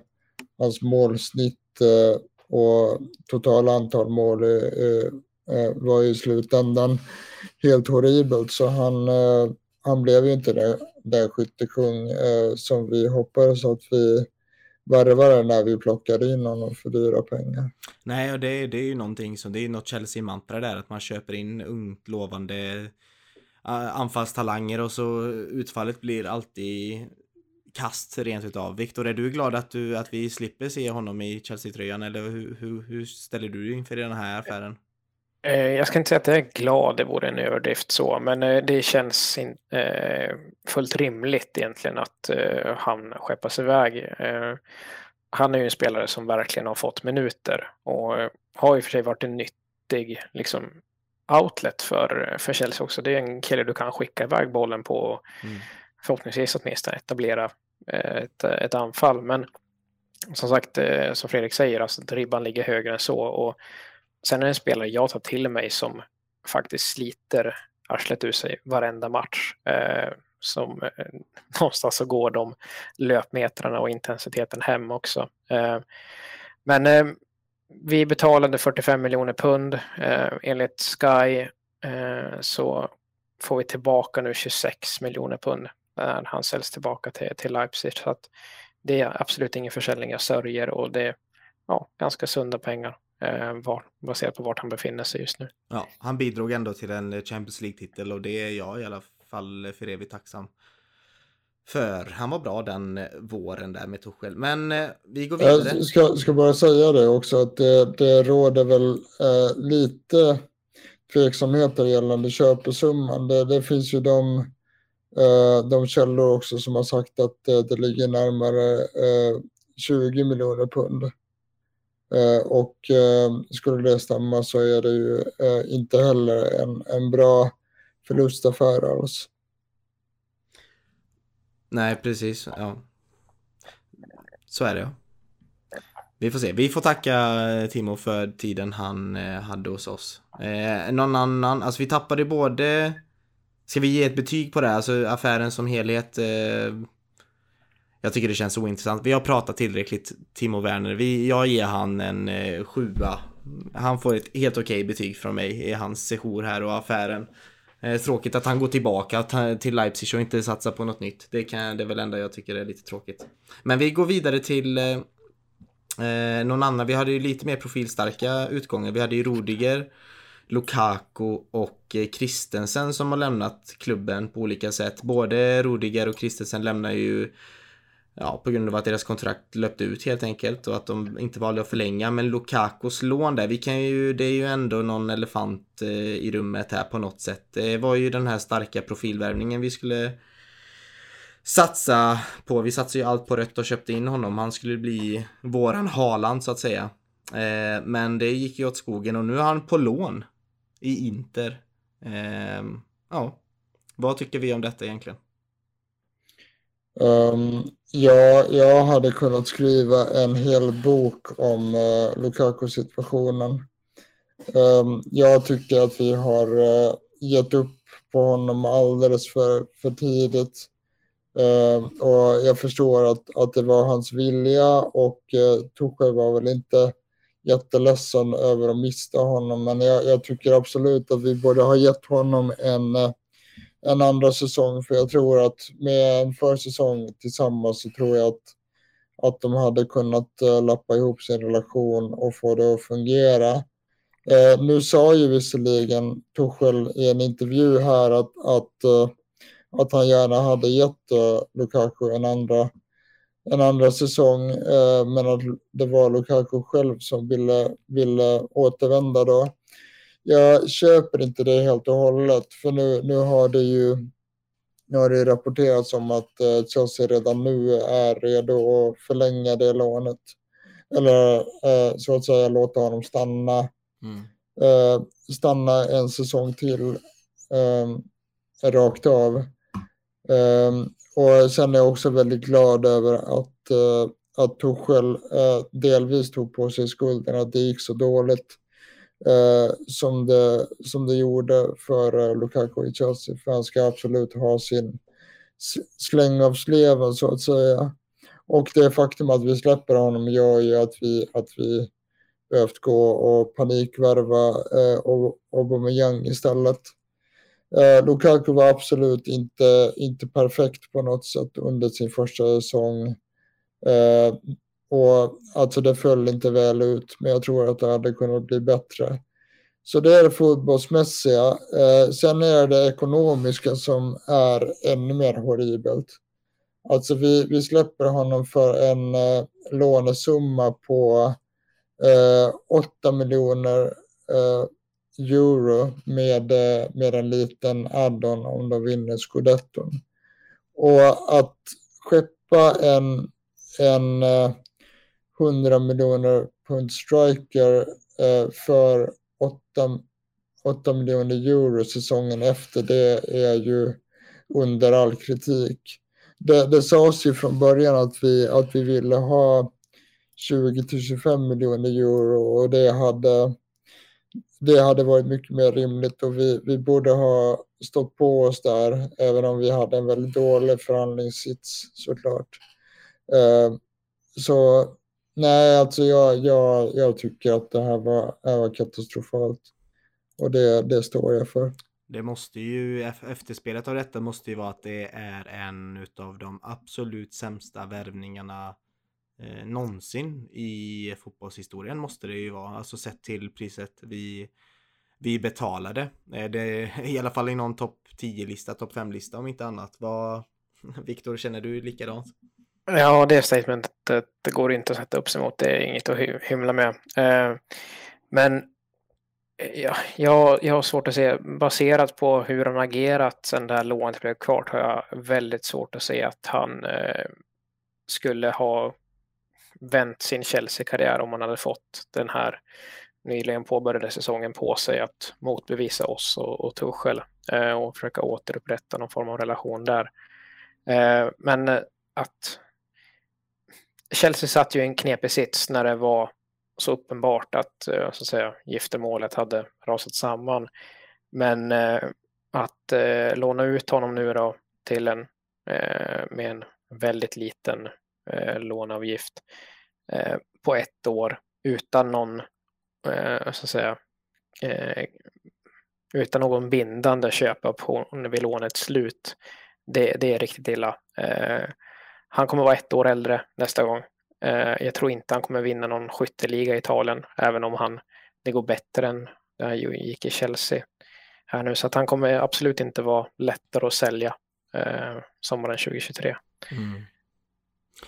[SPEAKER 2] hans målsnitt eh, och totala antal mål är, Eh, var i slutändan helt horribelt så han, eh, han blev ju inte den, den skyttekung eh, som vi hoppades att vi värvade när vi plockade in honom för dyra pengar.
[SPEAKER 1] Nej, och det, det är ju någonting som, det är ju något Chelsea-mantra där, att man köper in ungt lovande anfallstalanger och så utfallet blir alltid kast rent utav. Viktor, är du glad att, du, att vi slipper se honom i Chelsea-tröjan eller hur, hur, hur ställer du dig inför den här affären?
[SPEAKER 3] Eh, jag ska inte säga att jag är glad, det vore en överdrift så, men eh, det känns in, eh, fullt rimligt egentligen att han skeppas iväg. Han är ju en spelare som verkligen har fått minuter och har och för sig varit en nyttig liksom, outlet för, för Chelsea också. Det är en kille du kan skicka iväg bollen på och mm. förhoppningsvis åtminstone etablera ett, ett anfall. Men som sagt, som Fredrik säger, alltså, ribban ligger högre än så. Och Sen är det en spelare jag tar till mig som faktiskt sliter arslet ur sig varenda match. Eh, som eh, [LAUGHS] någonstans så går de löpmetrarna och intensiteten hem också. Eh, men eh, vi betalade 45 miljoner pund. Eh, enligt Sky eh, så får vi tillbaka nu 26 miljoner pund när han säljs tillbaka till, till Leipzig. Så att det är absolut ingen försäljning jag sörjer och det är ja, ganska sunda pengar eh, var, baserat på vart han befinner sig just nu.
[SPEAKER 1] Ja, han bidrog ändå till en Champions League-titel och det är jag i alla fall för evigt tacksam för. Han var bra den eh, våren där med Tuchel. Men eh, vi går vidare.
[SPEAKER 2] Jag ska, ska bara säga det också att det, det råder väl eh, lite tveksamheter gällande köpesumman. Det, det finns ju de, eh, de källor också som har sagt att eh, det ligger närmare 20 miljoner pund. Eh, och eh, skulle det stämma så är det ju eh, inte heller en, en bra förlustaffär alls.
[SPEAKER 1] Nej, precis. Ja. Så är det ja. Vi får se. Vi får tacka Timo för tiden han hade hos oss. Eh, någon annan, alltså vi tappade både... Ska vi ge ett betyg på det? Alltså affären som helhet. Eh, jag tycker det känns ointressant. Vi har pratat tillräckligt, Timo Werner. Vi, jag ger han en eh, sjua. Han får ett helt okej betyg från mig i hans sejour här och affären. Eh, tråkigt att han går tillbaka till Leipzig och inte satsar på något nytt. Det, kan, det är väl enda jag tycker är lite tråkigt. Men vi går vidare till eh, eh, någon annan. Vi hade ju lite mer profilstarka utgångar. Vi hade ju Rodiger, Lukaku och Kristensen Christensen som har lämnat klubben på olika sätt. Både Rodiger och Christensen lämnar ju Ja, på grund av att deras kontrakt löpte ut helt enkelt och att de inte valde att förlänga. Men Lukakos lån där, vi kan ju, det är ju ändå någon elefant eh, i rummet här på något sätt. Det var ju den här starka profilvärvningen vi skulle satsa på. Vi satsade ju allt på rött och köpte in honom. Han skulle bli våran Haaland så att säga. Eh, men det gick ju åt skogen och nu är han på lån i Inter. Eh, ja, vad tycker vi om detta egentligen?
[SPEAKER 2] Um, ja, jag hade kunnat skriva en hel bok om uh, Lukaku-situationen. Um, jag tycker att vi har uh, gett upp på honom alldeles för, för tidigt. Uh, och jag förstår att, att det var hans vilja och uh, Tuchel var väl inte jätteledsen över att mista honom. Men jag, jag tycker absolut att vi borde ha gett honom en uh, en andra säsong. För jag tror att med en försäsong tillsammans så tror jag att, att de hade kunnat eh, lappa ihop sin relation och få det att fungera. Eh, nu sa ju visserligen Tuchel i en intervju här att, att, eh, att han gärna hade gett eh, Lukaku en andra, en andra säsong, eh, men att det var Lukaku själv som ville, ville återvända då jag köper inte det helt och hållet. För nu, nu har det ju nu har det rapporterats om att eh, Chelsea redan nu är redo att förlänga det lånet. Eller eh, så att säga låta honom stanna. Mm. Eh, stanna en säsong till eh, rakt av. Eh, och sen är jag också väldigt glad över att, att Tuchel delvis tog på sig skulden att det gick så dåligt eh, som, det, som det gjorde för eh, Lukaku i Chelsea. För han ska absolut ha sin släng av sleven så att säga. Och det faktum att vi släpper honom gör ju att vi, att vi behövt gå och panikvärva eh, Aubameyang istället. Eh, Lukaku var absolut inte, inte perfekt på något sätt under sin första säsong. Eh, och alltså det föll inte väl ut, men jag tror att det hade kunnat bli bättre. Så det är det fotbollsmässiga. Eh, sen är det ekonomiska som är ännu mer horribelt. Alltså vi, vi släpper honom för en eh, lånesumma på eh, 8 miljoner eh, euro med, eh, med en liten add-on om de vinner scudetton. Och att skeppa en, en eh, 100 miljoner pund striker eh, för 8, 8 miljoner euro säsongen efter, det är ju under all kritik. Det, det sades ju från början att vi, att vi ville ha 20-25 miljoner euro och det hade, det hade varit mycket mer rimligt och vi, vi borde ha stått på oss där, även om vi hade en väldigt dålig förhandlingssits såklart. Eh, så Nej, alltså jag, jag, jag tycker att det här var, här var katastrofalt. Och det, det står jag för.
[SPEAKER 1] Det måste ju, efterspelet av detta måste ju vara att det är en av de absolut sämsta värvningarna eh, någonsin i fotbollshistorien måste det ju vara. Alltså sett till priset vi, vi betalade. Eh, det, I alla fall i någon topp 10-lista, topp 5-lista om inte annat. Vad, [LAUGHS] Viktor, känner du likadant?
[SPEAKER 3] Ja, det statementet det går inte att sätta upp sig mot. Det är inget att hymla med. Eh, men eh, ja, jag, jag har svårt att se, baserat på hur han agerat sen det här lånet blev klart, har jag väldigt svårt att se att han eh, skulle ha vänt sin Chelsea-karriär om han hade fått den här nyligen påbörjade säsongen på sig att motbevisa oss och, och Tuchel. och försöka återupprätta någon form av relation där. Men att Chelsea satt ju i en knepig sits när det var så uppenbart att, eh, så att säga, giftermålet hade rasat samman. Men eh, att eh, låna ut honom nu då till en med en väldigt liten låneavgift på ett år utan någon, så att säga, utan någon bindande köpoption vid lånets slut. Det, det är riktigt illa. Han kommer vara ett år äldre nästa gång. Eh, jag tror inte han kommer vinna någon skytteliga i Italien, även om han, det går bättre än när han gick i Chelsea här nu. Så att han kommer absolut inte vara lättare att sälja eh, sommaren 2023. Mm.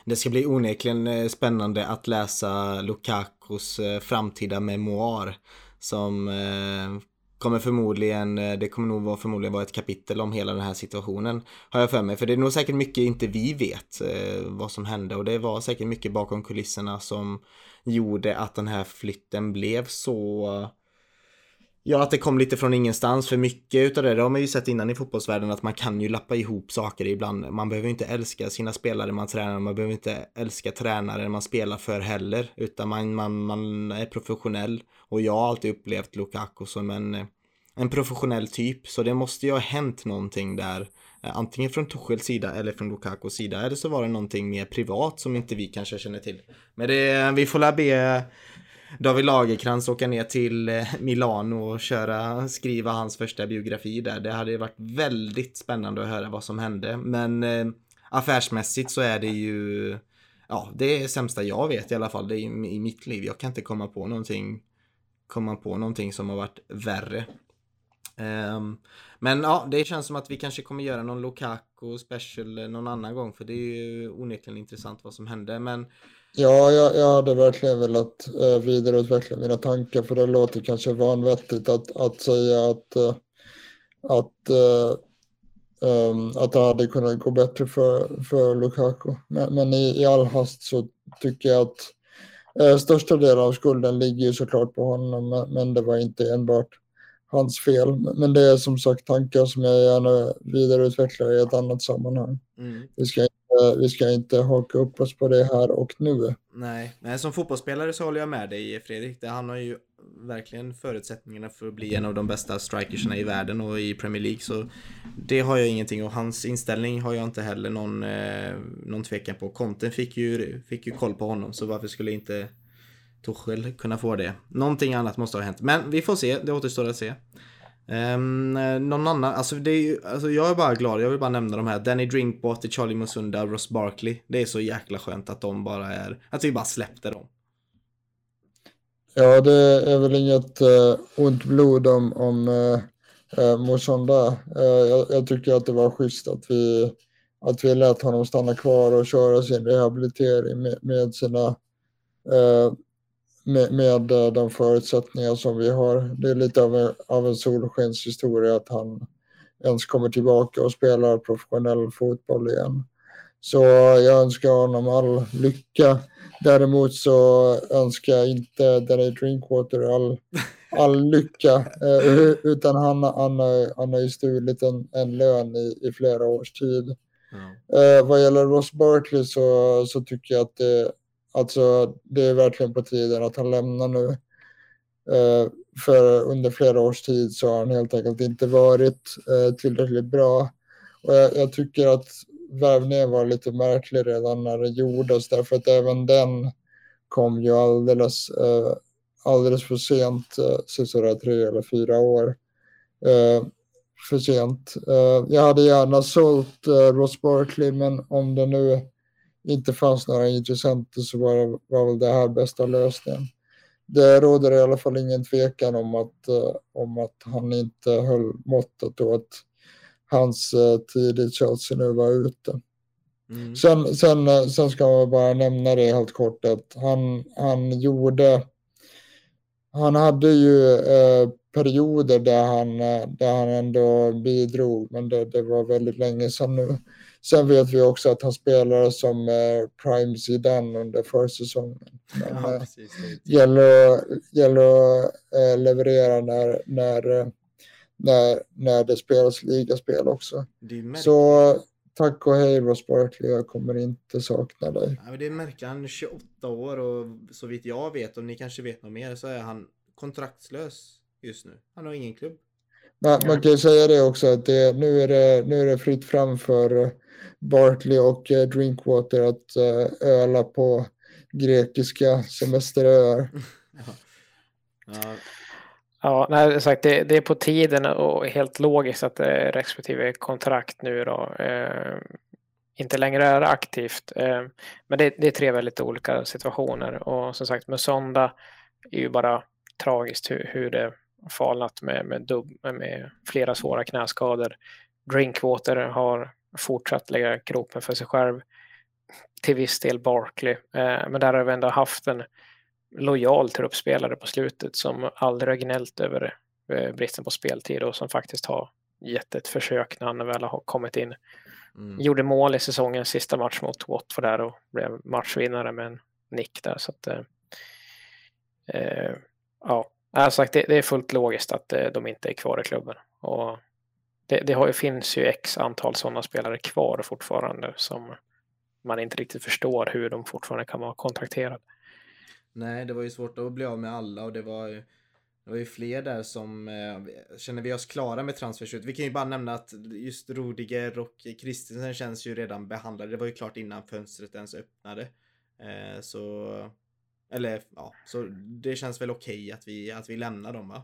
[SPEAKER 1] Det ska bli onekligen eh, spännande att läsa Lukakos eh, framtida memoar som eh, kommer förmodligen, eh, det kommer nog vara, förmodligen vara ett kapitel om hela den här situationen. Har jag för mig. För det är nog säkert mycket inte vi vet eh, vad som hände och det var säkert mycket bakom kulisserna som gjorde att den här flytten blev så Ja, att det kom lite från ingenstans. För mycket utav det, det har man ju sett innan i fotbollsvärlden att man kan ju lappa ihop saker ibland. Man behöver inte älska sina spelare man tränar, man behöver inte älska tränare man spelar för heller. Utan man, man, man är professionell. Och jag har alltid upplevt Lukaku som en, en professionell typ. Så det måste ju ha hänt någonting där. Antingen från Tuchels sida eller från Lukakos sida. Eller så var det någonting mer privat som inte vi kanske känner till. Men det, vi får la be David Lagerkrans åka ner till eh, Milano och köra, skriva hans första biografi där. Det hade varit väldigt spännande att höra vad som hände. Men eh, affärsmässigt så är det ju, ja, det är det sämsta jag vet i alla fall. Det är i, i mitt liv. Jag kan inte komma på någonting, komma på någonting som har varit värre. Um, men ja, det känns som att vi kanske kommer göra någon Lukaku special eh, någon annan gång för det är ju onekligen intressant vad som hände. Men
[SPEAKER 2] Ja, jag, jag hade verkligen velat eh, vidareutveckla mina tankar för det låter kanske vanvettigt att, att säga att, eh, att, um, att det hade kunnat gå bättre för, för Lukaku. Men, men i, i all hast så tycker jag att eh, största delen av skulden ligger ju såklart på honom, men, men det var inte enbart hans fel. Men det är som sagt tankar som jag gärna vidareutvecklar i ett annat sammanhang. Mm. Vi ska vi ska inte haka upp oss på det här och nu.
[SPEAKER 1] Nej, Nej som fotbollsspelare så håller jag med dig Fredrik. Han har ju verkligen förutsättningarna för att bli en av de bästa strikersna i världen och i Premier League. Så det har jag ingenting och hans inställning har jag inte heller någon, eh, någon tvekan på. Konten fick ju, fick ju koll på honom så varför skulle inte Tuchel kunna få det? Någonting annat måste ha hänt. Men vi får se, det återstår att se. Um, någon annan, alltså, det är ju, alltså jag är bara glad, jag vill bara nämna de här. Danny Drinkwater, Charlie Musunda, Ross Barkley. Det är så jäkla skönt att de bara är, att vi bara släppte dem.
[SPEAKER 2] Ja, det är väl inget uh, ont blod om, om eh, eh, uh, uh, Musunda. Uh, jag, jag, tycker att det var schysst att vi, att vi lät honom stanna kvar och köra sin rehabilitering med, med sina uh, med, med eh, de förutsättningar som vi har. Det är lite av en, av en solskenshistoria att han ens kommer tillbaka och spelar professionell fotboll igen. Så jag önskar honom all lycka. Däremot så önskar jag inte Danny Drinkwater all, all lycka. Eh, utan han, han, han har ju stulit en, en lön i, i flera års tid. Mm. Eh, vad gäller Ross Barkley så, så tycker jag att det Alltså det är verkligen på tiden att han lämnar nu. Eh, för under flera års tid så har han helt enkelt inte varit eh, tillräckligt bra. Och jag, jag, tycker att värvningen var lite märklig redan när den gjordes därför att även den kom ju alldeles, eh, alldeles för sent, uh, tre eller fyra år eh, för sent. Eh, jag hade gärna sålt Ross Barkley men om det nu inte fanns några intressenter så var, det, var väl det här bästa lösningen. Det råder i alla fall ingen tvekan om att, uh, om att han inte höll måttet och att hans uh, tid i Chelsea nu var ute. Mm. Sen, sen, uh, sen ska man bara nämna det helt kort att han, han gjorde han hade ju eh, perioder där han, där han ändå bidrog, men det, det var väldigt länge sedan nu. Sen vet vi också att han spelade som eh, Prime Zidane under försäsongen. Men ja, eh, gäller, gäller att eh, leverera när, när, när, när det spelas ligaspel också. Så tack och hej Ross Barkley, jag kommer inte sakna dig.
[SPEAKER 1] ja, men det märker han, är 28 år och så vitt jag vet, och ni kanske vet något mer, så är han kontraktslös just nu. Han har ingen klubb.
[SPEAKER 2] Man, man kan ju säga det också att det, nu, är det, nu är det fritt fram för Barkley och eh, Drinkwater att eh, öla på grekiska semesteröar. [LAUGHS]
[SPEAKER 1] Ja. Ja,
[SPEAKER 3] Ja, nej, sagt, det, det är på tiden och helt logiskt att eh, respektive kontrakt nu då eh, inte längre är aktivt. Eh, men det, det är tre väldigt olika situationer och som sagt med Sonda är ju bara tragiskt hur, hur det falnat med, med, dubb, med flera svåra knäskador. Drinkwater har fortsatt lägga gropen för sig själv. Till viss del Barkley, eh, men där har vi ändå haft en lojal truppspelare på slutet som aldrig har gnällt över eh, bristen på speltid och som faktiskt har gett ett försök när han väl har kommit in.
[SPEAKER 1] mm.
[SPEAKER 3] Gjorde mål i säsongens sista match mot Watford där och blev matchvinnare med en nick där. Så att, eh, eh, ja, jag har sagt, det, det är fullt logiskt att eh, de inte är kvar i klubben. Och det, det har, finns ju x antal sådana spelare kvar fortfarande som man inte riktigt förstår hur de fortfarande kan vara kontrakterade.
[SPEAKER 1] Nej, det var ju svårt att bli av med alla och det var ju, det var ju fler där som eh, känner vi oss klara med transfershoot. Vi kan ju bara nämna att just Rodiger och Christensen känns ju redan behandlade. Det var ju klart innan fönstret ens öppnade. Eh, så, eller ja, så det känns väl okej att, vi, att vi lämnar dem va?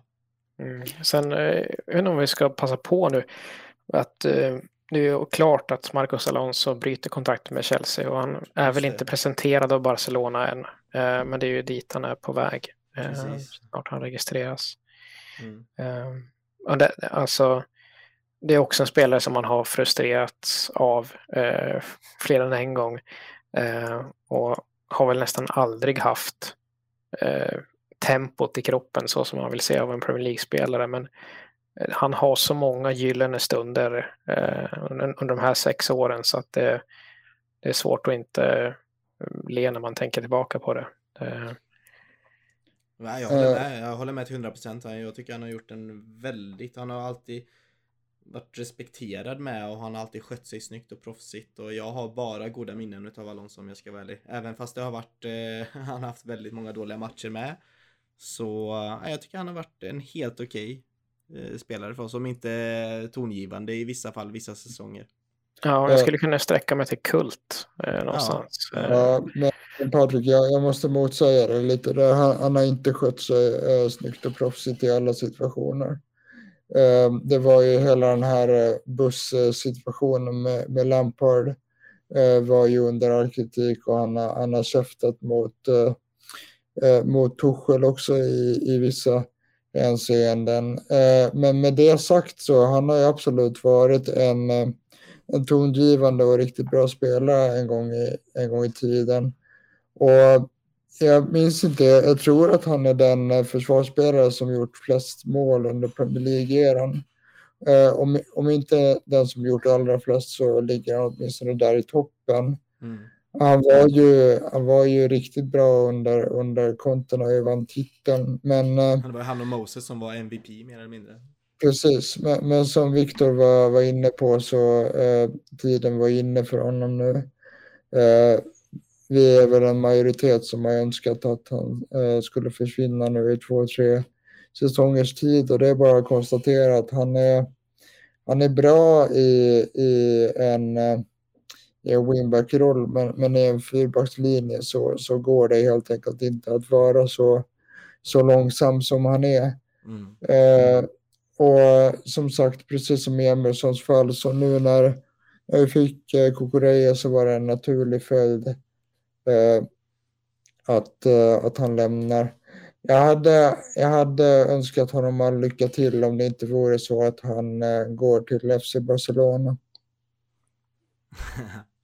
[SPEAKER 3] Mm. Sen, eh, jag vet inte om vi ska passa på nu att eh, det är klart att Marcos Alonso bryter kontakt med Chelsea och han är väl inte presenterad av Barcelona än. Eh, men det är ju dit han är på väg. Eh,
[SPEAKER 1] Precis.
[SPEAKER 3] snart han registreras.
[SPEAKER 1] Mm.
[SPEAKER 3] Eh, det, alltså, det är också en spelare som man har frustrerats av eh, fler än en gång. Och har väl nästan aldrig haft eh, tempot i kroppen så som man vill se av en Premier League-spelare. Men eh, han har så många gyllene stunder eh, under, under de här sex åren så att det, det är svårt att inte eh, le när man tänker tillbaka på det. Eh,
[SPEAKER 1] Ja, jag håller
[SPEAKER 2] Eh.
[SPEAKER 1] med, jag håller med till 100%. Jag tycker han har gjort en väldigt, han har alltid varit respekterad med och han har alltid skött sig snyggt och proffsigt och jag har bara goda minnen utav Alonso om jag ska vara ärlig. Även fast det har varit, eh, [LAUGHS] han har haft väldigt många dåliga matcher med. Så eh, jag tycker han har varit en helt okej eh, spelare för oss, om inte tongivande i vissa fall, vissa säsonger.
[SPEAKER 3] ja,
[SPEAKER 2] Eh.
[SPEAKER 3] jag skulle kunna sträcka mig till kult eh, någonstans. Eh,
[SPEAKER 2] Ja, men Patrik, jag, jag måste motsäga det lite. Där. Han, han har inte skött sig eh, snyggt och proffsigt i alla situationer. Eh, det var ju hela den här eh, bussituationen med, med Lampard eh, var ju under all kritik och han, har- han har käftat mot, mot Tuchel också i, i vissa hänseenden. Men med det sagt så han har ju absolut varit en, en tongivande och riktigt bra spelare en gång i, en gång i tiden. Och jag minns inte, jag tror att han är den eh, försvarsspelare som gjort flest mål under Premier League-eran. Eh, om, om inte den som gjort allra flest så ligger han åtminstone där i toppen.
[SPEAKER 1] Mm.
[SPEAKER 2] Han var ju, han var ju riktigt bra under, under Conte när vi vann titeln. Men eh,
[SPEAKER 1] Det var han och Moses som var MVP mer eller mindre.
[SPEAKER 2] precis, men, men som Viktor var, var inne på så eh, tiden var inne för honom nu. Eh, vi är väl en majoritet som har önskat att han eh, skulle försvinna nu i två, tre säsongers tid och det är bara att konstatera att han är, han är bra i, i en, eh, i en wingback-roll men, men i en fyrbackslinje så, så går det helt enkelt inte att vara så, så långsam som han är.
[SPEAKER 1] Mm.
[SPEAKER 2] Eh, och som sagt, precis som i Emersons fall, så nu när vi fick eh, Kukureya så var det en naturlig följd Eh, att, eh, att han lämnar. Jag hade, jag hade önskat honom all lycka till om det inte vore så att han eh, går till FC Barcelona. [LAUGHS]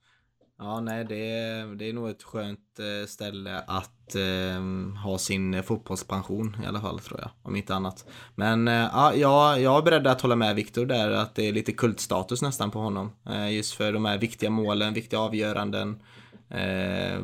[SPEAKER 1] Ja, nej, det är, det är nog ett skönt eh, ställe att eh, ha sin eh, fotbollspension i alla fall tror jag, om inte annat. Men eh, ja, jag, jag är beredd att hålla med Viktor där, att det är lite kultstatus nästan på honom. Eh, just för de här viktiga målen, viktiga avgöranden. Eh,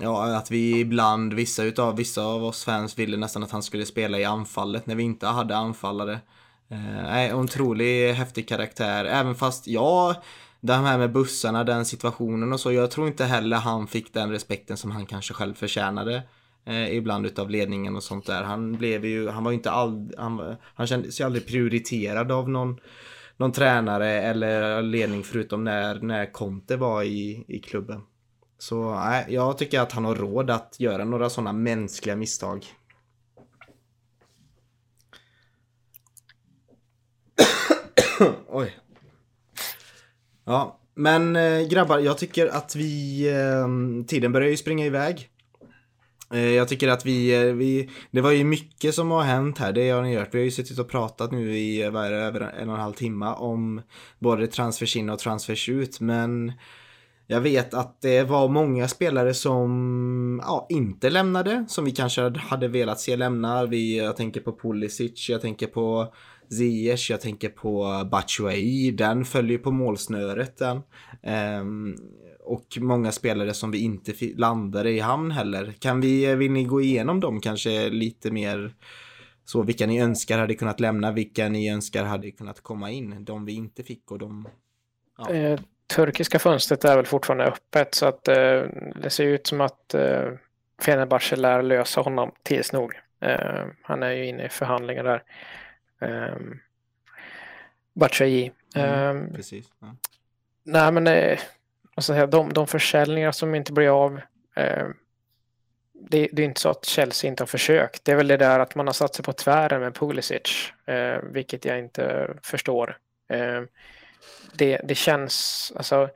[SPEAKER 1] ja, att vi ibland, vissa utav, vissa av oss fans ville nästan att han skulle spela i anfallet när vi inte hade anfallare. Eh, otrolig häftig karaktär. Även fast jag det här med bussarna, den situationen och så. Jag tror inte heller han fick den respekten som han kanske själv förtjänade. Eh, ibland utav ledningen och sånt där. Han blev ju, han var ju inte all, han, han kände sig aldrig prioriterad av någon, någon tränare eller ledning förutom när, när Conte var i, i klubben. Så nej, jag tycker att han har råd att göra några sådana mänskliga misstag. [COUGHS] Oj. Ja, men eh, grabbar, jag tycker att vi... Eh, tiden börjar ju springa iväg. Eh, jag tycker att vi, vi... Det var ju mycket som har hänt här, det har ni gjort. Vi har ju suttit och pratat nu i över en och en halv timme om både transfers in och transfers ut, men... Jag vet att det var många spelare som ja, inte lämnade, som vi kanske hade velat se lämna. Vi, jag tänker på Pulisic, jag tänker på Ziyech, jag tänker på Batshuayi, den följer på målsnöret den. Um, och många spelare som vi inte landade i hamn heller. Kan vi, vill ni gå igenom dem kanske lite mer så vilka ni önskar hade kunnat lämna, vilka ni önskar hade kunnat komma in, de vi inte fick och de...
[SPEAKER 3] Ja. Eh, turkiska fönstret är väl fortfarande öppet så att eh, det ser ut som att eh, Fenerbahce lär lösa honom tids nog. Eh, han är ju inne i förhandlingar där. Um, Batshuayi. Mm, um, precis. Ja. Nej, men eh, alltså, de, de försäljningar som inte blir av. Eh, det, det, är inte så att Chelsea inte har försökt. Det är väl det där att man har satt sig på tvären med Pulisic, eh, vilket jag inte förstår. Det, det känns, alltså,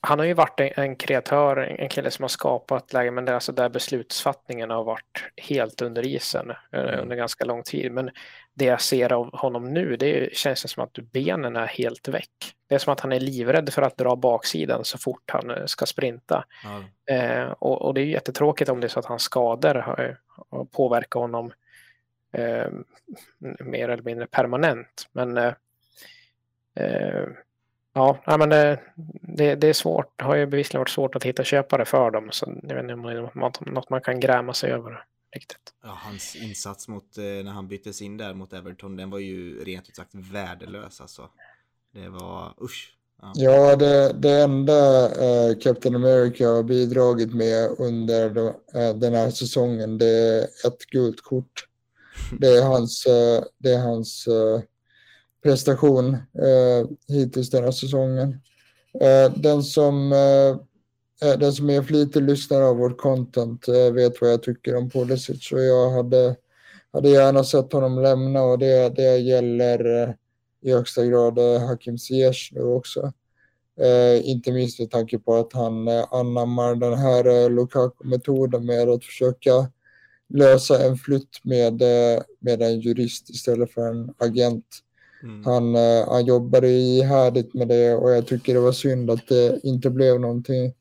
[SPEAKER 3] han har ju varit en, en kreatör, en kille som har skapat lägen, men det är alltså där beslutsfattningen har varit helt under isen mm. under ganska lång tid. Men det jag ser av honom nu, det känns som att benen är helt väck. Det är som att han är livrädd för att dra baksidan så fort han eh, ska sprinta. Mm. Eh, och, och, det är jättetråkigt om det är så att hans skador har, har påverkat honom eh, mer eller mindre permanent. Men eh, eh Ja, men det, det, det, är svårt. Det har ju bevisligen varit svårt att hitta köpare för dem. Så jag vet inte om det är något man kan gräma sig över riktigt.
[SPEAKER 1] Ja, hans insats mot, eh, när han byttes in där mot Everton, den var ju rent ut sagt värdelös alltså. Det var, usch.
[SPEAKER 2] Ja, ja det, det enda uh, Captain America har bidragit med under de, uh, den här säsongen, det är ett gult kort. Det är hans, uh, det är hans prestation eh, hittills den här säsongen. Eh, den som Eh, eh den som är flitig lyssnare av vårt content eh, vet vad jag tycker om Pulisic och jag hade, hade gärna sett honom lämna och det, det gäller eh, i högsta grad Hakim Ziyech nu också. Eh, inte minst med tanke på att han eh, anammar den här eh, Lukaku-metoden med att försöka lösa en flytt med, med en jurist istället för en agent. Mm. Han, eh, han jobbade ihärdigt med det och jag tycker det var synd att det inte blev någonting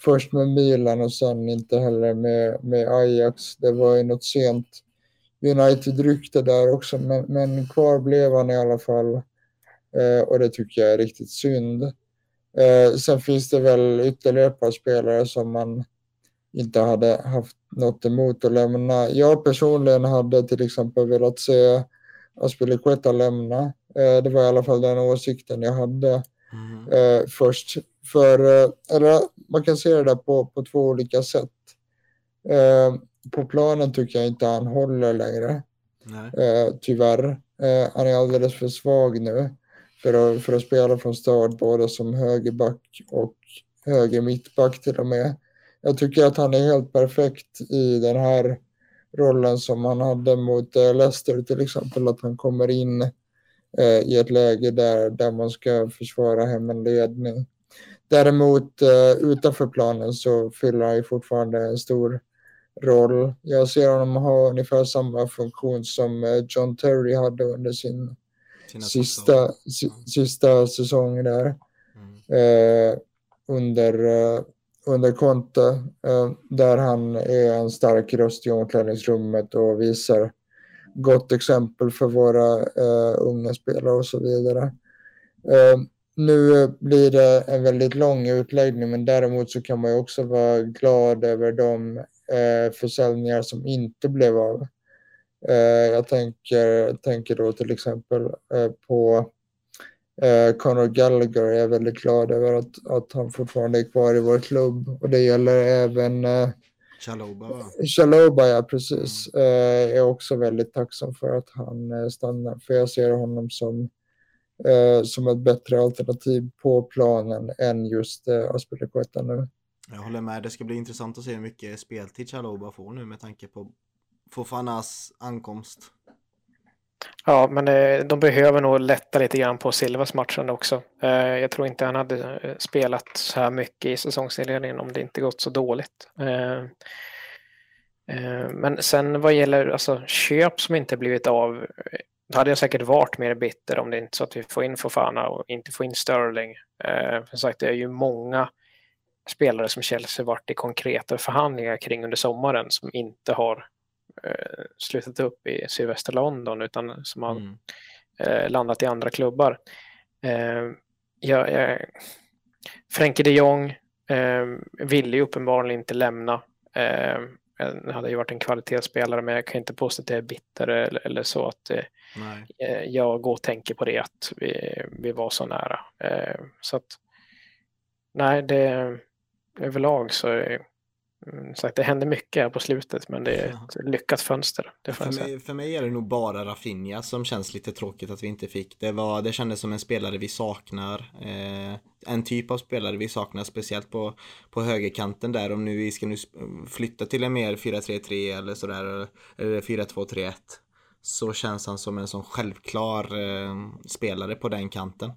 [SPEAKER 2] först med Milan och sen inte heller med, med Ajax. Det var ju något sent United-rykte där också, men, men kvar blev han i alla fall. Eh, och det tycker jag är riktigt synd. Eh, sen finns det väl ytterligare ett par spelare som man inte hade haft något emot att lämna. Jag personligen hade till exempel velat se Aspelikueta lämna. Eh, det var i alla fall den åsikten jag hade mm. eh, först. För, eh, eller, man kan se det där på, på två olika sätt. På planen tycker jag inte han håller längre. Eh, tyvärr. Han är alldeles för svag nu för att, för att spela från start både som högerback och höger mittback till och med. Jag tycker att han är helt perfekt i den här rollen som han hade mot Leicester till exempel, att han kommer in eh, i ett läge där, där man ska försvara hem en ledning. Däremot eh, utanför planen så fyller han ju fortfarande en stor roll. Jag ser honom ha ungefär samma funktion som eh, John Terry hade under sin sista, si, sista säsong där. Mm. Eh, under, uh, under Conte, uh, där han är en stark röst i omklädningsrummet och visar gott exempel för våra uh, unga spelare och så vidare. Eh, nu blir det en väldigt lång utläggning men däremot så kan man ju också vara glad över de eh, försäljningar som inte blev av. Eh, jag tänker, tänker då till exempel på Conor Gallagher. Jag är väldigt glad över att, att han fortfarande är kvar i vår klubb. Och det gäller även
[SPEAKER 1] Chaloba va?
[SPEAKER 2] Chaloba, ja precis. Mm. Jag är också väldigt tacksam för att han stannar. För jag ser honom som eh, som ett bättre alternativ på planen än just eh, Aspelekueta nu.
[SPEAKER 1] Jag håller med. Det ska bli intressant att se hur mycket speltid Chaloba får nu med tanke på Fofanas ankomst.
[SPEAKER 3] Ja, men eh, de behöver nog lätta lite grann på Silvas matchande också. Eh, jag tror inte han hade eh, spelat så här mycket i säsongsinledningen om det inte gått så dåligt. Men sen vad gäller alltså, köp som inte blivit av då hade jag säkert varit mer bitter om det inte så att vi får in Fofana och inte får in Sterling. Som sagt, det är ju många spelare som Chelsea varit i konkreta förhandlingar kring under sommaren som inte har eh, slutat upp i sydvästra London utan som har mm. eh, landat i andra klubbar. Eh, jag, jag, Frenkie de Jong eh, ville ju uppenbarligen inte lämna. Eh, han hade ju varit en kvalitetsspelare men jag kan inte påstå att det är bitter eller, eller så att eh, jag går och tänker på det att vi, vi var så nära. Eh, så att nej, det överlag så är Mm, så det händer mycket här på slutet men det är ett lyckat fönster.
[SPEAKER 1] för, mig, för mig är det nog bara Rafinha som känns lite tråkigt att vi inte fick. Det, var, det kändes som en spelare vi saknar. Eh, en typ av spelare vi saknar speciellt på, på högerkanten där om nu vi ska nu flytta till en mer 4-3-3 eller sådär eller 4-2-3-1 så känns han som en sån självklar eh, spelare på den kanten.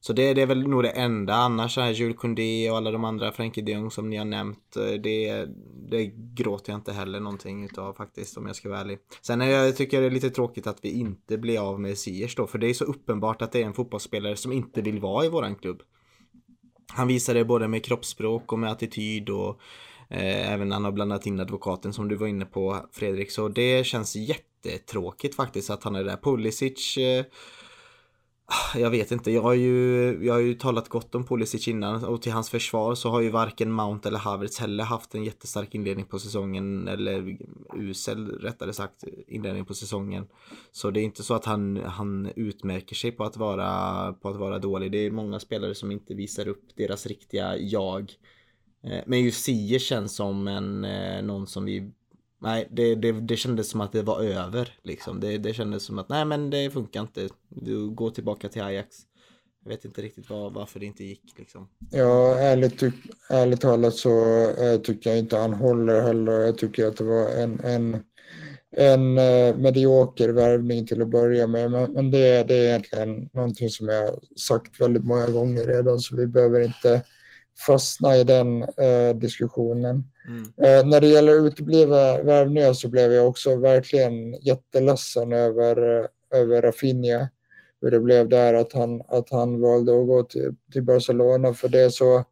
[SPEAKER 1] Så det, det är väl nog det enda. Annars här Jules Koundé och alla de andra, Frenkie de Jong som ni har nämnt, eh, det, det gråter jag inte heller någonting utav faktiskt om jag ska vara ärlig. Sen är jag, tycker jag det är lite tråkigt att vi inte blir av med Ziyech då, för det är så uppenbart att det är en fotbollsspelare som inte vill vara i våran klubb. Han visar det både med kroppsspråk och med attityd och eh, även när han har blandat in advokaten som du var inne på Fredrik. Så det känns jättetråkigt faktiskt att han är där. Pulisic eh, Ah, jag vet inte, jag har ju, jag har ju talat gott om Pulisic innan och till hans försvar så har ju varken Mount eller Havertz heller haft en jättestark inledning på säsongen eller usel rättare sagt inledning på säsongen. Så det är inte så att han, han utmärker sig på att, vara, på att vara dålig. Det är många spelare som inte visar upp deras riktiga jag. Eh, men just Sie känns som en, eh, någon som vi Nej, det, det, det kändes som att det var över liksom. Det, det kändes som att nej men det funkar inte. Du går tillbaka till Ajax. Jag vet inte riktigt var, varför det inte gick liksom.
[SPEAKER 2] Ja, ärligt, ärligt talat så äh, tycker jag inte han håller heller. Jag tycker att det var en, en, en äh, medioker värvning till att börja med. Men, men det, det är egentligen någonting som jag sagt väldigt många gånger redan så vi behöver inte fastna i den äh, diskussionen. Mm. Eh, när det gäller uteblivna värvningar så blev jag också verkligen jätteledsen över, över Rafinha. Hur det blev där att han, att han valde att gå till, till Barcelona. För det är, så,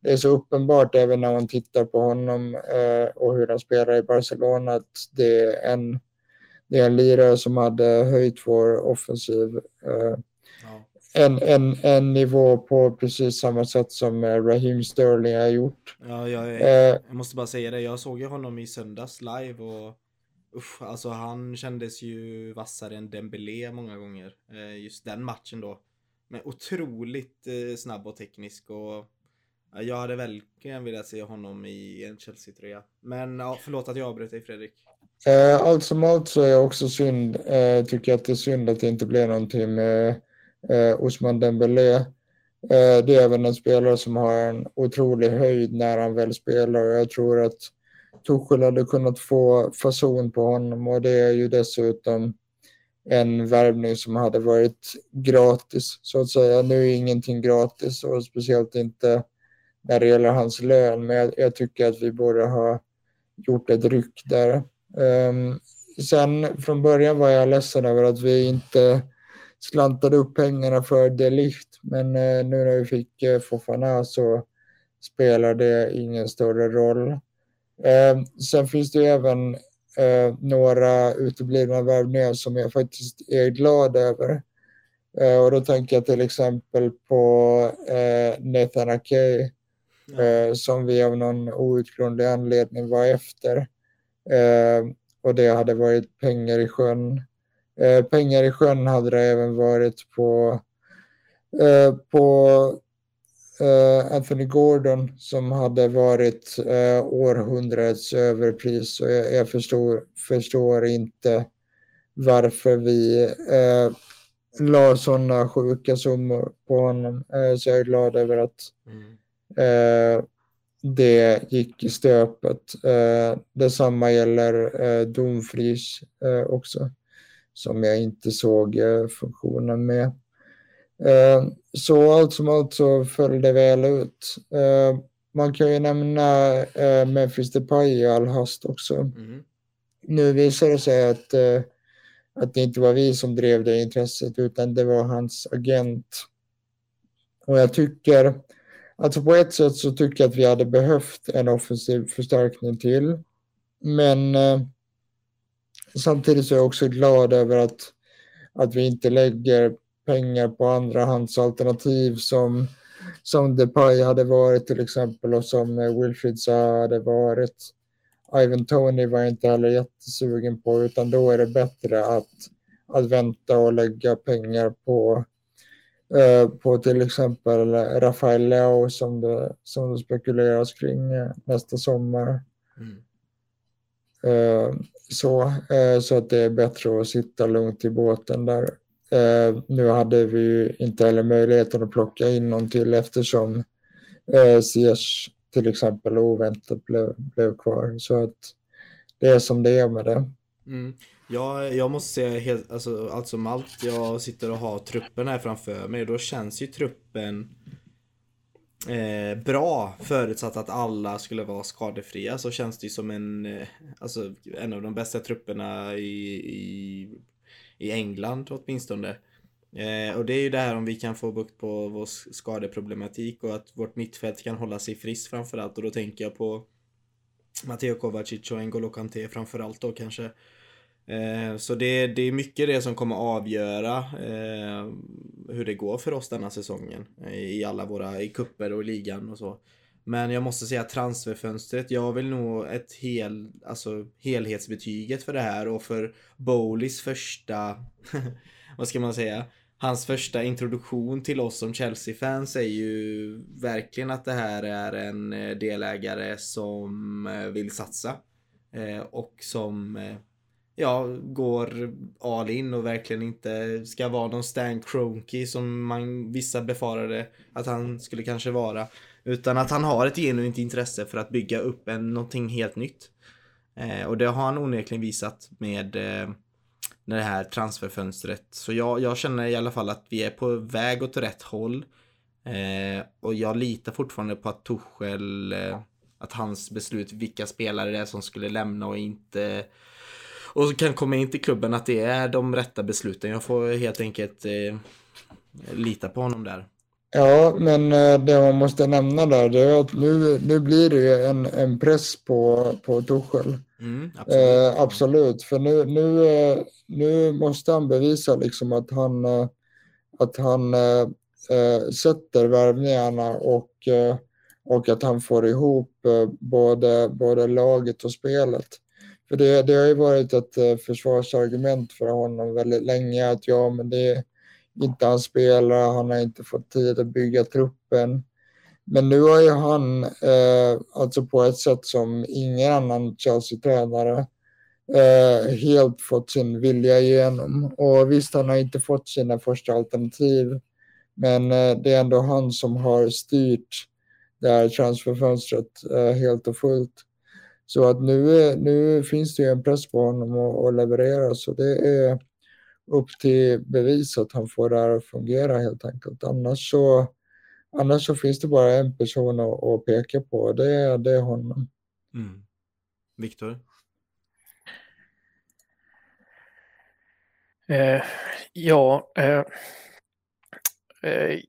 [SPEAKER 2] det är så uppenbart även när man tittar på honom eh, och hur han spelar i Barcelona att det är en, det är en lirare som hade höjt vår offensiv. Eh, en, en, en nivå på precis samma sätt som eh, Raheem Sterling har gjort.
[SPEAKER 1] Ja, jag, jag, eh, jag måste bara säga det. Jag såg ju honom i söndags live och usch, alltså han kändes ju vassare än Dembélé många gånger. Eh, just den matchen då. Men otroligt snabb och teknisk och jag hade verkligen velat se honom i en Chelsea-tröja. Men ja, förlåt att jag avbröt dig Fredrik.
[SPEAKER 2] allt som allt så är jag också synd, tycker jag att det är synd att det inte blev någonting med eh, Osman Dembélé. Eh, det är även en spelare som har en otrolig höjd när han väl spelar och jag tror att Tuchel hade kunnat få fason på honom och det är ju dessutom en värvning som hade varit gratis så att säga. Nu är ingenting gratis och speciellt inte när det gäller hans lön men jag, jag tycker att vi borde ha gjort ett ryck där. Um, sen från början var jag ledsen över att vi inte slantade upp pengarna för Delicht. Men eh, nu när vi fick eh, Fofana så spelar det ingen större roll. Eh, sen finns det även eh, några uteblivna värvningar som jag faktiskt är glad över. Och då tänker jag till exempel på Nathan Akey ja. som vi av någon outgrundlig anledning var efter. och det hade varit pengar i sjön. Eh, pengar i sjön hade det även varit på, eh, på eh, Anthony Gordon som hade varit eh, århundradets överpris. Och jag, jag förstår, förstår inte varför vi eh, la sådana sjuka summor på honom. Eh, så jag är glad över att
[SPEAKER 1] Mm.
[SPEAKER 2] eh, det gick i stöpet. Eh, detsamma gäller eh, Domfries eh, också, som jag inte såg eh, funktionen med. Eh, så allt som allt så föll det väl ut. Eh, man kan ju nämna Memphis Depay i all hast också.
[SPEAKER 1] Mm.
[SPEAKER 2] Nu visar det sig att, att det inte var vi som drev det intresset utan det var hans agent. Och jag tycker, alltså på ett sätt så tycker jag att vi hade behövt en offensiv förstärkning till. Men samtidigt så är jag också glad över att, att vi inte lägger pengar på andrahandsalternativ som, som Depay hade varit till exempel och som eh, Wilfried Zaha hade varit. Ivan Tony var jag inte heller jättesugen på utan då är det bättre att, att vänta och lägga pengar på, eh, på till exempel Rafael Leao som det, som det spekuleras kring eh, nästa sommar.
[SPEAKER 1] Mm.
[SPEAKER 2] Eh, så, eh, så att det är bättre att sitta lugnt i båten där. Eh, nu hade vi ju inte heller möjligheten att plocka in någon till eftersom eh, Ziyech till exempel oväntat blev, blev kvar. Så att det är som det är med det.
[SPEAKER 1] Mm. Jag, jag måste säga helt, alltså, allt som allt. Jag sitter och har truppen här framför mig. Då känns ju truppen eh, bra. Förutsatt att alla skulle vara skadefria så känns det ju som en, eh, alltså, en av de bästa trupperna i, i, i England åtminstone. Eh, och det är ju det här om vi kan få bukt på vår skadeproblematik och att vårt mittfält kan hålla sig friskt framförallt. Och då tänker jag på Matteo Kovacic och N'Golo Kanté framförallt då kanske. Eh, så det, det är mycket det som kommer avgöra eh, hur det går för oss denna säsongen. Eh, I alla våra, i kupper och i ligan och så. Men jag måste säga transferfönstret, jag vill nog ett hel, alltså helhetsbetyget för det här och för Bowleys första, [LAUGHS] vad ska man säga? Hans första introduktion till oss som Chelsea-fans är ju verkligen att det här är en delägare som eh, vill satsa. Eh, och som eh, ja, går all in och verkligen inte ska vara någon Stan Kroenke som man, vissa befarade att han skulle kanske vara. Utan att han har ett genuint intresse för att bygga upp en, någonting helt nytt. Eh, och det har han onekligen visat med eh, det här transferfönstret. Så jag, jag känner i alla fall att vi är på väg åt rätt håll. Eh, och jag litar fortfarande på att Tuchel, eh, att hans beslut vilka spelare det är som skulle lämna och inte och kan komma in till klubben att det är de rätta besluten. Jag får helt enkelt eh, lita på honom där.
[SPEAKER 2] Ja, men eh, det man måste nämna där det är att nu, nu blir det en, en press på, på Tuchel.
[SPEAKER 1] Mm, absolut.
[SPEAKER 2] Eh, absolut, för nu, nu, eh, nu måste han bevisa liksom att han, eh, att han eh, eh, sätter värvningarna och, eh, och att han får ihop eh, både, både laget och spelet. För det, det har ju varit ett eh, försvarsargument för honom väldigt länge att ja, men det är inte hans spelare, han har inte fått tid att bygga truppen. Men nu har ju han, eh, alltså på ett sätt som ingen annan Chelsea-tränare, eh, helt fått sin vilja igenom. Och visst, han har inte fått sina första alternativ, men eh, det är ändå han som har styrt det här transferfönstret eh, helt och fullt. Så att nu, nu finns det ju en press på honom att, att leverera, så det är upp till bevis att han får det här att fungera helt enkelt. Annars så, annars så finns det bara en person att, att peka på, och det, är- det är honom.
[SPEAKER 1] Mm. Viktor?
[SPEAKER 3] Eh, ja, eh, eh,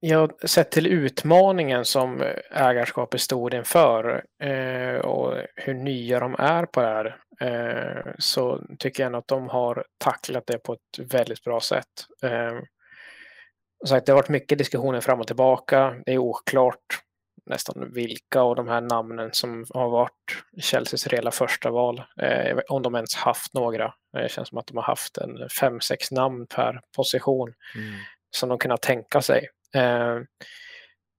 [SPEAKER 3] jag sett till utmaningen som ägarskapet stod inför eh, och hur nya de är på det här eh, så tycker jag ändå att de har tacklat det på ett väldigt bra sätt. Eh, sagt, det har varit mycket diskussioner fram och tillbaka. Det är oklart nästan vilka av de här namnen som har varit Chelseas reella första val. Eh, om de ens haft några. Det känns som att de har haft en fem, sex namn per position mm. som de kunnat tänka sig. Eh,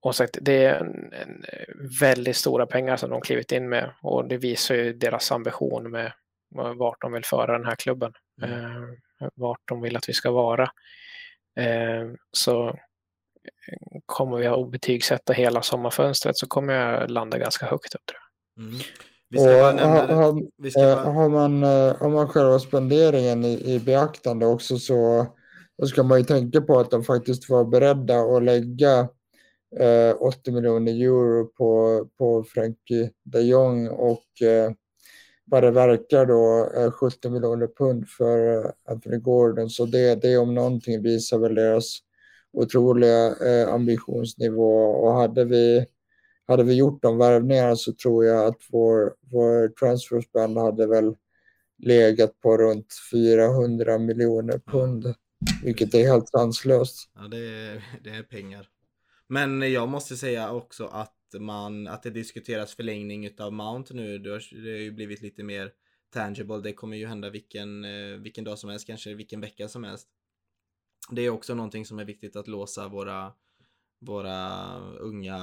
[SPEAKER 3] och sagt, det är en, en väldigt stora pengar som de klivit in med och det visar ju deras ambition med vart de vill föra den här klubben. Mm. Eh, vart de vill att vi ska vara. Eh, så kommer vi att betygsätta hela sommarfönstret så kommer jag landa ganska högt upp tror jag. Mm.
[SPEAKER 2] Och har, har, har, man, eh, har man själva spenderingen i, i beaktande också så då ska man ju tänka på att de faktiskt var beredda att lägga eh, 80 miljoner euro på, på Frankie de Jong och eh, vad det verkar då eh, 70 miljoner pund för eh, Anthony Gordon. Så det, det om någonting visar väl deras otroliga eh, ambitionsnivå och hade vi, hade vi gjort de värvningarna så tror jag att vår, vår transferspend hade väl legat på runt 400 miljoner pund, vilket är helt sanslöst.
[SPEAKER 1] Ja, det är, [LAUGHS] det är pengar. Men jag måste säga också att man, att det diskuteras förlängning utav Mount nu. Det har, det har ju blivit lite mer tangible. Det kommer ju hända vilken, eh, vilken dag som helst, kanske vilken vecka som helst. Det är också någonting som är viktigt att låsa våra våra unga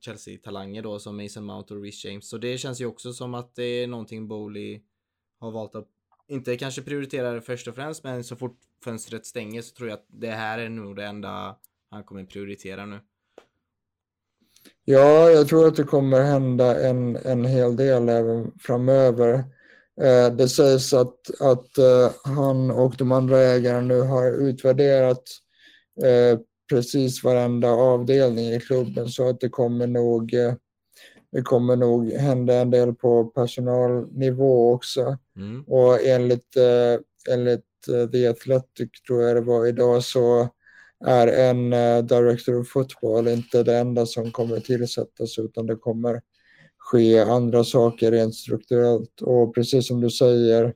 [SPEAKER 1] Chelsea-talanger då som Mason Mount och Rich James. Så det känns ju också som att det är någonting Bowley har valt att inte kanske prioritera först och främst, men så fort fönstret stänger så tror jag att det här är nog det enda han kommer prioritera nu.
[SPEAKER 2] Ja, jag tror att det kommer hända en, en hel del även framöver. Eh, det sägs att, att eh, han och de andra ägarna nu har utvärderat eh, precis varenda avdelning i klubben så att det kommer nog eh, det kommer nog hända en del på personalnivå också. Mm. Och enligt, eh, enligt eh, The Athletic tror jag det var idag så är en uh, director of football inte det enda som kommer tillsättas utan det kommer ske andra saker rent strukturellt. Och precis som du säger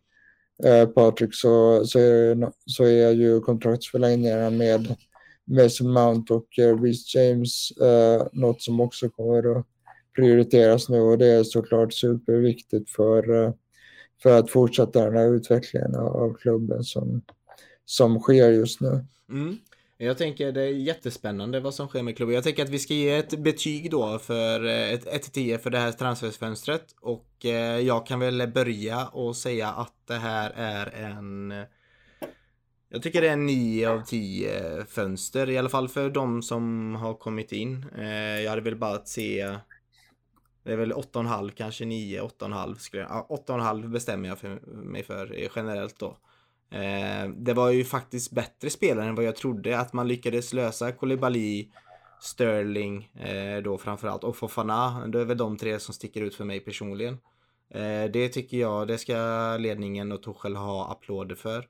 [SPEAKER 2] Patrik så, så, är, så är ju kontraktsförlängningarna med Mason Mount och uh, Reece James uh, något som också kommer att prioriteras nu och det är såklart superviktigt för, eh, för att fortsätta den här utvecklingen av klubben som, som sker just nu.
[SPEAKER 1] Mm. Jag tänker det är jättespännande vad som sker med klubben. Jag tänker att vi ska ge ett betyg då för eh, ett 1-10 för det här transferfönstret. Och eh, jag kan väl börja och säga att det här är en... Jag tycker det är en 9 av 10 fönster, i alla fall för de som har kommit in. Jag hade väl bara att se... Det är väl 8,5 kanske 9, 8,5 skulle jag... 8,5 bestämmer jag för mig för eh, generellt då. Eh, det var ju faktiskt bättre spelare än vad jag trodde. Att man lyckades lösa Kolibali, Sterling eh, då framförallt och Fofana. Det är väl de tre som sticker ut för mig personligen. Eh, det tycker jag, det ska ledningen och Tuchel ha applåder för.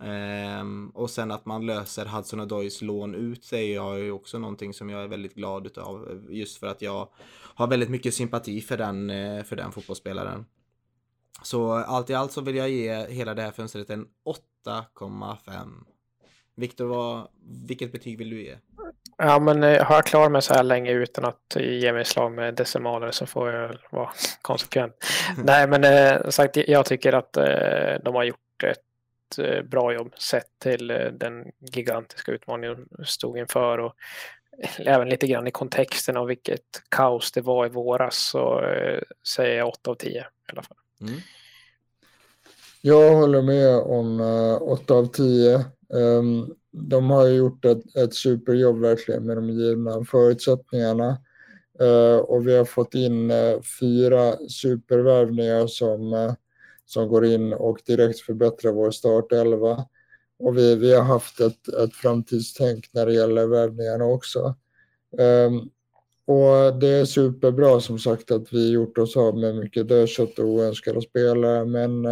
[SPEAKER 1] Um, och sen att man löser Hudson Odoys lån ut säger jag ju också någonting som jag är väldigt glad utav. Just för att jag har väldigt mycket sympati för den, för den fotbollsspelaren. Så allt i allt så vill jag ge hela det här fönstret en 8,5. Viktor, vilket betyg vill du ge?
[SPEAKER 3] Ja, men eh, har jag klarat mig så här länge utan att ge mig slag med decimaler så får jag vara [LAUGHS] konsekvent. [LAUGHS] Nej, men eh, sagt, jag tycker att eh, de har gjort ett eh, bra jobb sett till eh, den gigantiska utmaningen de stod inför och även lite grann i kontexten av vilket kaos det var i våras så eh, säger jag 8 av 10 i alla fall. Mm.
[SPEAKER 2] Jag håller med om uh, 8 av 10. Um, ehm, de har gjort ett, ett superjobb verkligen med de givna förutsättningarna. Och vi har fått in fyra supervärvningar som, som går in och direkt förbättrar vår startelva. Och vi, vi har haft ett, ett framtidstänk när det gäller värvningarna också. Um, och det är superbra som sagt att vi gjort oss av med mycket dödkött och oönskade spelare men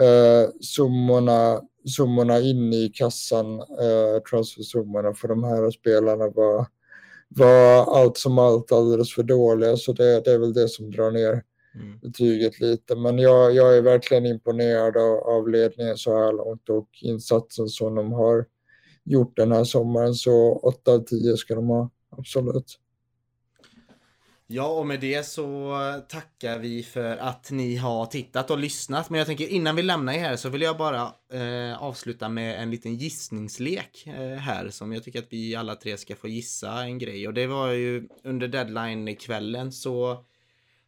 [SPEAKER 2] eh, summorna, summorna in i kassan, eh, transfersummorna för de här spelarna var, var allt som allt alldeles för dåliga så det, det är väl det som drar ner mm. betyget lite. Men jag, jag är verkligen imponerad av, av ledningen så här långt och insatsen som de har gjort den här sommaren så 8 av 10 ska de ha, absolut.
[SPEAKER 1] Ja, och med det så tackar vi för att ni har tittat och lyssnat. Men jag tänker innan vi lämnar er här så vill jag bara eh, avsluta med en liten gissningslek eh, här som jag tycker att vi alla tre ska få gissa en grej. Och det var ju under deadline-kvällen så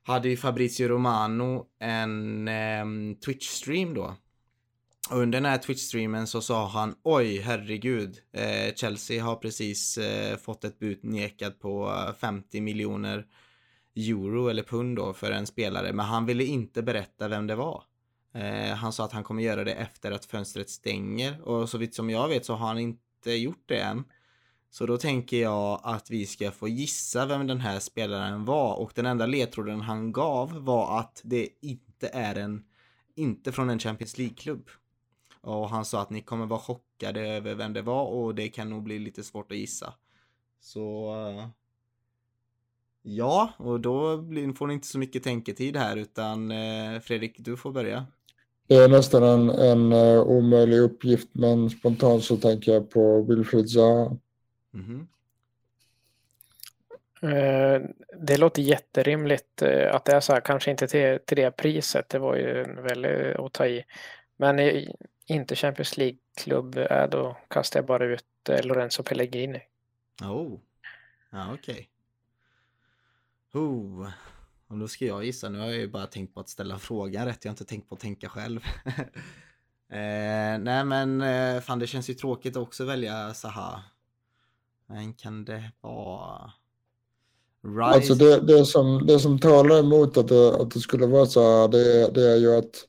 [SPEAKER 1] hade ju Fabrizio Romano en eh, Twitch-stream då. Och under den här Twitch-streamen så sa han oj herregud eh, Chelsea har precis eh, fått ett bud nekat på eh, 50 miljoner euro eller pund då för en spelare men han ville inte berätta vem det var. Eh, han sa att han kommer göra det efter att fönstret stänger och så vitt som jag vet så har han inte gjort det än. Så då tänker jag att vi ska få gissa vem den här spelaren var och den enda ledtråden han gav var att det inte är en, inte från en Champions League-klubb. Och han sa att ni kommer vara chockade över vem det var och det kan nog bli lite svårt att gissa. Så eh, Ja, och då får ni inte så mycket tänketid här utan eh, Fredrik, du får börja.
[SPEAKER 2] Det är nästan en, en eh, omöjlig uppgift men spontant så tänker jag på Wilfried Zaha. Mm
[SPEAKER 3] det låter jätterimligt uh, att det är så här, kanske inte till, till det priset, det var ju väldigt att ta i. Men inte Champions League-klubb, då kastar jag bara ut Lorenzo Pellegrini.
[SPEAKER 1] Oh, ja okej. Okay. Oh. Och då ska jag gissa, nu har jag ju bara tänkt på att ställa frågan rätt, jag har inte tänkt på att tänka själv. [LAUGHS] eh, nej men eh, fan det känns ju tråkigt också att välja Saha. Men kan det vara...
[SPEAKER 2] Rise? Alltså det, det, som, det som talar emot att det, att det skulle vara så här, det, det är ju att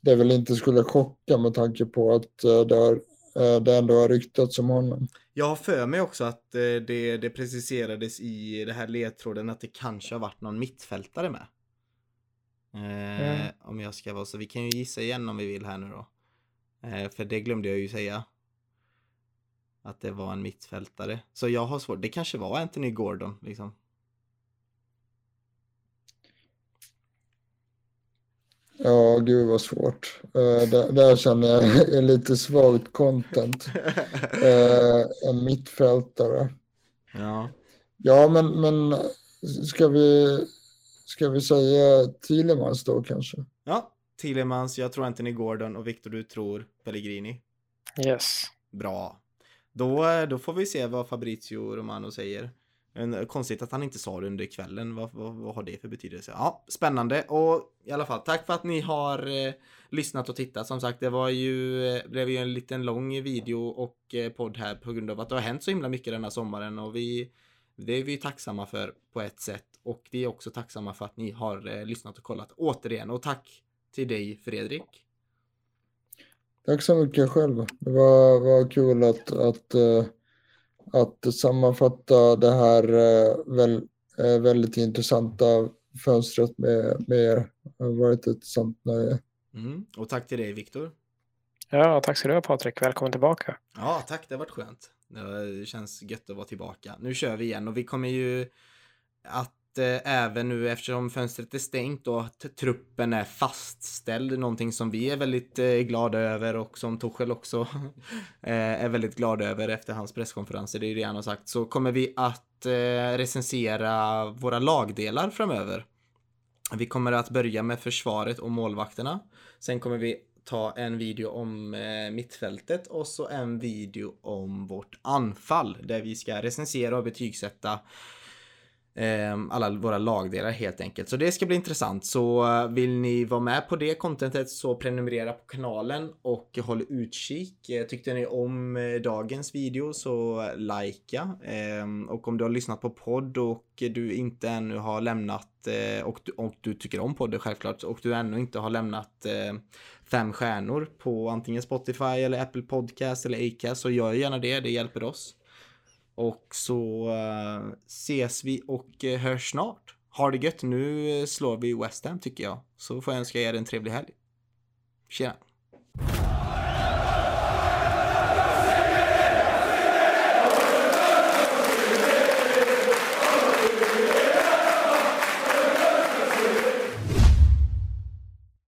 [SPEAKER 2] det väl inte skulle chocka med tanke på att eh, det, har, eh, det ändå har ryktats om honom.
[SPEAKER 1] Jag har för mig också att eh, det, det preciserades i det här ledtråden att det kanske har varit någon mittfältare med. Eh, mm. Om jag ska vara så. Vi kan ju gissa igen om vi vill här nu då. Eh, för det glömde jag ju säga. Att det var en mittfältare. Så jag har svårt. Det kanske var Anthony Gordon liksom.
[SPEAKER 2] Ja, gud vad svårt. Uh, där, där, känner jag [LAUGHS] är lite svagt content. Uh, [LAUGHS] en mittfältare.
[SPEAKER 1] Ja.
[SPEAKER 2] Ja, men, men ska vi, ska vi säga Thielemans då kanske?
[SPEAKER 1] Ja, Thielemans, jag tror Anthony Gordon och Victor du tror Pellegrini.
[SPEAKER 3] Yes.
[SPEAKER 1] Bra. Då, då får vi se vad Fabrizio Romano säger. En, eh, konstigt att han inte sa det under kvällen. Vad, vad, vad, har det för betydelse? Ja, spännande. Och i alla fall, tack för att ni har eh, lyssnat och tittat. Som sagt, det var ju, eh, blev ju en liten lång video och eh, podd här på grund av att det har hänt så himla mycket denna sommaren och vi, det är vi tacksamma för på ett sätt. Och vi är också tacksamma för att ni har eh, lyssnat och kollat återigen. Och tack till dig Fredrik.
[SPEAKER 2] Tack så mycket själv. Det var, var kul att, att uh att sammanfatta det här eh, väldigt intressanta fönstret med, med er. Det har varit ett sant nöje.
[SPEAKER 1] Mm. Och tack till dig Viktor.
[SPEAKER 3] Ja, tack ska du ha Patrik. Välkommen tillbaka.
[SPEAKER 1] Ja, tack. Det har varit skönt. Det känns gött att vara tillbaka. Nu kör vi igen och vi kommer ju att eh, även nu eftersom fönstret är stängt och att truppen är fastställd, någonting som vi är väldigt eh, glada över och som Torshäll också [LAUGHS] eh, är väldigt glad över efter hans presskonferenser, det är ju det han har sagt, så kommer vi att eh, recensera våra lagdelar framöver. Vi kommer att börja med försvaret och målvakterna. Sen kommer vi ta en video om eh, mittfältet och så en video om vårt anfall där vi ska recensera och betygsätta Ehm, alla våra lagdelar helt enkelt. Så det ska bli intressant. Så eh, vill ni vara med på det contentet så prenumerera på kanalen och håll utkik. Eh, tyckte ni om eh, dagens video så likea. Ehm, och om du har lyssnat på podd och du inte ännu har lämnat och du, och du tycker om podden självklart och du ännu inte har lämnat fem stjärnor på antingen Spotify eller Apple Podcast eller Acast så gör gärna det. Det hjälper oss. Och så eh, ses vi och eh, hörs snart. Ha det gött. Nu eh, slår vi West Ham tycker jag. Så får jag önska er en trevlig helg. Tjena!